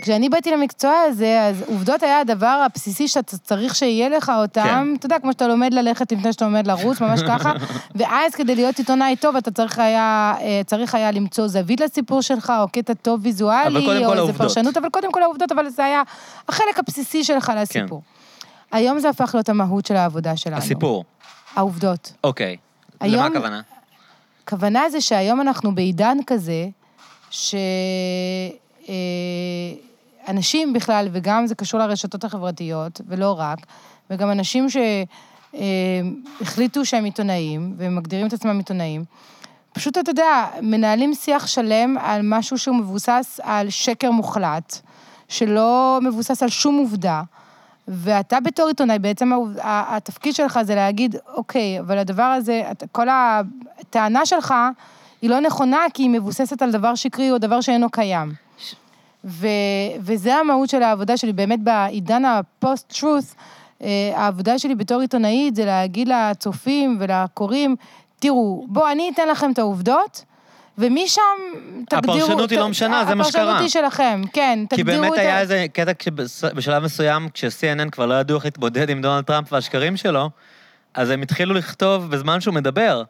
כשאני באתי למקצוע הזה, אז עובדות היה הדבר הבסיסי שאתה צריך שיהיה לך אותם, כן. אתה יודע, כמו שאתה לומד ללכת לפני שאתה לומד לרוץ, ממש ככה, [LAUGHS] ואז כדי להיות עיתונאי טוב, אתה צריך היה, אה, צריך היה למצוא זווית לסיפור שלך, או קטע טוב ויזואלי, או איזה. פרשנות, אבל קודם כל העובדות, אבל זה היה החלק הבסיסי שלך לסיפור. היום זה הפך להיות המהות של העבודה שלנו. הסיפור, העובדות. אוקיי. היום- למה הכוונה? הכוונה זה שהיום אנחנו בעידן כזה, שאנשים בכלל, וגם זה קשור לרשתות החברתיות, ולא רק, וגם אנשים שהחליטו שהם עיתונאים, והם מגדירים את עצמם עיתונאים, פשוט, אתה יודע, מנהלים שיח שלם על משהו שהוא מבוסס על שקר מוחלט, שלא מבוסס על שום עובדה. ואתה בתור עיתונאי, בעצם התפקיד שלך זה להגיד, אוקיי, אבל הדבר הזה, כל הטענה שלך היא לא נכונה, כי היא מבוססת על דבר שקרי או דבר שאינו קיים. ו, וזה המהות של העבודה שלי, באמת בעידן הפוסט- truth, אה, העבודה שלי בתור עיתונאית זה להגיד לצופים ולקוראים, תראו, בואו, אני אתן לכם את העובדות, ומשם תגדירו... הפרשנות היא לא משנה, זה מה שקרה. הפרשנות היא שלכם, כן, כי תגדירו באמת את ה... היה איזה קטע שבשלב מסוים, כש-CNN כבר לא ידעו איך להתמודד עם דונלד טראמפ והשקרים שלו, אז הם התחילו לכתוב בזמן שהוא מדבר,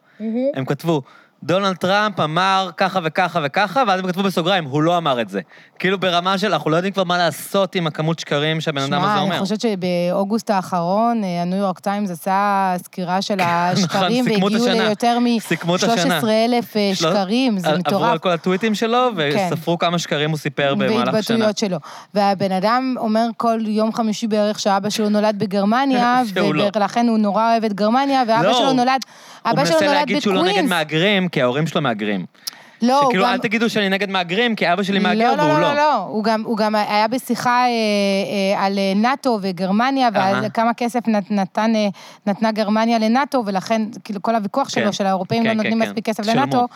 הם כתבו, דונלד טראמפ אמר ככה וככה וככה, ואז הם כתבו בסוגריים, הוא לא אמר את זה. כאילו ברמה של, אנחנו לא יודעים כבר מה לעשות עם הכמות שקרים שהבן אדם הזה שמע, אומר. אני חושבת שבאוגוסט האחרון, אה, הניו יורק טיימס עשה סקירה של [LAUGHS] השקרים, נכון, את והגיעו השנה. ליותר סיכמו את השנה. מ-13,000 לא- שקרים, זה עברו מטורף. על כל הטוויטים שלו, וספרו כמה שקרים הוא סיפר במהלך שנה. בהתבטאויות שלו. והבן אדם אומר כל יום חמישי בערך שאבא שלו נולד בגרמניה, [LAUGHS] לא. ולכן הוא נורא אוהב את גרמניה, ואבא לא, שלו נולד, הוא אבא שלו מנסה נולד להגיד שהוא לא נגד בקווינס. מהגרים, כי ההורים שלו מהגרים. לא, הוא שכאילו, גם- אל תגידו שאני נגד מהגרים, כי אבא שלי מהגר לא, והוא לא, לא. לא, לא, הוא גם, הוא גם היה בשיחה אה, אה, על אה, נאט"ו וגרמניה, אהה. כמה כסף נת, נתן, נתנה גרמניה לנאט"ו, ולכן, כאילו, כל הוויכוח כן. שלו, של האירופאים כן, לא כן, נותנים כן. מספיק כסף. לנאט"ו,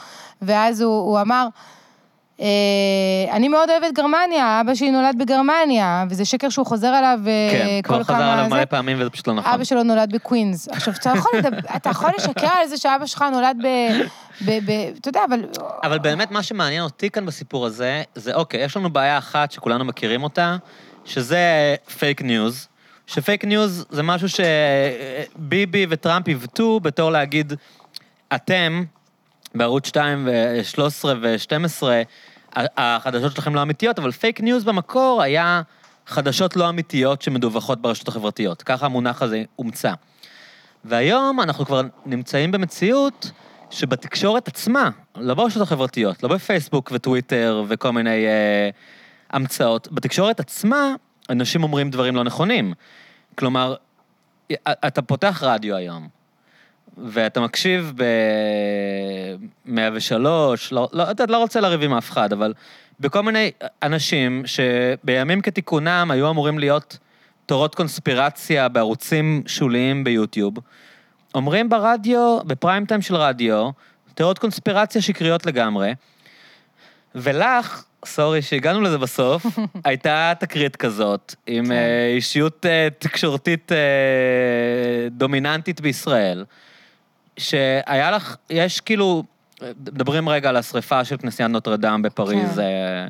ואז הוא, הוא אמר, אני מאוד אוהב את גרמניה, אבא שלי נולד בגרמניה, וזה שקר שהוא חוזר עליו אה, כן, כל כבר כמה... חזר עליו. מלא פעמים וזה פשוט לא נכון. אבא שלו נולד בקווינס. עכשיו, אתה יכול, לדבר, [LAUGHS] אתה יכול לשקר על זה שאבא שלך נולד ב... ב, ב אתה יודע, אבל... אבל באמת מה שמעניין אותי כאן בסיפור הזה, זה אוקיי, יש לנו בעיה אחת שכולנו מכירים אותה, שזה fake news, ש fake news זה משהו שביבי וטראמפ עיוותו בתור להגיד, אתם, בערוץ 2 ו-13 ו-12, החדשות שלכם לא אמיתיות, אבל fake news במקור היה חדשות לא אמיתיות שמדווחות ברשתות החברתיות. ככה המונח הזה הומצא. והיום אנחנו כבר נמצאים במציאות שבתקשורת עצמה, לא ברשתות החברתיות, לא בפייסבוק וטוויטר וכל מיני אה, המצאות, בתקשורת עצמה אנשים אומרים דברים לא נכונים. כלומר, אתה פותח רדיו היום, ואתה מקשיב ב-103, לא, לא, אתה לא רוצה לריב עם אף אחד, אבל בכל מיני אנשים שבימים כתיקונם היו אמורים להיות תורות קונספירציה בערוצים שוליים ביוטיוב, אומרים ברדיו, בפריים טיים של רדיו, תיאוריות קונספירציה שקריות לגמרי, ולך סורי שהגענו לזה בסוף, [LAUGHS] הייתה תקרית כזאת, עם כן. אה, אישיות אה, תקשורתית אה, דומיננטית בישראל, שהיה לך, יש כאילו, מדברים רגע על השריפה של כנסיית נוטרדם בפריז, כן. אה,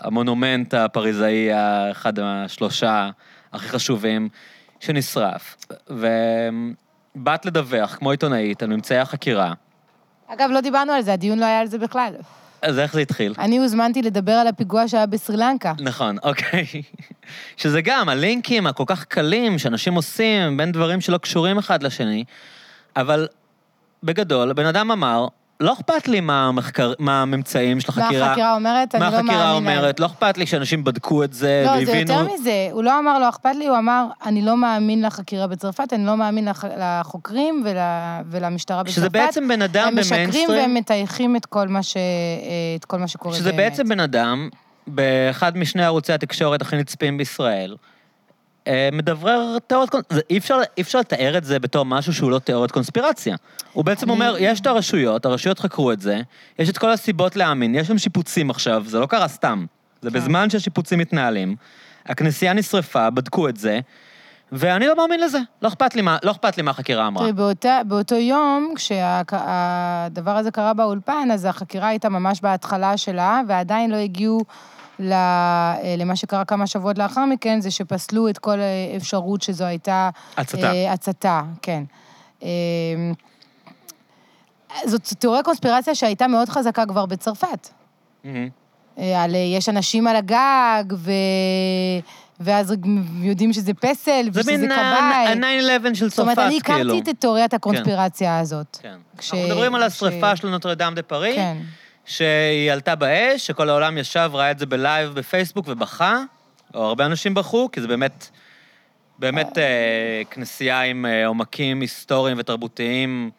המונומנט הפריזאי, אחד מהשלושה הכי חשובים, שנשרף. ובאת לדווח, כמו עיתונאית, על ממצאי החקירה. אגב, לא דיברנו על זה, הדיון לא היה על זה בכלל. אז איך זה התחיל? אני הוזמנתי לדבר על הפיגוע שהיה בסרילנקה. נכון, אוקיי. שזה גם הלינקים הכל כך קלים שאנשים עושים בין דברים שלא קשורים אחד לשני, אבל בגדול, בן אדם אמר, לא אכפת לי מה, המחקר, מה הממצאים של מה החקירה. החקירה אומרת? אני מה לא מאמין החקירה להם. אומרת, לא אכפת לי שאנשים בדקו את זה לא, זה והבינו... יותר מזה. הוא לא אמר לא אכפת לי, הוא אמר, אני לא מאמין לחקירה בצרפת, אני לא מאמין לח... לחוקרים ול... ולמשטרה בצרפת. שזה בעצם בן אדם הם משקרים במיינסטרים, והם מטייחים את כל מה, ש... את כל מה שקורה שזה באמת. בעצם בן אדם, באחד משני ערוצי התקשורת הכי נצפים בישראל, אה, מדברר תיאוריות קונספירציה. אי אפשר, אי אפשר לתאר את זה בתור משהו שהוא לא תיאוריית קונספירציה. הוא בעצם אני- אומר, יש את הרשויות, הרשויות חקרו את זה, יש את כל הסיבות להאמין, יש שם שיפוצים עכשיו, זה לא קרה סתם. זה כן. בזמן שהשיפוצים מתנהלים, הכנסייה נשרפה, בדקו את זה, ואני לא מאמין לזה. לא אכפת לי מה, לא אכפת לי מה החקירה אמרה. תראי, באותה, באותו יום, כשהדבר הזה קרה באולפן, אז החקירה הייתה ממש בהתחלה שלה, ועדיין לא הגיעו אה, למה שקרה כמה שבועות לאחר מכן, זה שפסלו את כל האפשרות שזו הייתה... הצתה. אה, הצתה, כן. אה, זאת תיאוריית קונספירציה שהייתה מאוד חזקה כבר בצרפת. אה, על אה, יש אנשים על הגג, ו... ואז יודעים שזה פסל, זה ושזה מין כבאי. ה-9-11 של זאת אומרת, צרפת, אני כאילו. הכרתי את תיאוריית הקונספירציה הזאת. כן. כש- אנחנו מדברים על השריפה ש- של Notre-Dame de Paris, כן. שהיא עלתה באש, שכל העולם ישב, ראה את זה ב live בפייסבוק ובכה, או הרבה אנשים בכו, כי זה באמת, באמת אה, כנסייה עם אה, עומקים היסטוריים ותרבותיים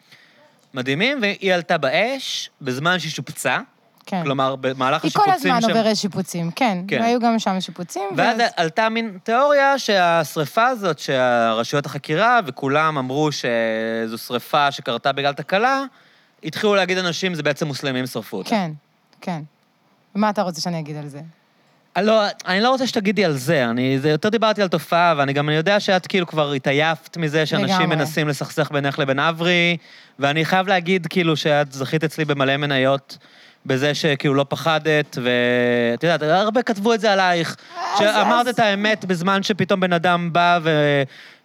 מדהימים, והיא עלתה באש בזמן שהיא שופצה, כן. כלומר, במהלך היא השיפוצים כל הזמן שם... עוברת שיפוצים, כן. כן. והיו גם שם שיפוצים. ואז ואז- עלתה מין תיאוריה שהשריפה הזאת, שהרשויות החקירה וכולם אמרו שזו שריפה שקרתה בגלל תקלה, התחילו להגיד אנשים, זה בעצם מוסלמים שרפו אותה. כן, כן. מה אתה רוצה שאני אגיד על זה? לא, אני לא רוצה שתגידי על זה, אני זה יותר דיברתי על תופעה, ואני גם אני יודע שאת כאילו כבר התעייפת מזה שאנשים לגמרי. מנסים לסכסך בינך לבין אברי, ואני חייב להגיד כאילו שאת זכית אצלי במלא מניות. בזה שכאילו לא פחדת, ואת יודעת, הרבה כתבו את זה עלייך, שאמרת אז- את האמת בזמן שפתאום בן אדם בא ו...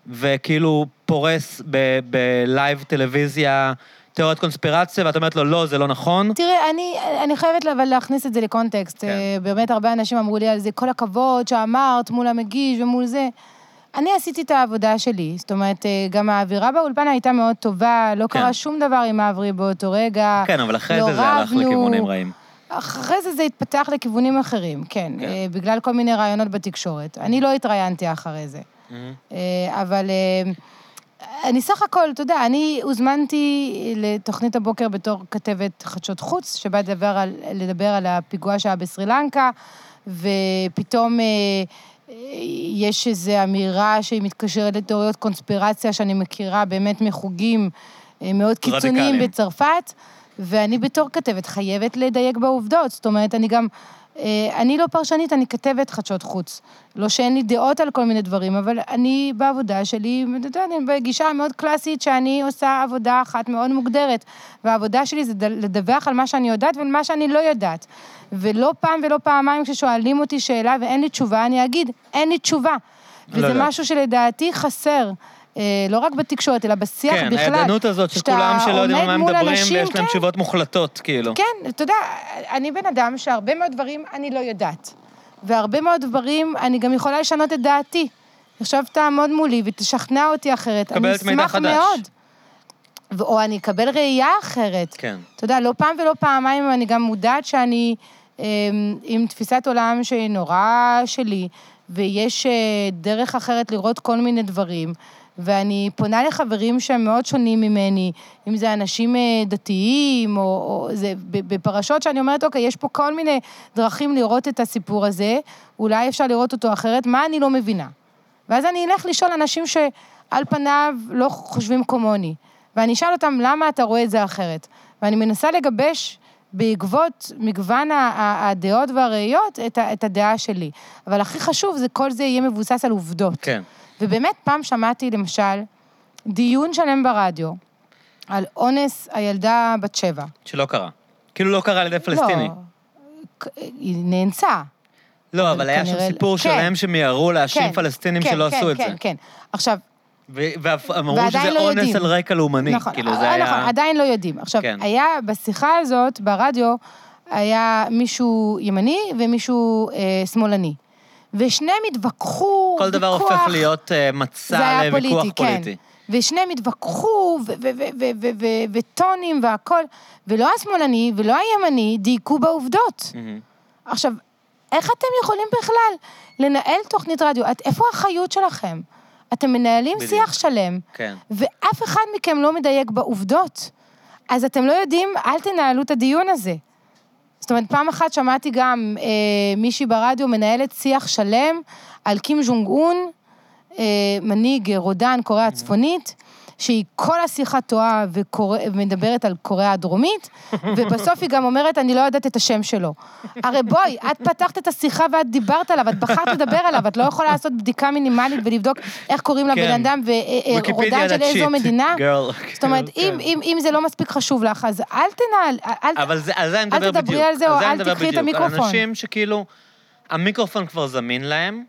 וכאילו פורס ב- בלייב טלוויזיה תיאוריית קונספירציה, ואת אומרת לו, לא, זה לא נכון. תראה, אני, אני חייבת אבל להכניס את זה לקונטקסט. כן. אה, באמת הרבה אנשים אמרו לי על זה, כל הכבוד שאמרת מול המגיש ומול זה. אני עשיתי את העבודה שלי, זאת אומרת, אה, גם האווירה באולפן הייתה מאוד טובה, לא כן. קרה שום דבר עם אברי באותו רגע. כן, אבל אחרי לא זה זה הלך. לכיוונים רעים. אחרי זה זה התפתח לכיוונים אחרים, כן, כן. אה, בגלל כל מיני רעיונות בתקשורת. אני לא התראיינתי אחרי זה. אה, אבל אני סך הכל, אתה יודע, אני הוזמנתי לתוכנית הבוקר בתור כתבת חדשות חוץ, שבאה לדבר על, לדבר על הפיגוע שהיה בסרילנקה, ופתאום אה, אה, יש איזו אמירה שהיא מתקשרת לתיאוריות קונספירציה שאני מכירה באמת מחוגים אה, מאוד קיצוניים רדיקליים. בצרפת, ואני בתור כתבת חייבת לדייק בעובדות. זאת אומרת, אני גם... אה, אני לא פרשנית, אני כתבת חדשות חוץ. לא שאין לי דעות על כל מיני דברים, אבל אני בעבודה שלי, אתה יודע, אני בגישה מאוד קלאסית שאני עושה עבודה אחת מאוד מוגדרת. והעבודה שלי זה לדווח על מה שאני יודעת ועל מה שאני לא יודעת. ולא פעם ולא פעמיים כששואלים אותי שאלה ואין לי תשובה, אני אגיד, אין לי תשובה. לא וזה יודעת. משהו שלדעתי חסר. אה, לא רק בתקשורת, אלא בשיח כן, בכלל. העדנות הזאת של כולם שלא יודעים על מה מדברים, אנשים, ויש להם כן. תשובות מוחלטות, כאילו. כן, אתה יודע, אני בן אדם שהרבה מאוד דברים אני לא יודעת. והרבה מאוד דברים, אני גם יכולה לשנות את דעתי. עכשיו תעמוד מולי ותשכנע אותי אחרת. אני אשמח. מאוד. או אני אקבל ראייה אחרת. כן. אתה יודע, לא פעם ולא פעמיים אני גם מודעת שאני אה, עם תפיסת עולם שהיא נורא שלי, ויש אה, דרך אחרת לראות כל מיני דברים. ואני פונה לחברים שהם מאוד שונים ממני, אם זה אנשים אה, דתיים, או, או זה בפרשות שאני אומרת, אוקיי, יש פה כל מיני דרכים לראות את הסיפור הזה, אולי אפשר לראות אותו אחרת, מה אני לא מבינה? ואז אני אלך לשאול אנשים שעל פניו לא חושבים כמוני, ואני אשאל אותם, למה אתה רואה את זה אחרת? ואני מנסה לגבש בעקבות מגוון הדעות והראיות, את הדעה שלי. אבל הכי חשוב, זה כל זה יהיה מבוסס על עובדות. כן. ובאמת, פעם שמעתי, למשל, דיון שלם ברדיו על אונס הילדה בת שבע. שלא קרה. כאילו לא קרה על ידי פלסטיני. לא, היא נאנסה. לא, אבל אבל היה שם כנראה- סיפור כן. שלהם שמיהרו להאשים כן, פלסטינים כן, שלא כן, עשו את כן, זה. כן. עכשיו, ו- ואף אמרו ועדיין שזה לא אונס יודעים. על רקע לאומני. נכון, כאילו, זה אה, היה... נכון, עדיין לא יודעים. עכשיו, כן. היה בשיחה הזאת, ברדיו, היה מישהו ימני ומישהו אה, שמאלני. ושניהם התווכחו, כל דבר ויכוח- הופך להיות אה, זה מצע לוויכוח פוליטי, כן. פוליטי. ושניהם התווכחו, וטונים והכול, ולא השמאלני ולא הימני דייקו בעובדות. מהמם. עכשיו, איך אתם יכולים בכלל לנהל תוכנית רדיו? את, איפה האחריות שלכם? אתם מנהלים בדיוק. שיח שלם, כן. ואף אחד מכם לא מדייק בעובדות. אז אתם לא יודעים, אל תנהלו את הדיון הזה. זאת אומרת, פעם אחת שמעתי גם אה, מישהי ברדיו מנהלת שיח שלם על קים ז'ונג און, אה, מנהיג רודן, קוריאה הצפונית, שהיא כל השיחה טועה ומדברת על קוריאה הדרומית, [LAUGHS] ובסוף היא גם אומרת, אני לא יודעת את השם שלו. הרי בואי, את פתחת את השיחה ואת דיברת עליו, את בחרת לדבר עליו, את לא יכולה לעשות בדיקה מינימלית ולבדוק איך קוראים לבן כן. אדם ורודן ויקיפדיה של that איזו מדינה. girl. זאת אומרת, כן. אם, אם, אם זה לא מספיק חשוב לך, אז אל תנהל, אל, אבל זה, על זה אני מדבר אל בדיוק. תדברי על זה, או אל תקחי את בדיוק. המיקרופון. אנשים שכאילו, המיקרופון כבר זמין להם,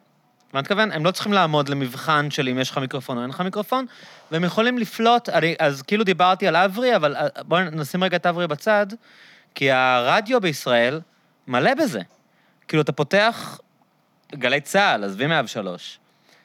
ואני מתכוון, הם לא צריכים לעמוד למבחן של אם יש לך מיקרופון או אין לך מיקרופון, והם יכולים לפלוט, אני, אז כאילו דיברתי על אברי, אבל אה, בואו נשים רגע את אברי בצד, כי הרדיו בישראל מלא בזה. כאילו, אתה פותח גלי צה"ל, עזבי 103.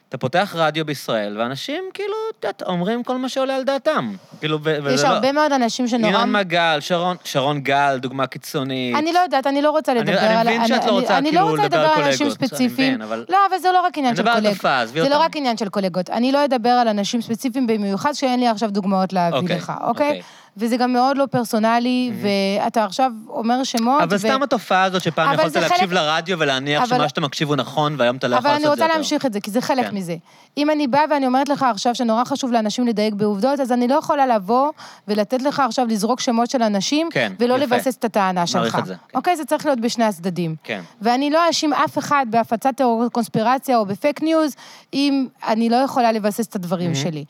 אתה פותח רדיו בישראל, ואנשים כאילו, את יודעת, אומרים כל מה שעולה על דעתם. כאילו, ו- וזה יש לא... הרבה מאוד אנשים שנורא... ינון מגל, שרון, שרון גל, דוגמה קיצונית. אני לא יודעת, אני לא רוצה אני- לדבר אני על... מבין שאת לא רוצה אני כאילו לא רוצה לדבר על על אנשים אני ספציפיים. מבין, אבל- לא, אבל זה לא רק עניין אני של מדבר על קולגות. תופעה, עזבי זה לא אותנו. רק עניין של קולגות. אני לא אדבר על אנשים ספציפיים במיוחד, שאין לי עכשיו דוגמאות להביא אוקיי, לך, אוקיי? אוקיי. וזה גם מאוד לא פרסונלי, ואתה עכשיו אומר שמות, אבל ו- סתם התופעה הזאת שפעם אבל יכולת להקשיב חלק- לרדיו ולהניח אבל- שמה שאתה מקשיב הוא נכון, והיום אתה לא יכול אבל לעשות אני את זה רוצה יותר. להמשיך את זה, כי זה חלק כן. מזה. אם אני באה ואני אומרת לך עכשיו שנורא חשוב לאנשים לדייק בעובדות, אז אני לא יכולה לבוא ולתת לך עכשיו לזרוק שמות של אנשים, כן, ולא יפה. לבסס את הטענה שלך. את זה, כן. אוקיי? זה צריך להיות בשני הצדדים. כן. ואני לא אאשים אף אחד בהפצת טרור קונספירציה או ב fake news, אם אני לא יכולה לבסס את הדברים שלי.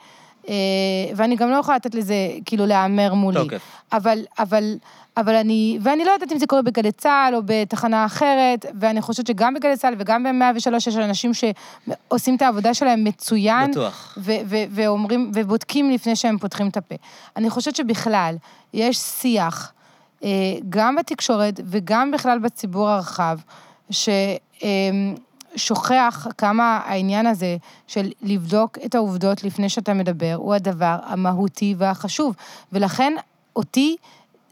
אה, ואני גם לא יכולה לתת לזה, כאילו, להיאמר מולי. תוקף. אבל, אבל, אבל אני, ואני לא יודעת אם זה קורה בגלי צה"ל או בתחנה אחרת, ואני חושבת שגם בגלי צה"ל וגם ב-103 יש אנשים שעושים את העבודה שלהם מצוין. בטוח. ו- ו- ואומרים, ובודקים לפני שהם פותחים את הפה. אני חושבת שבכלל, יש שיח, אה, גם בתקשורת וגם בכלל בציבור הרחב, ששוכח כמה העניין הזה של לבדוק את העובדות לפני שאתה מדבר, הוא הדבר המהותי והחשוב. ולכן, אותי...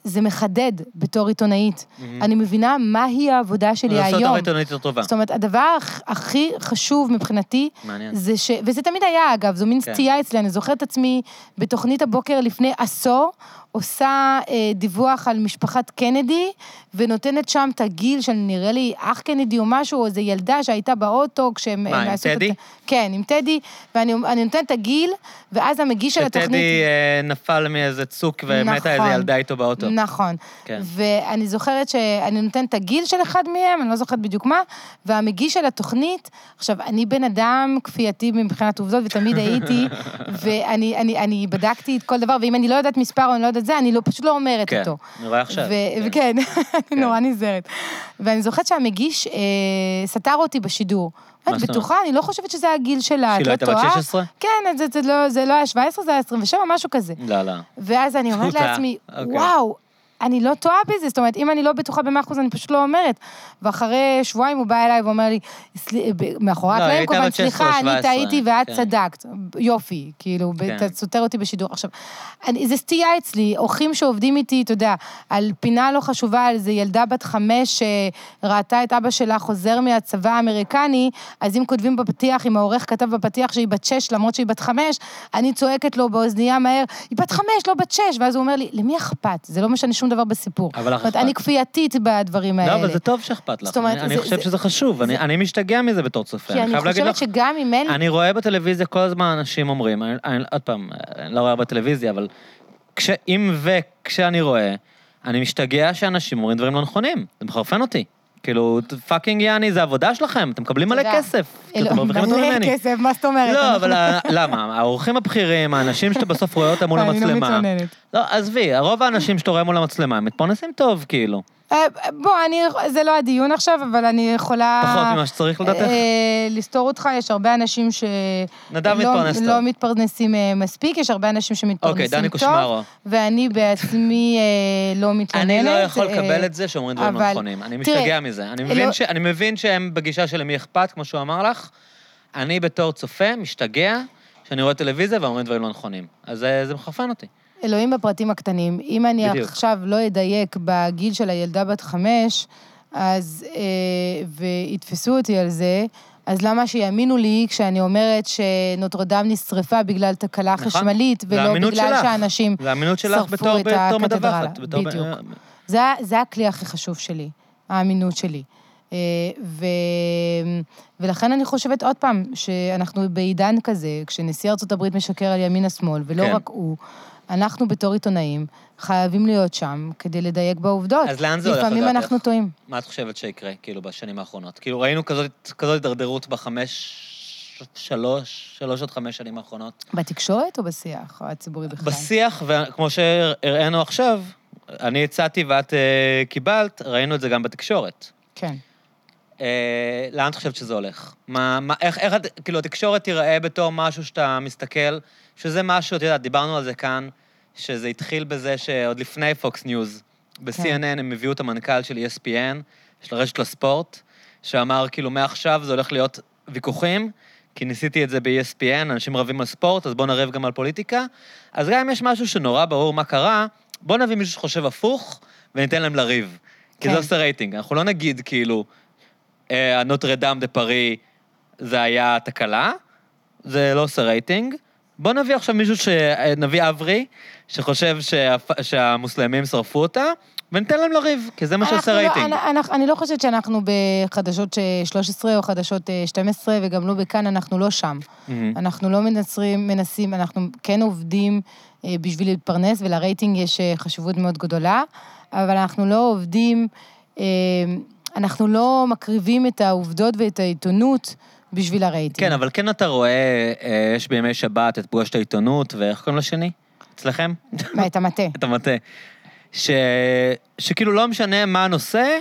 זה מחדד בתור עיתונאית. אני מבינה מהי העבודה שלי לעשות היום. אותה עיתונאית יותר טובה. זאת אומרת, הדבר הכ- הכי חשוב מבחינתי, מעניין. זה ש... וזה תמיד היה, אגב, זו מין כן. סטייה אצלי, אני זוכרת את עצמי בתוכנית הבוקר לפני עשור, עושה אה, דיווח על משפחת קנדי, ונותנת שם את הגיל של נראה לי אח קנדי או משהו, או איזו ילדה שהייתה באוטו כשהם... מה, הם עם את טדי? הת- כן, עם טדי, ואני אני נותנת את הגיל, ואז המגיש של התוכנית... שטדי אה, נפל מאיזה צוק ומתה איזה נכון. ילדה איתו באוטו. נכון. כן. ואני זוכרת שאני נותנת את הגיל של אחד מהם, אני לא זוכרת בדיוק מה, והמגיש של התוכנית, עכשיו, אני בן אדם כפייתי מבחינת עובדות, ותמיד הייתי, [LAUGHS] ואני אני, אני בדקתי את כל דבר, ואם אני לא יודעת מספר או אני לא יודעת זה, אני לא, פשוט לא אומרת כן, אותו. אני רואה עכשיו. ו- כן. [LAUGHS] אני נורא נזהרת. ואני זוכרת שהמגיש אה, סתר אותי בשידור. את בטוחה? אני לא חושבת שזה הגיל שלה, שהיא את לא לא הייתה בת טועה? 16? כן, זה, זה, לא, זה לא היה 17, זה היה 27, משהו כזה. לא, לא. ואז אני [LAUGHS] אומרת. לעצמי, אוקיי. וואו, אני לא טועה בזה, זאת אומרת, אם אני לא בטוחה במאה אחוז, אני פשוט לא אומרת. ואחרי שבועיים הוא בא אליי ואומר לי, "סלי- ב- מאחורי לא, הקלעים, כמובן, בת 16 או סליחה, אני 17, טעיתי ואת כן. צדקת. יופי, כאילו, כן. אתה סותר אותי בשידור. עכשיו, אני- זה סטייה אצלי, אורחים שעובדים איתי, אתה יודע, על פינה לא חשובה, על איזה ילדה בת חמש שראתה את אבא שלה חוזר מהצבא האמריקני, אז אם כותבים בפתיח, אם העורך כתב בפתיח שהיא בת שש, למרות שהיא בת חמש, אני צועקת לו באוזנייה מהר, היא בת חמש, לא בת שש, ואז הוא אומר לי, למי אכפת? זה לא משנה שום דבר בסיפור. אבל לך אכפת. אני כפייתית בדברים האלה. לא, אבל זה טוב שאכפת לך. זאת אומרת, אני- חושב זה- שזה חשוב, אני- אני משתגע מזה בתור צופה. כי אני חושבת שגם אם אין... אני רואה בטלוויזיה כל הזמן אנשים אומרים, עוד פעם, אני לא רואה בטלוויזיה, אבל אם וכשאני רואה, אני משתגע שאנשים אומרים דברים לא נכונים, זה מחרפן אותי. כאילו, פאקינג יעני, זה עבודה שלכם, אתם מקבלים מלא. כסף. אתם מרוויחים יותר מלא ממני. כסף, מה זאת אומרת? לא, אבל למה? האורחים הבכירים, האנשים שאתה בסוף רואה אותם מול [LAUGHS] אני לא המצלמה. מתלוננת. לא, עזבי, רוב האנשים שאתה רואה מול המצלמה, הם מתפרנסים טוב, כאילו. אה, בוא, אני, זה לא הדיון עכשיו, אבל אני יכולה... פחות ממה שצריך לדעתך? אה, לסתור אותך, יש הרבה אנשים ש... נדב לא- מתפרנס טוב. לא מתפרנסים אה, מספיק, יש הרבה אנשים שמתפרנסים אוקיי, דני טוב. קושמרו. ואני בעצמי לא מתלוננת. אני לא יכול לקבל את זה שאומרים דברים לא אבל- נכונים. אני תראה, משתגע מזה. אני מבין לא- ש- אני מבין שהם בגישה של למי אכפת, כמו שהוא אמר לך. אני בתור צופה משתגע שאני רואה טלוויזיה ואומרים דברים לא נכונים. אז זה זה מחרפן אותי. אלוהים בפרטים הקטנים. אם אני בדיוק. עכשיו לא אדייק בגיל של הילדה בת חמש, אז... אה, ויתפסו אותי על זה, אז למה שיאמינו לי כשאני אומרת שנוטרדם נשרפה בגלל תקלה נכון. חשמלית, ולא בגלל שלך. שאנשים שרפו בתור את הקתדרלה. בדיוק. זה, זה הכלי הכי חשוב שלי, האמינות שלי. אה, ו... ולכן אני חושבת עוד פעם, שאנחנו בעידן כזה, כשנשיא הברית משקר על ימין-השמאל, ולא כן. רק הוא, אנחנו בתור עיתונאים חייבים להיות שם כדי לדייק בעובדות. אז לאן זה הולך לפעמים לדעתך? אנחנו טועים. מה את חושבת שיקרה, כאילו, בשנים האחרונות? כאילו, ראינו כזאת כזאת הידרדרות בחמש, שלוש, שלוש עד חמש שנים האחרונות. בתקשורת או בשיח הציבורי בכלל? בשיח, וכמו שהראינו עכשיו, אני הצעתי ואת אה, קיבלת, ראינו את זה גם בתקשורת. כן. אה, לאן את חושבת שזה הולך? מה, מה, איך, איך, כאילו, התקשורת תיראה בתור משהו שאתה מסתכל, שזה משהו, את יודעת, דיברנו על זה כאן, שזה התחיל בזה שעוד לפני פוקס ניוז, ב-CNN הם הביאו את המנכ"ל של ESPN, של הרשת לספורט, שאמר, כאילו, מעכשיו זה הולך להיות ויכוחים, כי ניסיתי את זה ב-ESPN, אנשים רבים על ספורט, אז בואו נריב גם על פוליטיקה. אז גם אם יש משהו שנורא ברור מה קרה, בואו נביא מישהו שחושב הפוך, וניתן להם לריב. כי כן. זה עושה רייטינג. אנחנו לא נגיד, כאילו, ה Notre-Dame de Paris זה היה תקלה, זה לא עושה רייטינג. בוא נביא עכשיו מישהו, ש... אה, נביא אברי, שחושב שהפ... שהמוסלמים שרפו אותה, וניתן להם לריב, כי זה מה שעושה לא- רייטינג. אני, אני, אני לא חושבת שאנחנו בחדשות ש- 13 או חדשות אה, 12, וגם לא בכאן, אנחנו לא שם. מהמם. אנחנו לא מנסים, מנסים, אנחנו כן עובדים אה, בשביל להתפרנס, ולרייטינג יש אה, חשיבות מאוד גדולה, אבל אנחנו לא עובדים, אה, אנחנו לא מקריבים את העובדות ואת העיתונות בשביל הרייטינג. כן, אבל כן אתה רואה, אה, יש בימי שבת את פגוש את העיתונות, ואיך קוראים לשני? אצלכם? מה, את המטה. [LAUGHS] את המטה. ש... שכאילו לא משנה מה הנושא,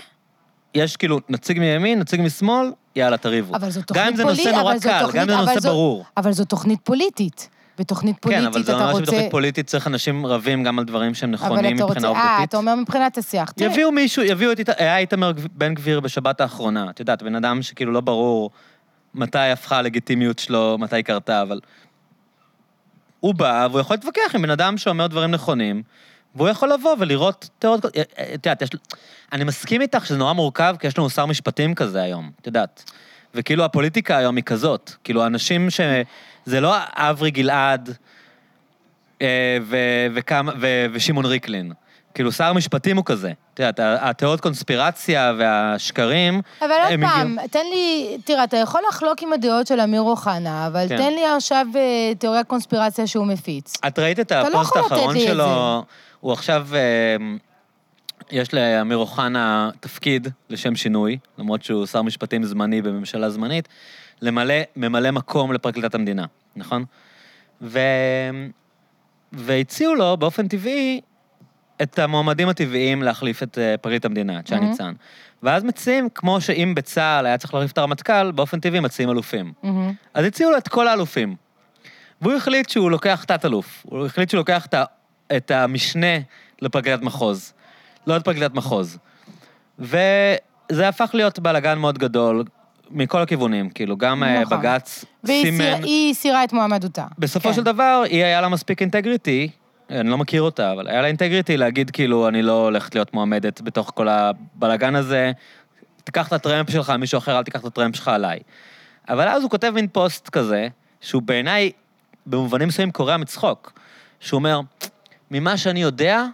יש כאילו נציג מימין, נציג משמאל, יאללה, תריבו. אבל זו גם תוכנית אם זה נושא פוליטית, נורא אבל קל, תוכנית- גם אם זה אבל נושא זו- ברור. אבל זו תוכנית פוליטית. בתוכנית כן, פוליטית אבל זה אתה אומר רוצה... שבתוכנית פוליטית צריך אנשים רבים גם על דברים שהם אבל נכונים אתה מבחינה רוצה... אה, עובדתית. אתה אומר מבחינת השיח. יביאו מישהו, יביאו את היה איתמר גב- בן גביר בשבת האחרונה. את יודעת, בן אדם שכאילו לא ברור מתי הפכה הלגיטימיות שלו, מתי קרתה, אבל... הוא בא, והוא יכול להתווכח עם בן אדם שאומר דברים נכונים, והוא יכול לבוא ולראות תיאוריות... את יודעת, יש... אני מסכים איתך שזה נורא מורכב, כי יש לנו שר משפטים כזה היום, את יודעת. וכאילו הפוליטיקה היום היא כזאת. כאילו, אנשים ש... זה לא אברי גלעד אה, ו- וכמה- ו- ושמעון ריקלין. כאילו, שר המשפטים הוא כזה. את יודעת, התיאוריות קונספירציה והשקרים... אבל עוד פעם, הגיעו- תן לי, תראה, אתה יכול לחלוק עם הדעות של אמיר אוחנה, אבל כן. תן לי עכשיו אה, תיאוריית קונספירציה שהוא מפיץ. את ראית את לא הפוסט האחרון שלו? הוא עכשיו... אה, יש לאמיר אוחנה תפקיד לשם שינוי, למרות שהוא שר משפטים זמני בממשלה זמנית, למלא ממלא מקום לפרקליטת המדינה, נכון? ו... והציעו לו באופן טבעי את המועמדים הטבעיים להחליף את אה, פרקליט המדינה, את שי. ניצן. ואז מציעים, כמו שאם בצה"ל היה צריך להחליף את הרמטכ"ל, באופן טבעי מציעים אלופים. מהמם. אז הציעו לו את כל האלופים. והוא החליט שהוא לוקח תת-אלוף. הוא החליט שהוא לוקח את, ה, את המשנה לפרקליטת מחוז, לא את פרקליטת מחוז. וזה הפך להיות בלאגן מאוד גדול מכל הכיוונים, כאילו, גם אה, נכון. בג"ץ והיא סימן... הסיר- היא הסירה את מועמדותה. בסופו כן. של דבר, היא היה לה מספיק אינטגריטי, אני לא מכיר אותה, אבל היה לה אינטגריטי להגיד כאילו, אני לא הולכת להיות מועמדת בתוך כל הבלאגן הזה, תיקח את הטרמפ שלך, מישהו אחר, אל תיקח את הטרמפ שלך עליי. אבל אז הוא כותב מין פוסט כזה, שהוא בעיניי, במובנים מסוימים קורע מצחוק, שהוא אומר, ממה שאני יודע,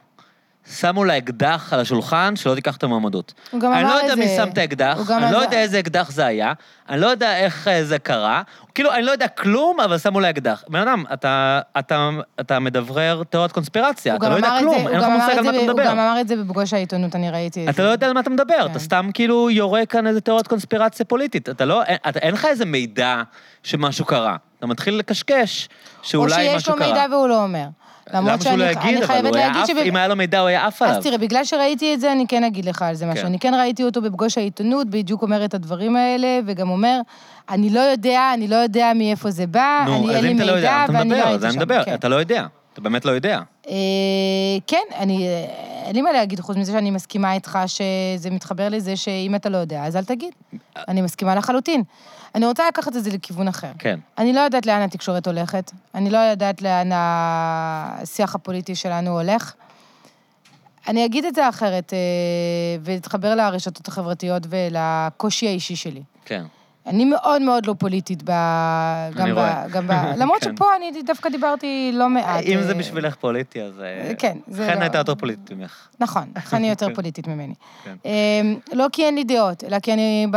שמו לה אקדח על השולחן, שלא תיקח את המועמדות. הוא גם אני אמר לא את יודע זה. מי שם את האקדח, אני לא יודע איזה אקדח זה היה, אני לא יודע איך אה, זה קרה. כאילו, אני לא יודע כלום, אבל שמו לה אקדח. בן אדם, אתה, אתה, אתה מדברר תיאוריית קונספירציה, אתה לא יודע כלום, אין לך מושג על מה אתה ב- הוא גם מדבר. אמר את זה בפגוש העיתונות, אני ראיתי את אתה זה. לא יודע על מה אתה מדבר, כן. אתה סתם כאילו יורה כאן איזה תיאוריית קונספירציה פוליטית. אתה לא, אין- אתה- אין לך איזה מידע שמשהו קרה. אתה מתחיל לקשקש שאולי או שיש משהו לו קרה. מידע והוא לא אומר. למרות שהוא לא שאני יגיד, אני חייבת להגיד שב- אם היה לו מידע, הוא היה עף עליו. אז תראה, בגלל שראיתי את זה, אני כן אגיד לך על זה משהו. כן. אני כן ראיתי אותו בפגוש העיתונות, בדיוק אומר את הדברים האלה, וגם אומר, אני לא יודע, אני לא יודע מאיפה זה בא, נו, אני אז אין לי אם אתה לא יודע, מידע, אתה ואני לא מדבר, הייתי אז אני שם. מדבר, כן. אתה לא יודע. אתה באמת לא יודע. אה, כן, אני, אה, אין לי מה להגיד, חוץ מזה שאני מסכימה איתך שזה מתחבר לזה שאם אתה לא יודע, אז אל תגיד. אני מסכימה לחלוטין. אני רוצה לקחת את זה לכיוון אחר. כן. אני לא יודעת לאן התקשורת הולכת, אני לא יודעת לאן השיח הפוליטי שלנו הולך. אני אגיד את זה אחרת, אה, ואתחבר לרשתות החברתיות ולקושי האישי שלי. כן. אני מאוד מאוד לא פוליטית, ב... גם, ב... גם ב... [LAUGHS] למרות כן. שפה אני דווקא דיברתי לא מעט. אם זה אה, בשבילך פוליטי, אז... אה, כן, זה חן לא- הייתה יותר פוליטית ממך. נכון, חני יותר [LAUGHS] כן. פוליטית ממני. כן. אה, לא כי אין לי דעות, אלא כי אני ב...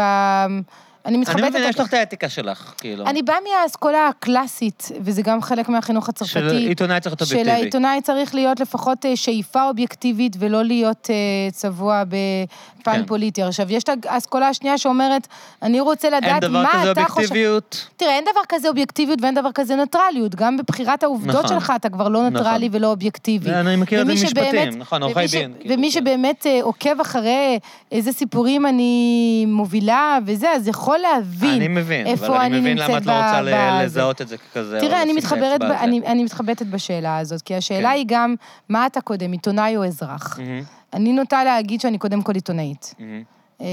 אני אני מתחבטת... מבין, יש לך את האתיקה שלך, כאילו. אני באה מהאסכולה הקלאסית, וזה גם חלק מהחינוך של הצרפתי. עיתונאי צריך להיות של אובייקטיבי. העיתונאי צריך להיות לפחות אה, שאיפה אובייקטיבית ולא להיות אה, צבוע בפן כן. פוליטי. עכשיו, יש את האסכולה השנייה שאומרת, אני רוצה אין לדעת דבר מה כזה אתה חושב... אובייקטיביות. תראה, אין דבר כזה אובייקטיביות ואין דבר כזה ניטרליות. גם בבחירת העובדות נכון. שלך אתה כבר לא ניטרלי נכון. ולא אובייקטיבי. אני מכיר את זה ממשפטים, נכון, עורכי דין. כאילו, ומי כן. שבאמת אה, עוקב אחרי איזה סיפורים אני מובילה וזה, אז יכול להבין. אני מבין, איפה אבל אני אני מבין למה נמצאת את לא רוצה ב-. לזהות את זה ככזה. תראה, אני מתחברת, ב. אני, אני מתחבטת בשאלה הזאת, כי השאלה כן. היא גם, מה אתה קודם, עיתונאי או אזרח? מהמם, אני נוטה להגיד שאני קודם כל עיתונאית. מהמם. אמ,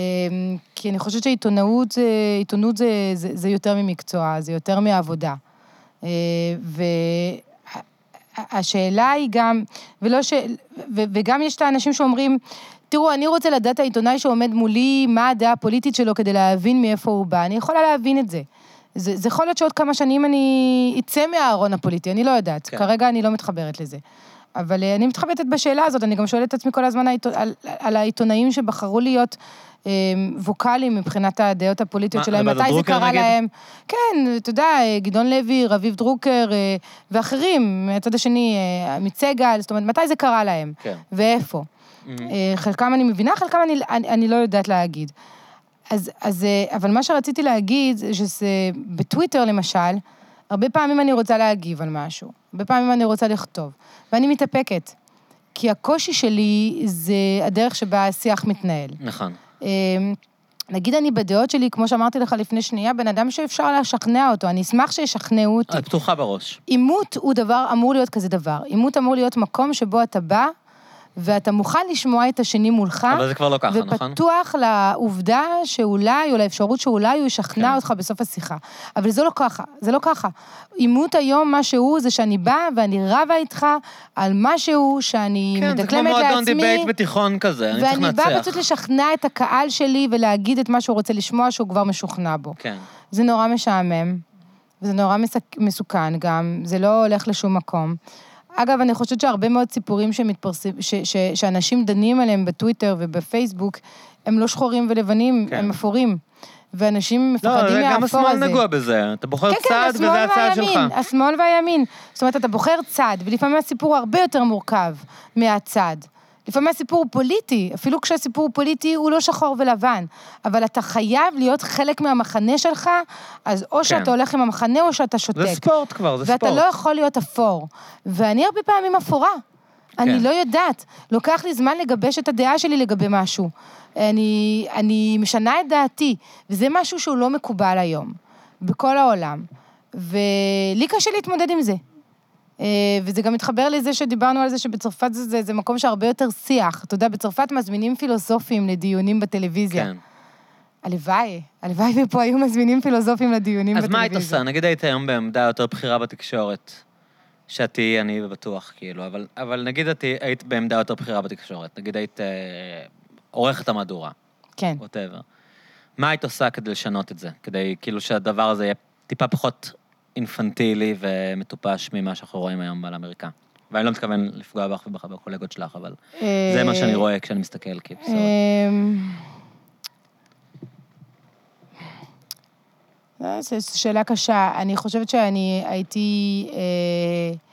כי אני חושבת שעיתונאות, זה- עיתונות זה, זה, זה יותר ממקצוע, זה יותר מעבודה. אה, והשאלה היא גם, ולא ש... ו, וגם יש את האנשים שאומרים, תראו, אני רוצה לדעת העיתונאי שעומד מולי, מה הדעה הפוליטית שלו כדי להבין מאיפה הוא בא. אני יכולה להבין את זה. זה, זה יכול להיות שעוד כמה שנים אני אצא מהארון הפוליטי, אני לא יודעת. כן. כרגע אני לא מתחברת לזה. אבל אה, אני מתחבטת בשאלה הזאת, אני גם שואלת את עצמי כל הזמן על, על העיתונאים שבחרו להיות אה, ווקאליים מבחינת הדעות הפוליטיות מה, שלהם, מתי זה קרה נגיד? להם. כן, אתה יודע, אה, גדעון לוי, רביב דרוקר אה, ואחרים, מהצד השני, אה, עמית סגל, זאת אומרת, מתי זה קרה להם? כן. ואיפה? מהמם. אה, חלקם אני מבינה, חלקם אני, אני, אני לא יודעת להגיד. אז, אז, אה, אבל מה שרציתי להגיד, זה שזה בטוויטר למשל, הרבה פעמים אני רוצה להגיב על משהו, הרבה פעמים אני רוצה לכתוב, ואני מתאפקת. כי הקושי שלי זה הדרך שבה השיח מתנהל. נכון. אה, נגיד אני בדעות שלי, כמו שאמרתי לך לפני שנייה, בן אדם שאפשר לשכנע אותו, אני אשמח שישכנעו אותי. את פתוחה בראש. עימות הוא דבר, אמור להיות כזה דבר. עימות אמור להיות מקום שבו אתה בא, ואתה מוכן לשמוע את השני מולך. אבל זה כבר לא ככה, נכון? ופתוח לעובדה שאולי, או לאפשרות שאולי הוא ישכנע כן. אותך בסוף השיחה. אבל זה לא ככה, זה לא ככה. עימות היום, מה שהוא, זה שאני באה ואני רבה איתך על משהו שאני כן, זה כמו מדקלמת מועדון לעצמי. debate בתיכון כזה, אני צריך ואני באה לנצח. פשוט לשכנע את הקהל שלי ולהגיד את מה שהוא רוצה לשמוע, שהוא כבר משוכנע בו. כן. זה נורא משעמם, וזה נורא. מסוכן גם, זה לא הולך לשום מקום. אגב, אני חושבת שהרבה מאוד סיפורים שמתפרסם, ש... ש... שאנשים דנים עליהם בטוויטר ובפייסבוק, הם לא שחורים ולבנים, כן. הם אפורים. ואנשים לא, מפחדים גם מהאפור הזה. השמאל נגוע בזה. אתה בוחר כן, כן, צד, וזה השמאל הצד שלך. והימין, השמאל והימין. זאת אומרת, אתה בוחר צד, ולפעמים הסיפור הרבה יותר מורכב מהצד. לפעמים הסיפור הוא פוליטי, אפילו כשהסיפור הוא פוליטי, הוא לא שחור ולבן. אבל אתה חייב להיות חלק מהמחנה שלך, אז או שאתה הולך עם המחנה או שאתה שותק. זה ספורט כבר, זה ספורט. ואתה לא יכול להיות אפור. ואני הרבה פעמים אפורה. אני כן. לא יודעת. לוקח לי זמן לגבש את הדעה שלי לגבי משהו. אני, אני משנה את דעתי, וזה משהו שהוא לא מקובל היום, בכל העולם. ולי קשה להתמודד עם זה. אה, וזה גם מתחבר לזה שדיברנו על זה שבצרפת זה, זה, זה מקום שהרבה יותר שיח. אתה יודע, בצרפת מזמינים פילוסופים לדיונים בטלוויזיה. כן. הלוואי, הלוואי ופה היו מזמינים פילוסופים לדיונים אז בטלוויזיה. מה היית עושה? נגיד היית היום בעמדה יותר בכירה בתקשורת. שאת תהיי אני בטוח, כאילו, אבל, אבל נגיד את היית בעמדה יותר בכירה בתקשורת. נגיד היית אה, עורכת המהדורה, כן. ווטאבר. מה היית עושה כדי לשנות את זה? כדי כאילו שהדבר הזה יהיה טיפה פחות אינפנטילי ומטופש ממה שאנחנו רואים היום על אמריקה. ואני לא מתכוון לפגוע בך ובקולגות שלך, אבל זה מה שאני רואה כשאני מסתכל, כאילו. אה, זו שאלה קשה. אני חושבת שאני הייתי... אה,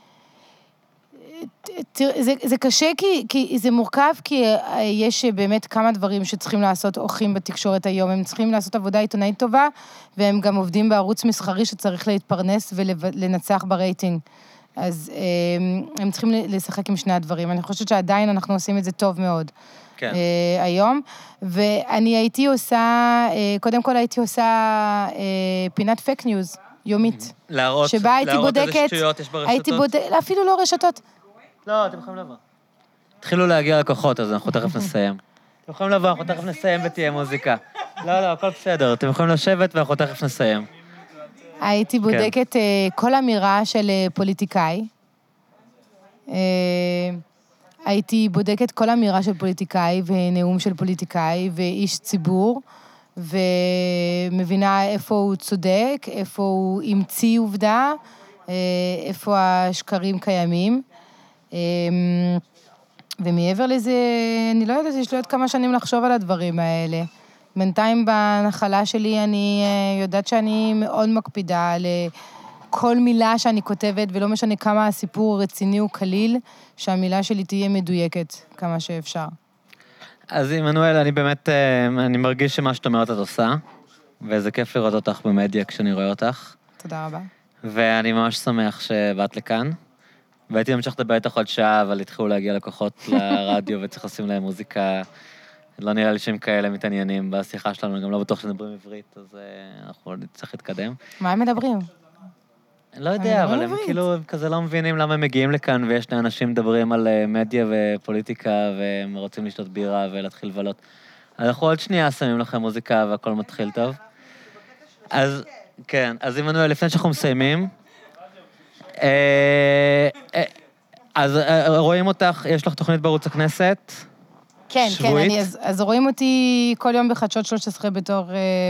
תראה, זה, זה קשה כי, כי זה מורכב, כי אה, יש באמת כמה דברים שצריכים לעשות עורכים בתקשורת היום. הם צריכים לעשות עבודה עיתונאית טובה, והם גם עובדים בערוץ מסחרי שצריך להתפרנס ולנצח ברייטינג. אז הם, הם צריכים לשחק עם שני הדברים. אני חושבת שעדיין אנחנו עושים את זה טוב מאוד. כן. אה, היום, ואני הייתי עושה, אה, קודם כל הייתי עושה אה, פינת פייק ניוז, יומית. להראות, שבה הייתי להראות בודקת, איזה שטויות יש ברשתות? הייתי בודקת, אפילו לא רשתות. לא, אתם יכולים לבוא. התחילו להגיע לקוחות, אז אנחנו תכף נסיים. אתם יכולים לבוא, אנחנו תכף נסיים ותהיה מוזיקה. לא, לא, הכל בסדר, אתם יכולים לשבת ואנחנו תכף נסיים. הייתי בודקת אה, כל אמירה של אה, פוליטיקאי. אה, הייתי בודקת כל אמירה של פוליטיקאי ונאום של פוליטיקאי ואיש ציבור, ומבינה איפה הוא צודק, איפה הוא המציא עובדה, איפה השקרים קיימים. אה, ומעבר לזה, אני לא יודעת, יש לי עוד כמה שנים לחשוב על הדברים האלה. בינתיים בנחלה שלי אני אה, יודעת שאני מאוד מקפידה על כל מילה שאני כותבת, ולא משנה כמה הסיפור רציני או קליל, שהמילה שלי תהיה מדויקת כמה שאפשר. אז עמנואל, אני באמת, אה, אני מרגיש שמה שאת אומרת את עושה, וזה כיף לראות אותך במדיה כשאני רואה אותך. תודה רבה. ואני ממש שמח שבאת לכאן. והייתי ממשיך לדבר איתך עוד שעה, אבל התחילו להגיע לקוחות [LAUGHS] לרדיו וצריך לשים להם מוזיקה. לא נראה לי שהם כאלה מתעניינים בשיחה שלנו, גם לא בטוח שמדברים עברית, אז uh, אנחנו נצטרך להתקדם. מה הם מדברים? לא יודע, אבל הם כאילו, הם כזה לא מבינים למה הם מגיעים לכאן, ויש שני אנשים מדברים על אה, מדיה ופוליטיקה, והם רוצים לשתות בירה ולהתחיל לבלות. אז אנחנו עוד שנייה שמים לכם מוזיקה והכל מתחיל טוב. אז, כן, אז עמנואל, לפני שאנחנו מסיימים, אה, אה, אז רואים אותך, יש לך תוכנית בערוץ הכנסת? כן, שבועית? כן, אני, אז, אז רואים אותי כל יום בחדשות 13 בתור,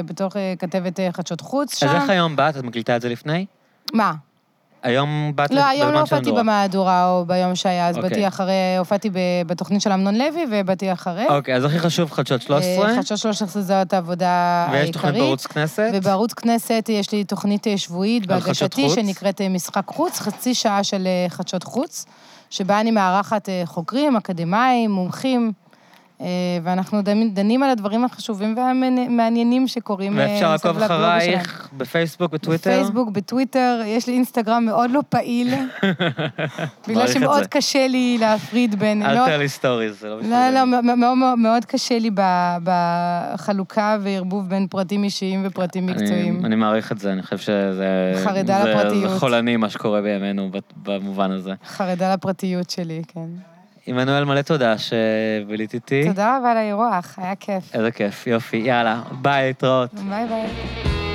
בתור כתבת חדשות חוץ שם. אז איך היום באת? את מקליטה את זה לפני? מה? היום באת לא, היום לא הופעתי. במהדורה או ביום שהיה, אז אוקיי. באתי אחרי, הופעתי בתוכנית של אמנון לוי ובאתי אחרי. אוקיי, אז הכי חשוב חדשות 13, אה, חדשות 13 זאת העבודה העיקרית. ויש תוכנית בערוץ כנסת. ובערוץ כנסת יש לי תוכנית אה, שבועית בהגשתי? שנקראת אה, משחק חוץ, חצי שעה של חדשות חוץ, שבה אני מארחת חוקרים, אקדמאים, מומחים, ואנחנו דנים- על הדברים החשובים והמעניינים שקורים אה, ואפשר לעקוב. אחרייך בפייסבוק, בטוויטר. בפייסבוק, בטוויטר, יש לי אינסטגרם מאוד לא פעיל, [LAUGHS] בגלל שמאוד. קשה לי להפריד בין... אל תהיה לי stories, זה לא בסדר. לא, לא, מאוד- קשה לי בחלוקה וערבוב בין פרטים אישיים ופרטים מקצועיים. אני מעריך את זה, אני חושב שזה... חרדה לפרטיות. זה חולני מה שקורה בימינו במובן הזה. חרדה לפרטיות שלי, כן. עמנואל, מלא תודה שבילית איתי. תודה רבה על האירוח, היה כיף. איזה כיף, יופי. יאללה, ביי, להתראות. ביי ביי.